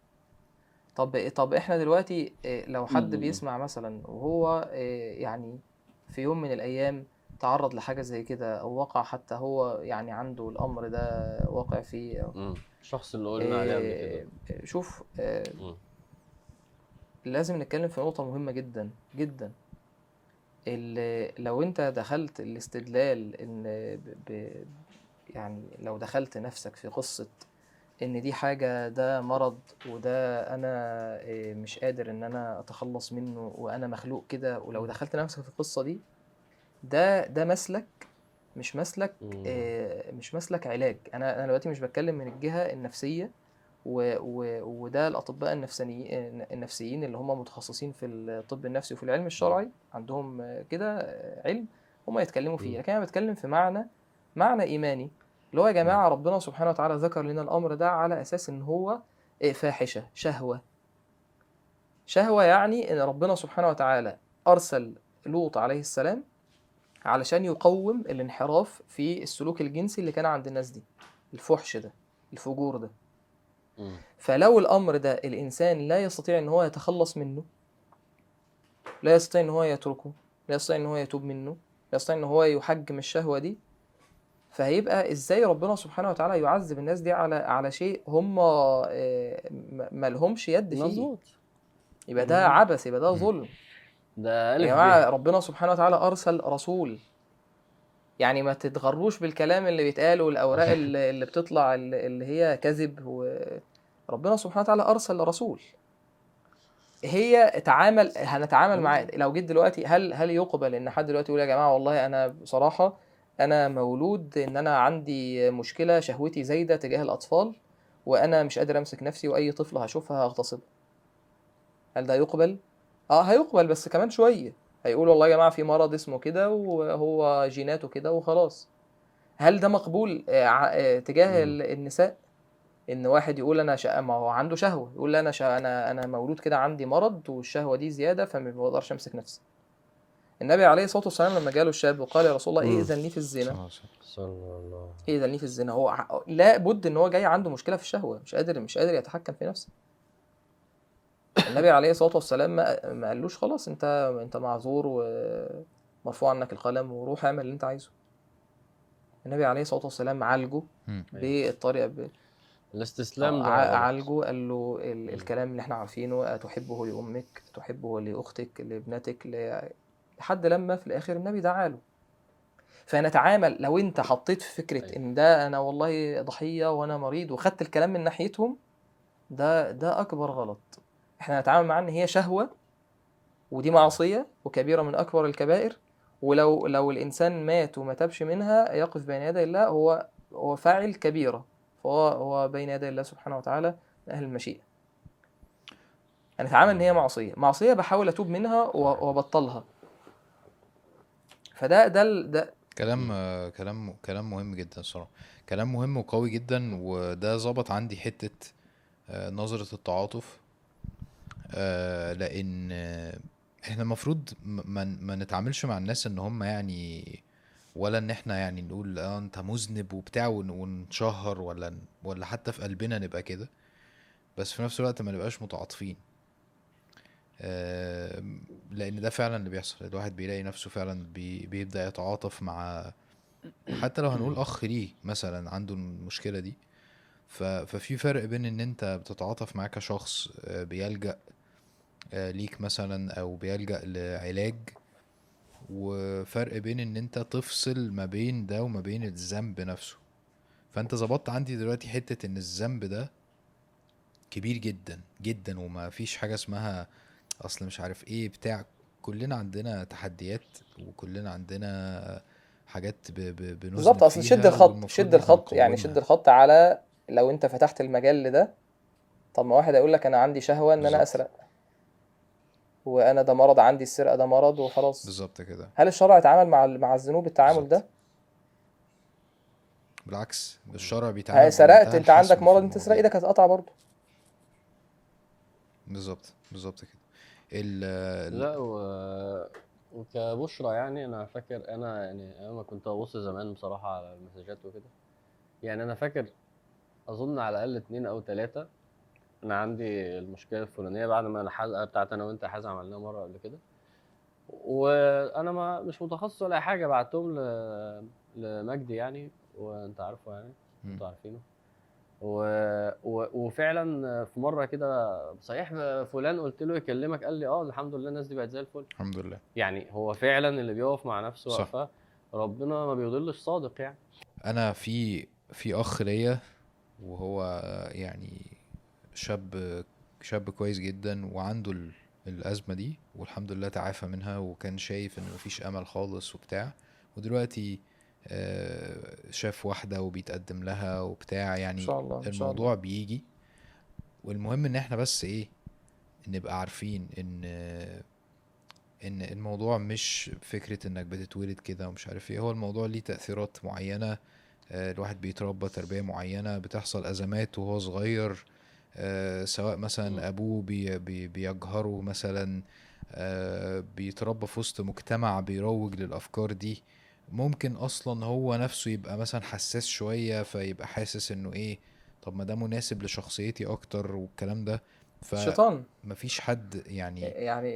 [SPEAKER 3] طب طب إحنا دلوقتي إيه، لو حد. بيسمع مثلا وهو إيه، يعني في يوم من الأيام تعرض لحاجة زي كده أو وقع حتى هو يعني عنده الأمر ده واقع فيه أو.
[SPEAKER 1] الشخص اللي قلنا عليه قبل كده
[SPEAKER 3] إيه، شوف. لازم نتكلم في نقطة مهمة جدا جدا لو انت دخلت الاستدلال ان ب... يعني لو دخلت نفسك في قصة ان دي حاجة ده مرض وده أنا إيه، مش قادر ان أنا اتخلص منه وأنا مخلوق كده ولو دخلت نفسك في القصة دي ده ده مسلك مش مسلك. إيه، مش مسلك علاج أنا أنا دلوقتي مش بتكلم من الجهة النفسية و... و... وده الأطباء النفسانيين النفسيين اللي هم متخصصين في الطب النفسي وفي العلم الشرعي عندهم كده علم هم يتكلموا فيه. لكن أنا بتكلم في معنى معنى إيماني اللي هو يا جماعة ربنا سبحانه وتعالى ذكر لنا الأمر ده على أساس إن هو آه، فاحشة شهوة شهوة يعني إن ربنا سبحانه وتعالى أرسل لوط عليه السلام علشان يقوم الانحراف في السلوك الجنسي اللي كان عند الناس دي الفحش ده الفجور ده. فلو الأمر ده الإنسان لا يستطيع إن هو يتخلص منه لا يستطيع إن هو يتركه لا يستطيع إن هو يتوب منه لا يستطيع إن هو يحجم الشهوة دي فهيبقى إزاي ربنا سبحانه وتعالى يعذب الناس دي على على شيء هم آه، ما لهمش يد فيه؟
[SPEAKER 1] مظبوط.
[SPEAKER 3] يبقى ده. عبث يبقى ده ظلم.
[SPEAKER 1] ده
[SPEAKER 3] يا
[SPEAKER 1] جماعة
[SPEAKER 3] ربنا سبحانه وتعالى أرسل رسول يعني ما تتغروش بالكلام اللي بيتقال والأوراق اللي اللي بتطلع اللي هي كذب وربنا سبحانه وتعالى أرسل رسول هي تعامل هنتعامل معاه لو جيت دلوقتي هل هل يقبل إن حد دلوقتي يقول يا جماعة والله أنا بصراحة أنا مولود إن أنا عندي مشكلة شهوتي زايدة تجاه الأطفال وأنا مش قادر أمسك نفسي وأي طفل هشوفها هغتصبها هل ده يقبل؟ آه هيقبل بس كمان شوية. هيقول والله يا جماعة في مرض اسمه كده وهو جيناته كده وخلاص. هل ده مقبول آه، آه، تجاه النساء؟ إن واحد يقول أنا شا... ما هو عنده شهوة يقول أنا شا... أنا أنا مولود كده عندي مرض والشهوة دي زيادة فما بقدرش أمسك نفسي. النبي عليه الصلاة والسلام لما جاله الشاب وقال يا رسول الله. ائذن لي في الزنا؟
[SPEAKER 2] صلى الله
[SPEAKER 3] ائذن لي في الزنا؟ هو لا بد إن هو جاي عنده مشكلة في الشهوة مش قادر مش قادر يتحكم في نفسه. النبي عليه الصلاة والسلام ما, ما قالوش خلاص انت انت معذور ومرفوع عنك القلم وروح اعمل اللي انت عايزه النبي عليه الصلاة والسلام عالجه. بالطريقة ب...
[SPEAKER 1] الاستسلام غلط.
[SPEAKER 3] عالجه قال له ال- الكلام اللي إحنا عارفينه أتحبه لأمك تحبه لأختك لابنتك ل- لحد لما في الآخر النبي دعا له فنتعامل لو انت حطيت في فكرة
[SPEAKER 1] أيوة.
[SPEAKER 3] إن ده أنا والله ضحية وأنا مريض وخدت الكلام من ناحيتهم ده ده أكبر غلط إحنا نتعامل معاه إن هي شهوة ودي معصية وكبيرة من أكبر الكبائر ولو لو الإنسان مات وما تابش منها يقف بين يدي الله هو هو فاعل كبيرة فهو هو بين يدي الله سبحانه وتعالى من أهل المشيئة. أنا أتعامل إن هي معصية. معصية بحاول أتوب منها و- وأبطلها. فده ده ده
[SPEAKER 2] كلام كلام كلام مهم جدا الصراحة. كلام مهم وقوي جدا وده ظبط عندي حتة آه، نظرة التعاطف. آه، آه، إحنا المفروض ما ما نتعاملش مع الناس إن هم يعني ولا إن إحنا يعني نقول آه أنت مذنب وبتاع ون- ونشهر ولا ولا حتى في قلبنا نبقى كده. بس في نفس الوقت ما نبقاش متعاطفين. آه، لأن ده فعلا اللي بيحصل. الواحد بيلاقي نفسه فعلا بي بيبدأ يتعاطف مع حتى لو هنقول أخ ليه مثلا عنده المشكلة دي. ففي فرق بين إن أنت بتتعاطف معاه كشخص آه، بيلجأ آه، ليك مثلا أو بيلجأ لعلاج وفرق بين إن أنت تفصل ما بين ده وما بين الذنب نفسه فأنت ظبطت عندي دلوقتي حتة إن الذنب ده كبير جدا جدا وما فيش حاجة اسمها أصل مش عارف إيه بتاع كلنا عندنا تحديات وكلنا عندنا حاجات ب ب بنذنب
[SPEAKER 3] بالظبط أصل شد الخط شد الخط يعني. شد الخط على لو أنت فتحت المجال لده طب ما واحد هيقول لك أنا عندي شهوة إن أنا
[SPEAKER 2] بالظبط.
[SPEAKER 3] أسرق وأنا ده مرض عندي السرقة ده مرض وخلاص
[SPEAKER 2] بالظبط كده
[SPEAKER 3] هل الشرع يتعامل مع مع الذنوب التعامل
[SPEAKER 2] بالظبط.
[SPEAKER 3] ده؟
[SPEAKER 2] بالعكس الشرع بيتعامل
[SPEAKER 3] سرقت
[SPEAKER 2] بمنتهى
[SPEAKER 3] أنت عندك مرض أنت تسرق. إيدك هتقطع برضه
[SPEAKER 2] بالظبط بالظبط كده ال ال-
[SPEAKER 1] لا و... وكبشرى يعني أنا فاكر أنا يعني أنا ما كنت ببص زمان بصراحة على المسجات وكده يعني أنا فاكر أظن على الأقل اتنين أو تلاتة. أنا عندي المشكلة الفلانية بعد ما الحلقة بتاعت أنا وأنت حازم عملناها مرة قبل كده. وأنا ما مش متخصص ولا حاجة بعتهم ل... لمجدي يعني وأنت عارفه يعني. أنتوا عارفينه. و... و... وفعلا في مرة كده صحيح فلان قلت له يكلمك قال لي آه الحمد لله الناس دي بقت زي الفل.
[SPEAKER 2] الحمد لله.
[SPEAKER 1] يعني هو فعلا اللي بيقف مع نفسه
[SPEAKER 2] صح.
[SPEAKER 1] وقفة ربنا ما بيضلش صادق يعني.
[SPEAKER 2] أنا في في أخ ليا وهو يعني شاب شاب كويس جدا وعنده ال- الأزمة دي والحمد لله تعافى منها وكان شايف إن مفيش أمل خالص وبتاع. ودلوقتي آه، شاف واحدة وبيتقدم لها وبتاع. يعني
[SPEAKER 3] إن شاء الله إن شاء
[SPEAKER 2] الموضوع
[SPEAKER 3] الله.
[SPEAKER 2] بيجي. والمهم إن إحنا بس إيه نبقى عارفين إن إن الموضوع مش فكرة إنك بتتولد كده ومش عارف إيه. هو الموضوع ليه تأثيرات معينة. الواحد بيتربى تربية معينة بتحصل أزمات وهو صغير آه، سواء مثلا أبوه بي بي بيجهره مثلا آه، بيتربى في وسط مجتمع بيروج للأفكار دي. ممكن أصلا هو نفسه يبقى مثلا حساس شوية فيبقى حاسس إنه إيه طب ما ده مناسب لشخصيتي أكتر والكلام ده.
[SPEAKER 3] الشيطان
[SPEAKER 2] فمفيش حد يعني
[SPEAKER 3] يعني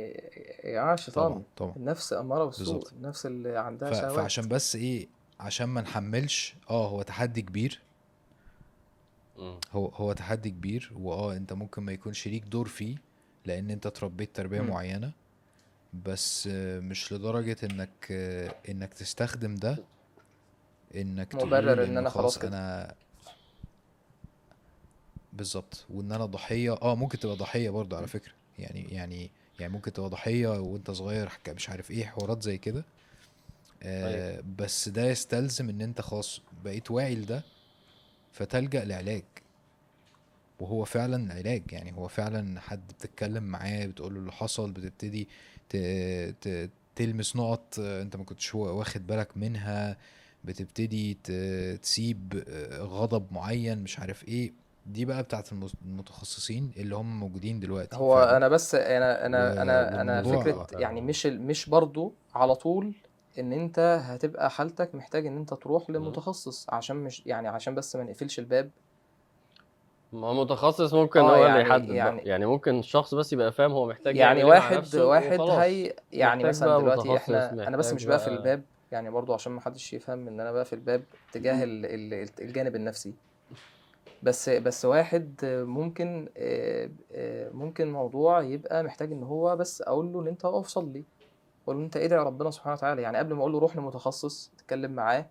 [SPEAKER 3] يا جماعة الشيطان
[SPEAKER 2] طبعا طبعا.
[SPEAKER 3] النفس أمارة بالسوء. النفس اللي عندها
[SPEAKER 2] ف...
[SPEAKER 3] شهوات.
[SPEAKER 2] فعشان بس إيه عشان ما نحملش آه هو تحدي كبير. هو هو تحدي كبير وآه أنت ممكن ما يكونش ليك دور فيه لأن أنت اتربيت تربية
[SPEAKER 3] مم.
[SPEAKER 2] معينة بس آه، مش لدرجة إنك آه، إنك تستخدم ده إنك
[SPEAKER 3] مبرر
[SPEAKER 2] تقول
[SPEAKER 3] إن أنا خلاص كده.
[SPEAKER 2] أنا بالظبط وإن أنا ضحية آه ممكن تبقى ضحية برضه على فكرة يعني يعني يعني ممكن تبقى ضحية وأنت صغير مش عارف إيه حوارات زي كده آه بس ده يستلزم إن أنت خلاص بقيت واعي لده فتلجأ لعلاج. وهو فعلا علاج يعني هو فعلا حد بتتكلم معاه بتقول له اللي حصل بتبتدي ت... ت... تلمس نقط آه، أنت ما كنتش وا- واخد بالك منها بتبتدي ت... تسيب آه، غضب معين مش عارف إيه. دي بقى بتاعت المتخصصين اللي هم موجودين دلوقتي
[SPEAKER 3] هو
[SPEAKER 2] فعلا.
[SPEAKER 3] أنا بس
[SPEAKER 2] أنا
[SPEAKER 3] أنا أنا
[SPEAKER 2] أنا
[SPEAKER 3] فكرة يعني مش مش برضو على طول إن أنت هتبقى حالتك محتاج إن أنت تروح لمتخصص عشان مش يعني عشان بس ما نقفلش الباب.
[SPEAKER 1] ما متخصص ممكن
[SPEAKER 3] آه،
[SPEAKER 1] هو اللي
[SPEAKER 3] يعني-
[SPEAKER 1] يحدد
[SPEAKER 3] يعني-
[SPEAKER 1] يعني يعني ممكن الشخص بس يبقى فاهم هو محتاج
[SPEAKER 3] يعني
[SPEAKER 1] إيه مع
[SPEAKER 3] واحد
[SPEAKER 1] نفسه
[SPEAKER 3] واحد
[SPEAKER 1] وخلاص.
[SPEAKER 3] هي يعني
[SPEAKER 1] محتاج
[SPEAKER 3] مثلا
[SPEAKER 1] بقى
[SPEAKER 3] دلوقتي
[SPEAKER 1] متخصص،
[SPEAKER 3] إحنا أنا بس
[SPEAKER 1] محتاج
[SPEAKER 3] مش بقفل
[SPEAKER 1] بقى-
[SPEAKER 3] الباب يعني برضو عشان ما حدش يفهم إن أنا بقفل الباب تجاه ال- ال- الجانب النفسي. بس بس واحد ممكن آه، آه، ممكن موضوع يبقى محتاج إن هو بس أقول له إن أنت اقف صلي أقول له انت ادعي ربنا سبحانه وتعالى؟ يعني قبل ما أقول له روح لمتخصص اتكلم معاه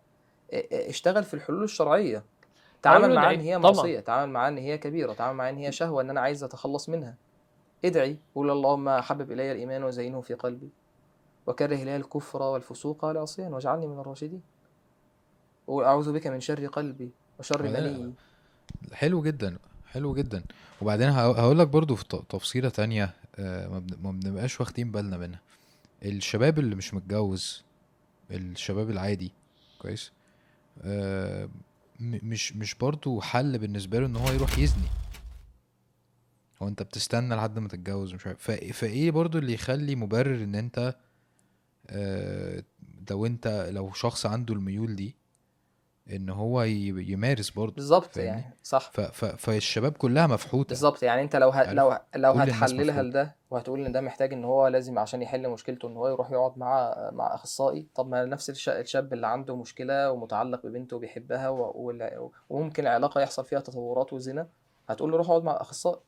[SPEAKER 3] آه، آه، اشتغل في الحلول الشرعية. تعامل
[SPEAKER 1] له
[SPEAKER 3] معاه. إن هي. معصيه تعامل معاه إن هي كبيرة تعامل معاه إن هي شهوة إن أنا عايز أتخلص منها. ادعي قول اللهم حبب إلي الإيمان وزينه في قلبي. وكره إلي الكفر والفسوق والعصيان واجعلني من الراشدين. واعوذ بك من شر قلبي وشر
[SPEAKER 2] وبعدين-
[SPEAKER 3] مني.
[SPEAKER 2] حلو جدا حلو جدا. وبعدين هقول لك برضو في ت- تفصيلة تانية آه، ما بنبقاش واخدين بالنا منها. الشباب اللي مش متجوز الشباب العادي كويس؟ آه، مش مش برضو حل بالنسبة له إن هو يروح يزني. هو أنت بتستنى لحد ما تتجوز مش عارف. فا- فإيه برضو اللي يخلي مبرر إن أنت آه، لو أنت لو شخص عنده الميول دي إن هو يمارس برضو
[SPEAKER 3] بالظبط؟ يعني صح
[SPEAKER 2] ف ف فالشباب كلها مفحوطة
[SPEAKER 3] بالظبط يعني أنت لو ه... لو لو هتحللها. لده وهتقول إن ده محتاج إن هو لازم عشان يحل مشكلته إن هو يروح يقعد مع مع أخصائي طب ما نفس الش... الشاب اللي عنده مشكلة ومتعلق ببنته وبيحبها و... وال- وممكن العلاقه يحصل فيها تطورات وزنا هتقول له روح اقعد مع أخصائي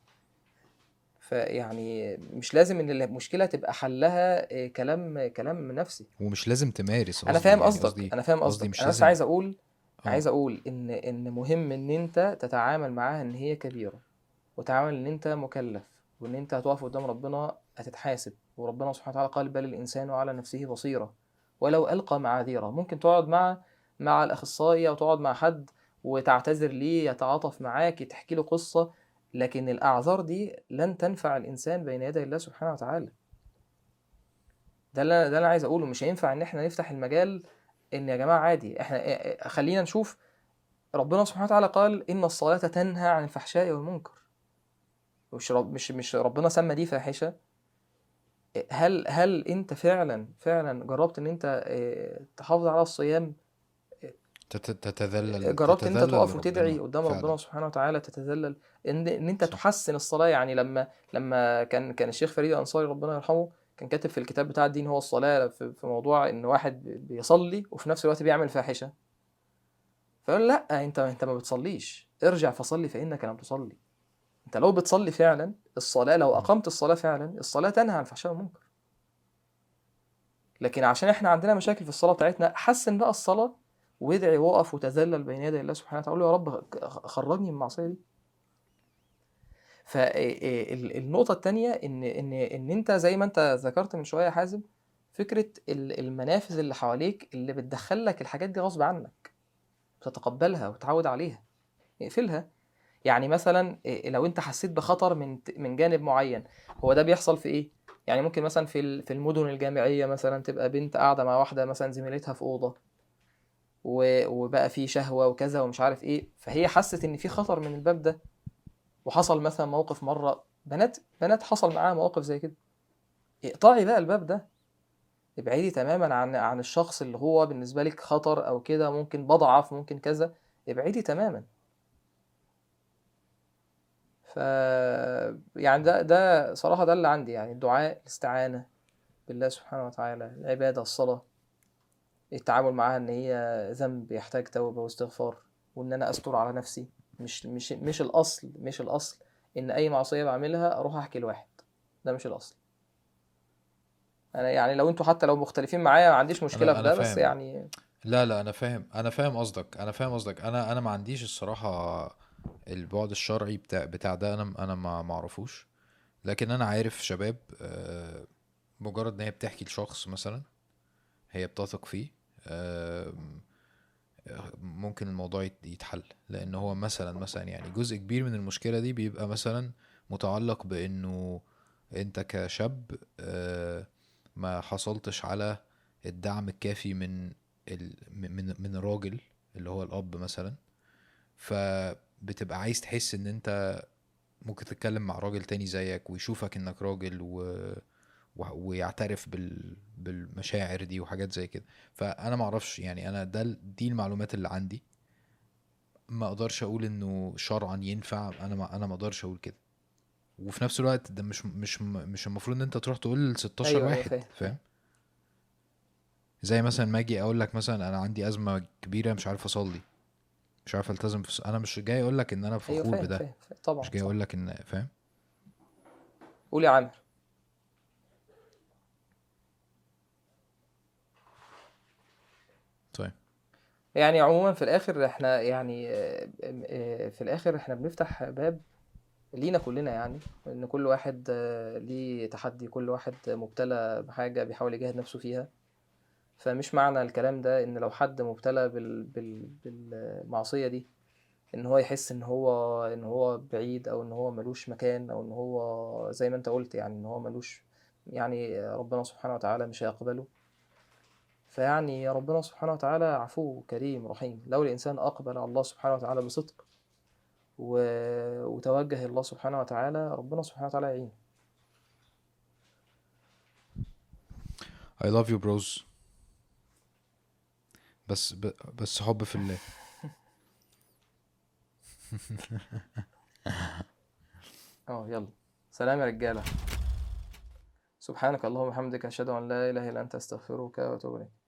[SPEAKER 3] فيعني مش لازم إن المشكلة تبقى حلها إيه، كلام كلام نفسي
[SPEAKER 2] ومش لازم تمارس أنا
[SPEAKER 3] فاهم
[SPEAKER 2] يعني
[SPEAKER 3] قصدك
[SPEAKER 2] قصدي
[SPEAKER 3] أنا فاهم قصدك أنا بس عايز أقول
[SPEAKER 2] آه.
[SPEAKER 3] عايز أقول إن إن مهم إن أنت تتعامل معاها إن هي كبيرة وتعامل إن أنت مكلف وإن أنت هتقف قدام ربنا هتتحاسب وربنا سبحانه وتعالى قال بل الإنسان على نفسه بصيرة ولو ألقى معاذيره. ممكن تقعد مع مع الأخصائي أو تقعد مع حد وتعتذر ليه يتعاطف معاك تحكي له قصة لكن الأعذار دي لن تنفع الإنسان بين يدي الله سبحانه وتعالى. ده اللي ده اللي عايز أقوله. مش هينفع إن إحنا نفتح المجال إن يا جماعة عادي إحنا إيه- إيه- خلينا نشوف. ربنا سبحانه وتعالى قال إن الصلاة تنهى عن الفحشاء والمنكر. مش رب مش مش ربنا سمى دي فاحشة. هل هل أنت فعلا فعلا جربت إن أنت إيه، تحافظ على الصيام؟
[SPEAKER 2] تت- تتذلل
[SPEAKER 3] جربت إن
[SPEAKER 2] أنت
[SPEAKER 3] تقف وتدعي قدام
[SPEAKER 2] فعلا.
[SPEAKER 3] ربنا سبحانه وتعالى تتذلل؟ إن إن
[SPEAKER 2] أنت.
[SPEAKER 3] تحسن الصلاة. يعني لما لما كان كان الشيخ فريد الأنصاري ربنا يرحمه كان كاتب في الكتاب بتاع الدين هو الصلاة في موضوع إن واحد بي- بيصلي وفي نفس الوقت بيعمل فاحشة. فقال لا أنت أنت ما بتصليش. ارجع فصلي فإنك لم تصلي. أنت لو بتصلي فعلا الصلاة لو أقمت الصلاة فعلا الصلاة تنهى عن الفحشاء والمنكر. لكن عشان إحنا عندنا مشاكل في الصلاة بتاعتنا حسن بقى الصلاة وادعي وقف وتذلل بين يدي الله سبحانه وتعالى. قول له يا رب خرجني من المعصية دي. فالنقطة التانية إن إن إن أنت زي ما أنت ذكرت من شوية يا حازم فكرة ال- المنافذ اللي حواليك اللي بتدخل لك الحاجات دي غصب عنك تتقبلها وتعود عليها اقفلها يعني مثلا لو أنت حسيت بخطر من من جانب معين هو ده بيحصل في إيه؟ يعني ممكن مثلا في في المدن الجامعية مثلا تبقى بنت قاعدة مع واحدة مثلا زميلتها في أوضة و- وبقى في شهوة وكذا ومش عارف إيه فهي حست إن في خطر من الباب ده وحصل مثلا موقف مرة بنات بنات حصل معاها مواقف زي كده. اقطعي بقى الباب ده. ابعدي تماما عن عن الشخص اللي هو بالنسبة لك خطر أو كده ممكن بضعف ممكن كذا. ابعدي تماما. ف يعني ده ده صراحة ده اللي عندي يعني الدعاء الاستعانة بالله سبحانه وتعالى العبادة الصلاة التعامل معاها إن هي ذنب يحتاج توبة واستغفار وإن أنا أستر على نفسي. مش مش مش الأصل مش الأصل إن أي معصية بعملها أروح أحكي لواحد. ده مش الأصل. أنا يعني لو أنتوا حتى لو مختلفين معايا ما عنديش مشكلة
[SPEAKER 2] أنا-
[SPEAKER 3] في ده بس. يعني
[SPEAKER 2] لا لا أنا فاهم أنا فاهم قصدك أنا فاهم قصدك. أنا أنا ما عنديش الصراحة البعد الشرعي بتاع بتاع ده أنا أنا ما معرفوش لكن أنا عارف شباب آه، مجرد إن هي بتحكي لشخص مثلا هي بتثق فيه ممكن الموضوع يت- يتحل لأن هو مثلا مثلا يعني جزء كبير من المشكلة دي بيبقى مثلا متعلق بإنه أنت كشاب آه، ما حصلتش على الدعم الكافي من. من من الراجل اللي هو الأب مثلا فبتبقى عايز تحس إن أنت ممكن تتكلم مع راجل تاني زيك ويشوفك إنك راجل و... ويعترف بال... بالمشاعر دي وحاجات زي كده. فأنا ما أعرفش يعني أنا ده دي المعلومات اللي عندي. ما أقدرش أقول إنه شرعا ينفع أنا ما أنا ما أقدرش أقول كده. وفي نفس الوقت ده مش مش مش المفروض إن أنت تروح تقول ل 16
[SPEAKER 3] أيوة، أيوة،
[SPEAKER 2] واحد
[SPEAKER 3] فاهم.
[SPEAKER 2] زي مثلا ما أجي أقول لك مثلا أنا عندي أزمة كبيرة مش عارف أصلي مش عارف ألتزم في أنا مش جاي أقول لك إن أنا
[SPEAKER 3] أيوه
[SPEAKER 2] فخور
[SPEAKER 3] فاهم
[SPEAKER 2] بده.
[SPEAKER 3] فاهم. طبعا
[SPEAKER 2] مش جاي. أقول لك إن فاهم؟
[SPEAKER 3] قول يا عامر
[SPEAKER 2] طيب
[SPEAKER 3] يعني عموما في الآخر إحنا يعني آه، آه، في الآخر إحنا بنفتح باب لينا كلنا يعني إن كل واحد آه، ليه تحدي كل واحد مبتلى بحاجة بيحاول يجاهد نفسه فيها. فمش معنى الكلام ده إن لو حد مبتلى بال... بال... بالمعصية دي إن هو يحس إن هو إن هو بعيد أو إن هو ملوش مكان أو إن هو زي ما أنت قلت يعني إن هو ملوش يعني ربنا سبحانه وتعالى مش هيقبله. فيعني ربنا سبحانه وتعالى عفو كريم رحيم. لو الإنسان أقبل على الله سبحانه وتعالى بصدق و... وتوجه الله سبحانه وتعالى ربنا سبحانه وتعالى يعينه.
[SPEAKER 2] I love you bros. بس ب... بس حب في الله.
[SPEAKER 3] آه يلا. سلام يا رجالة. سبحانك اللهم وبحمدك أشهد أن لا إله إلا أنت أستغفرك وأتوب إليك.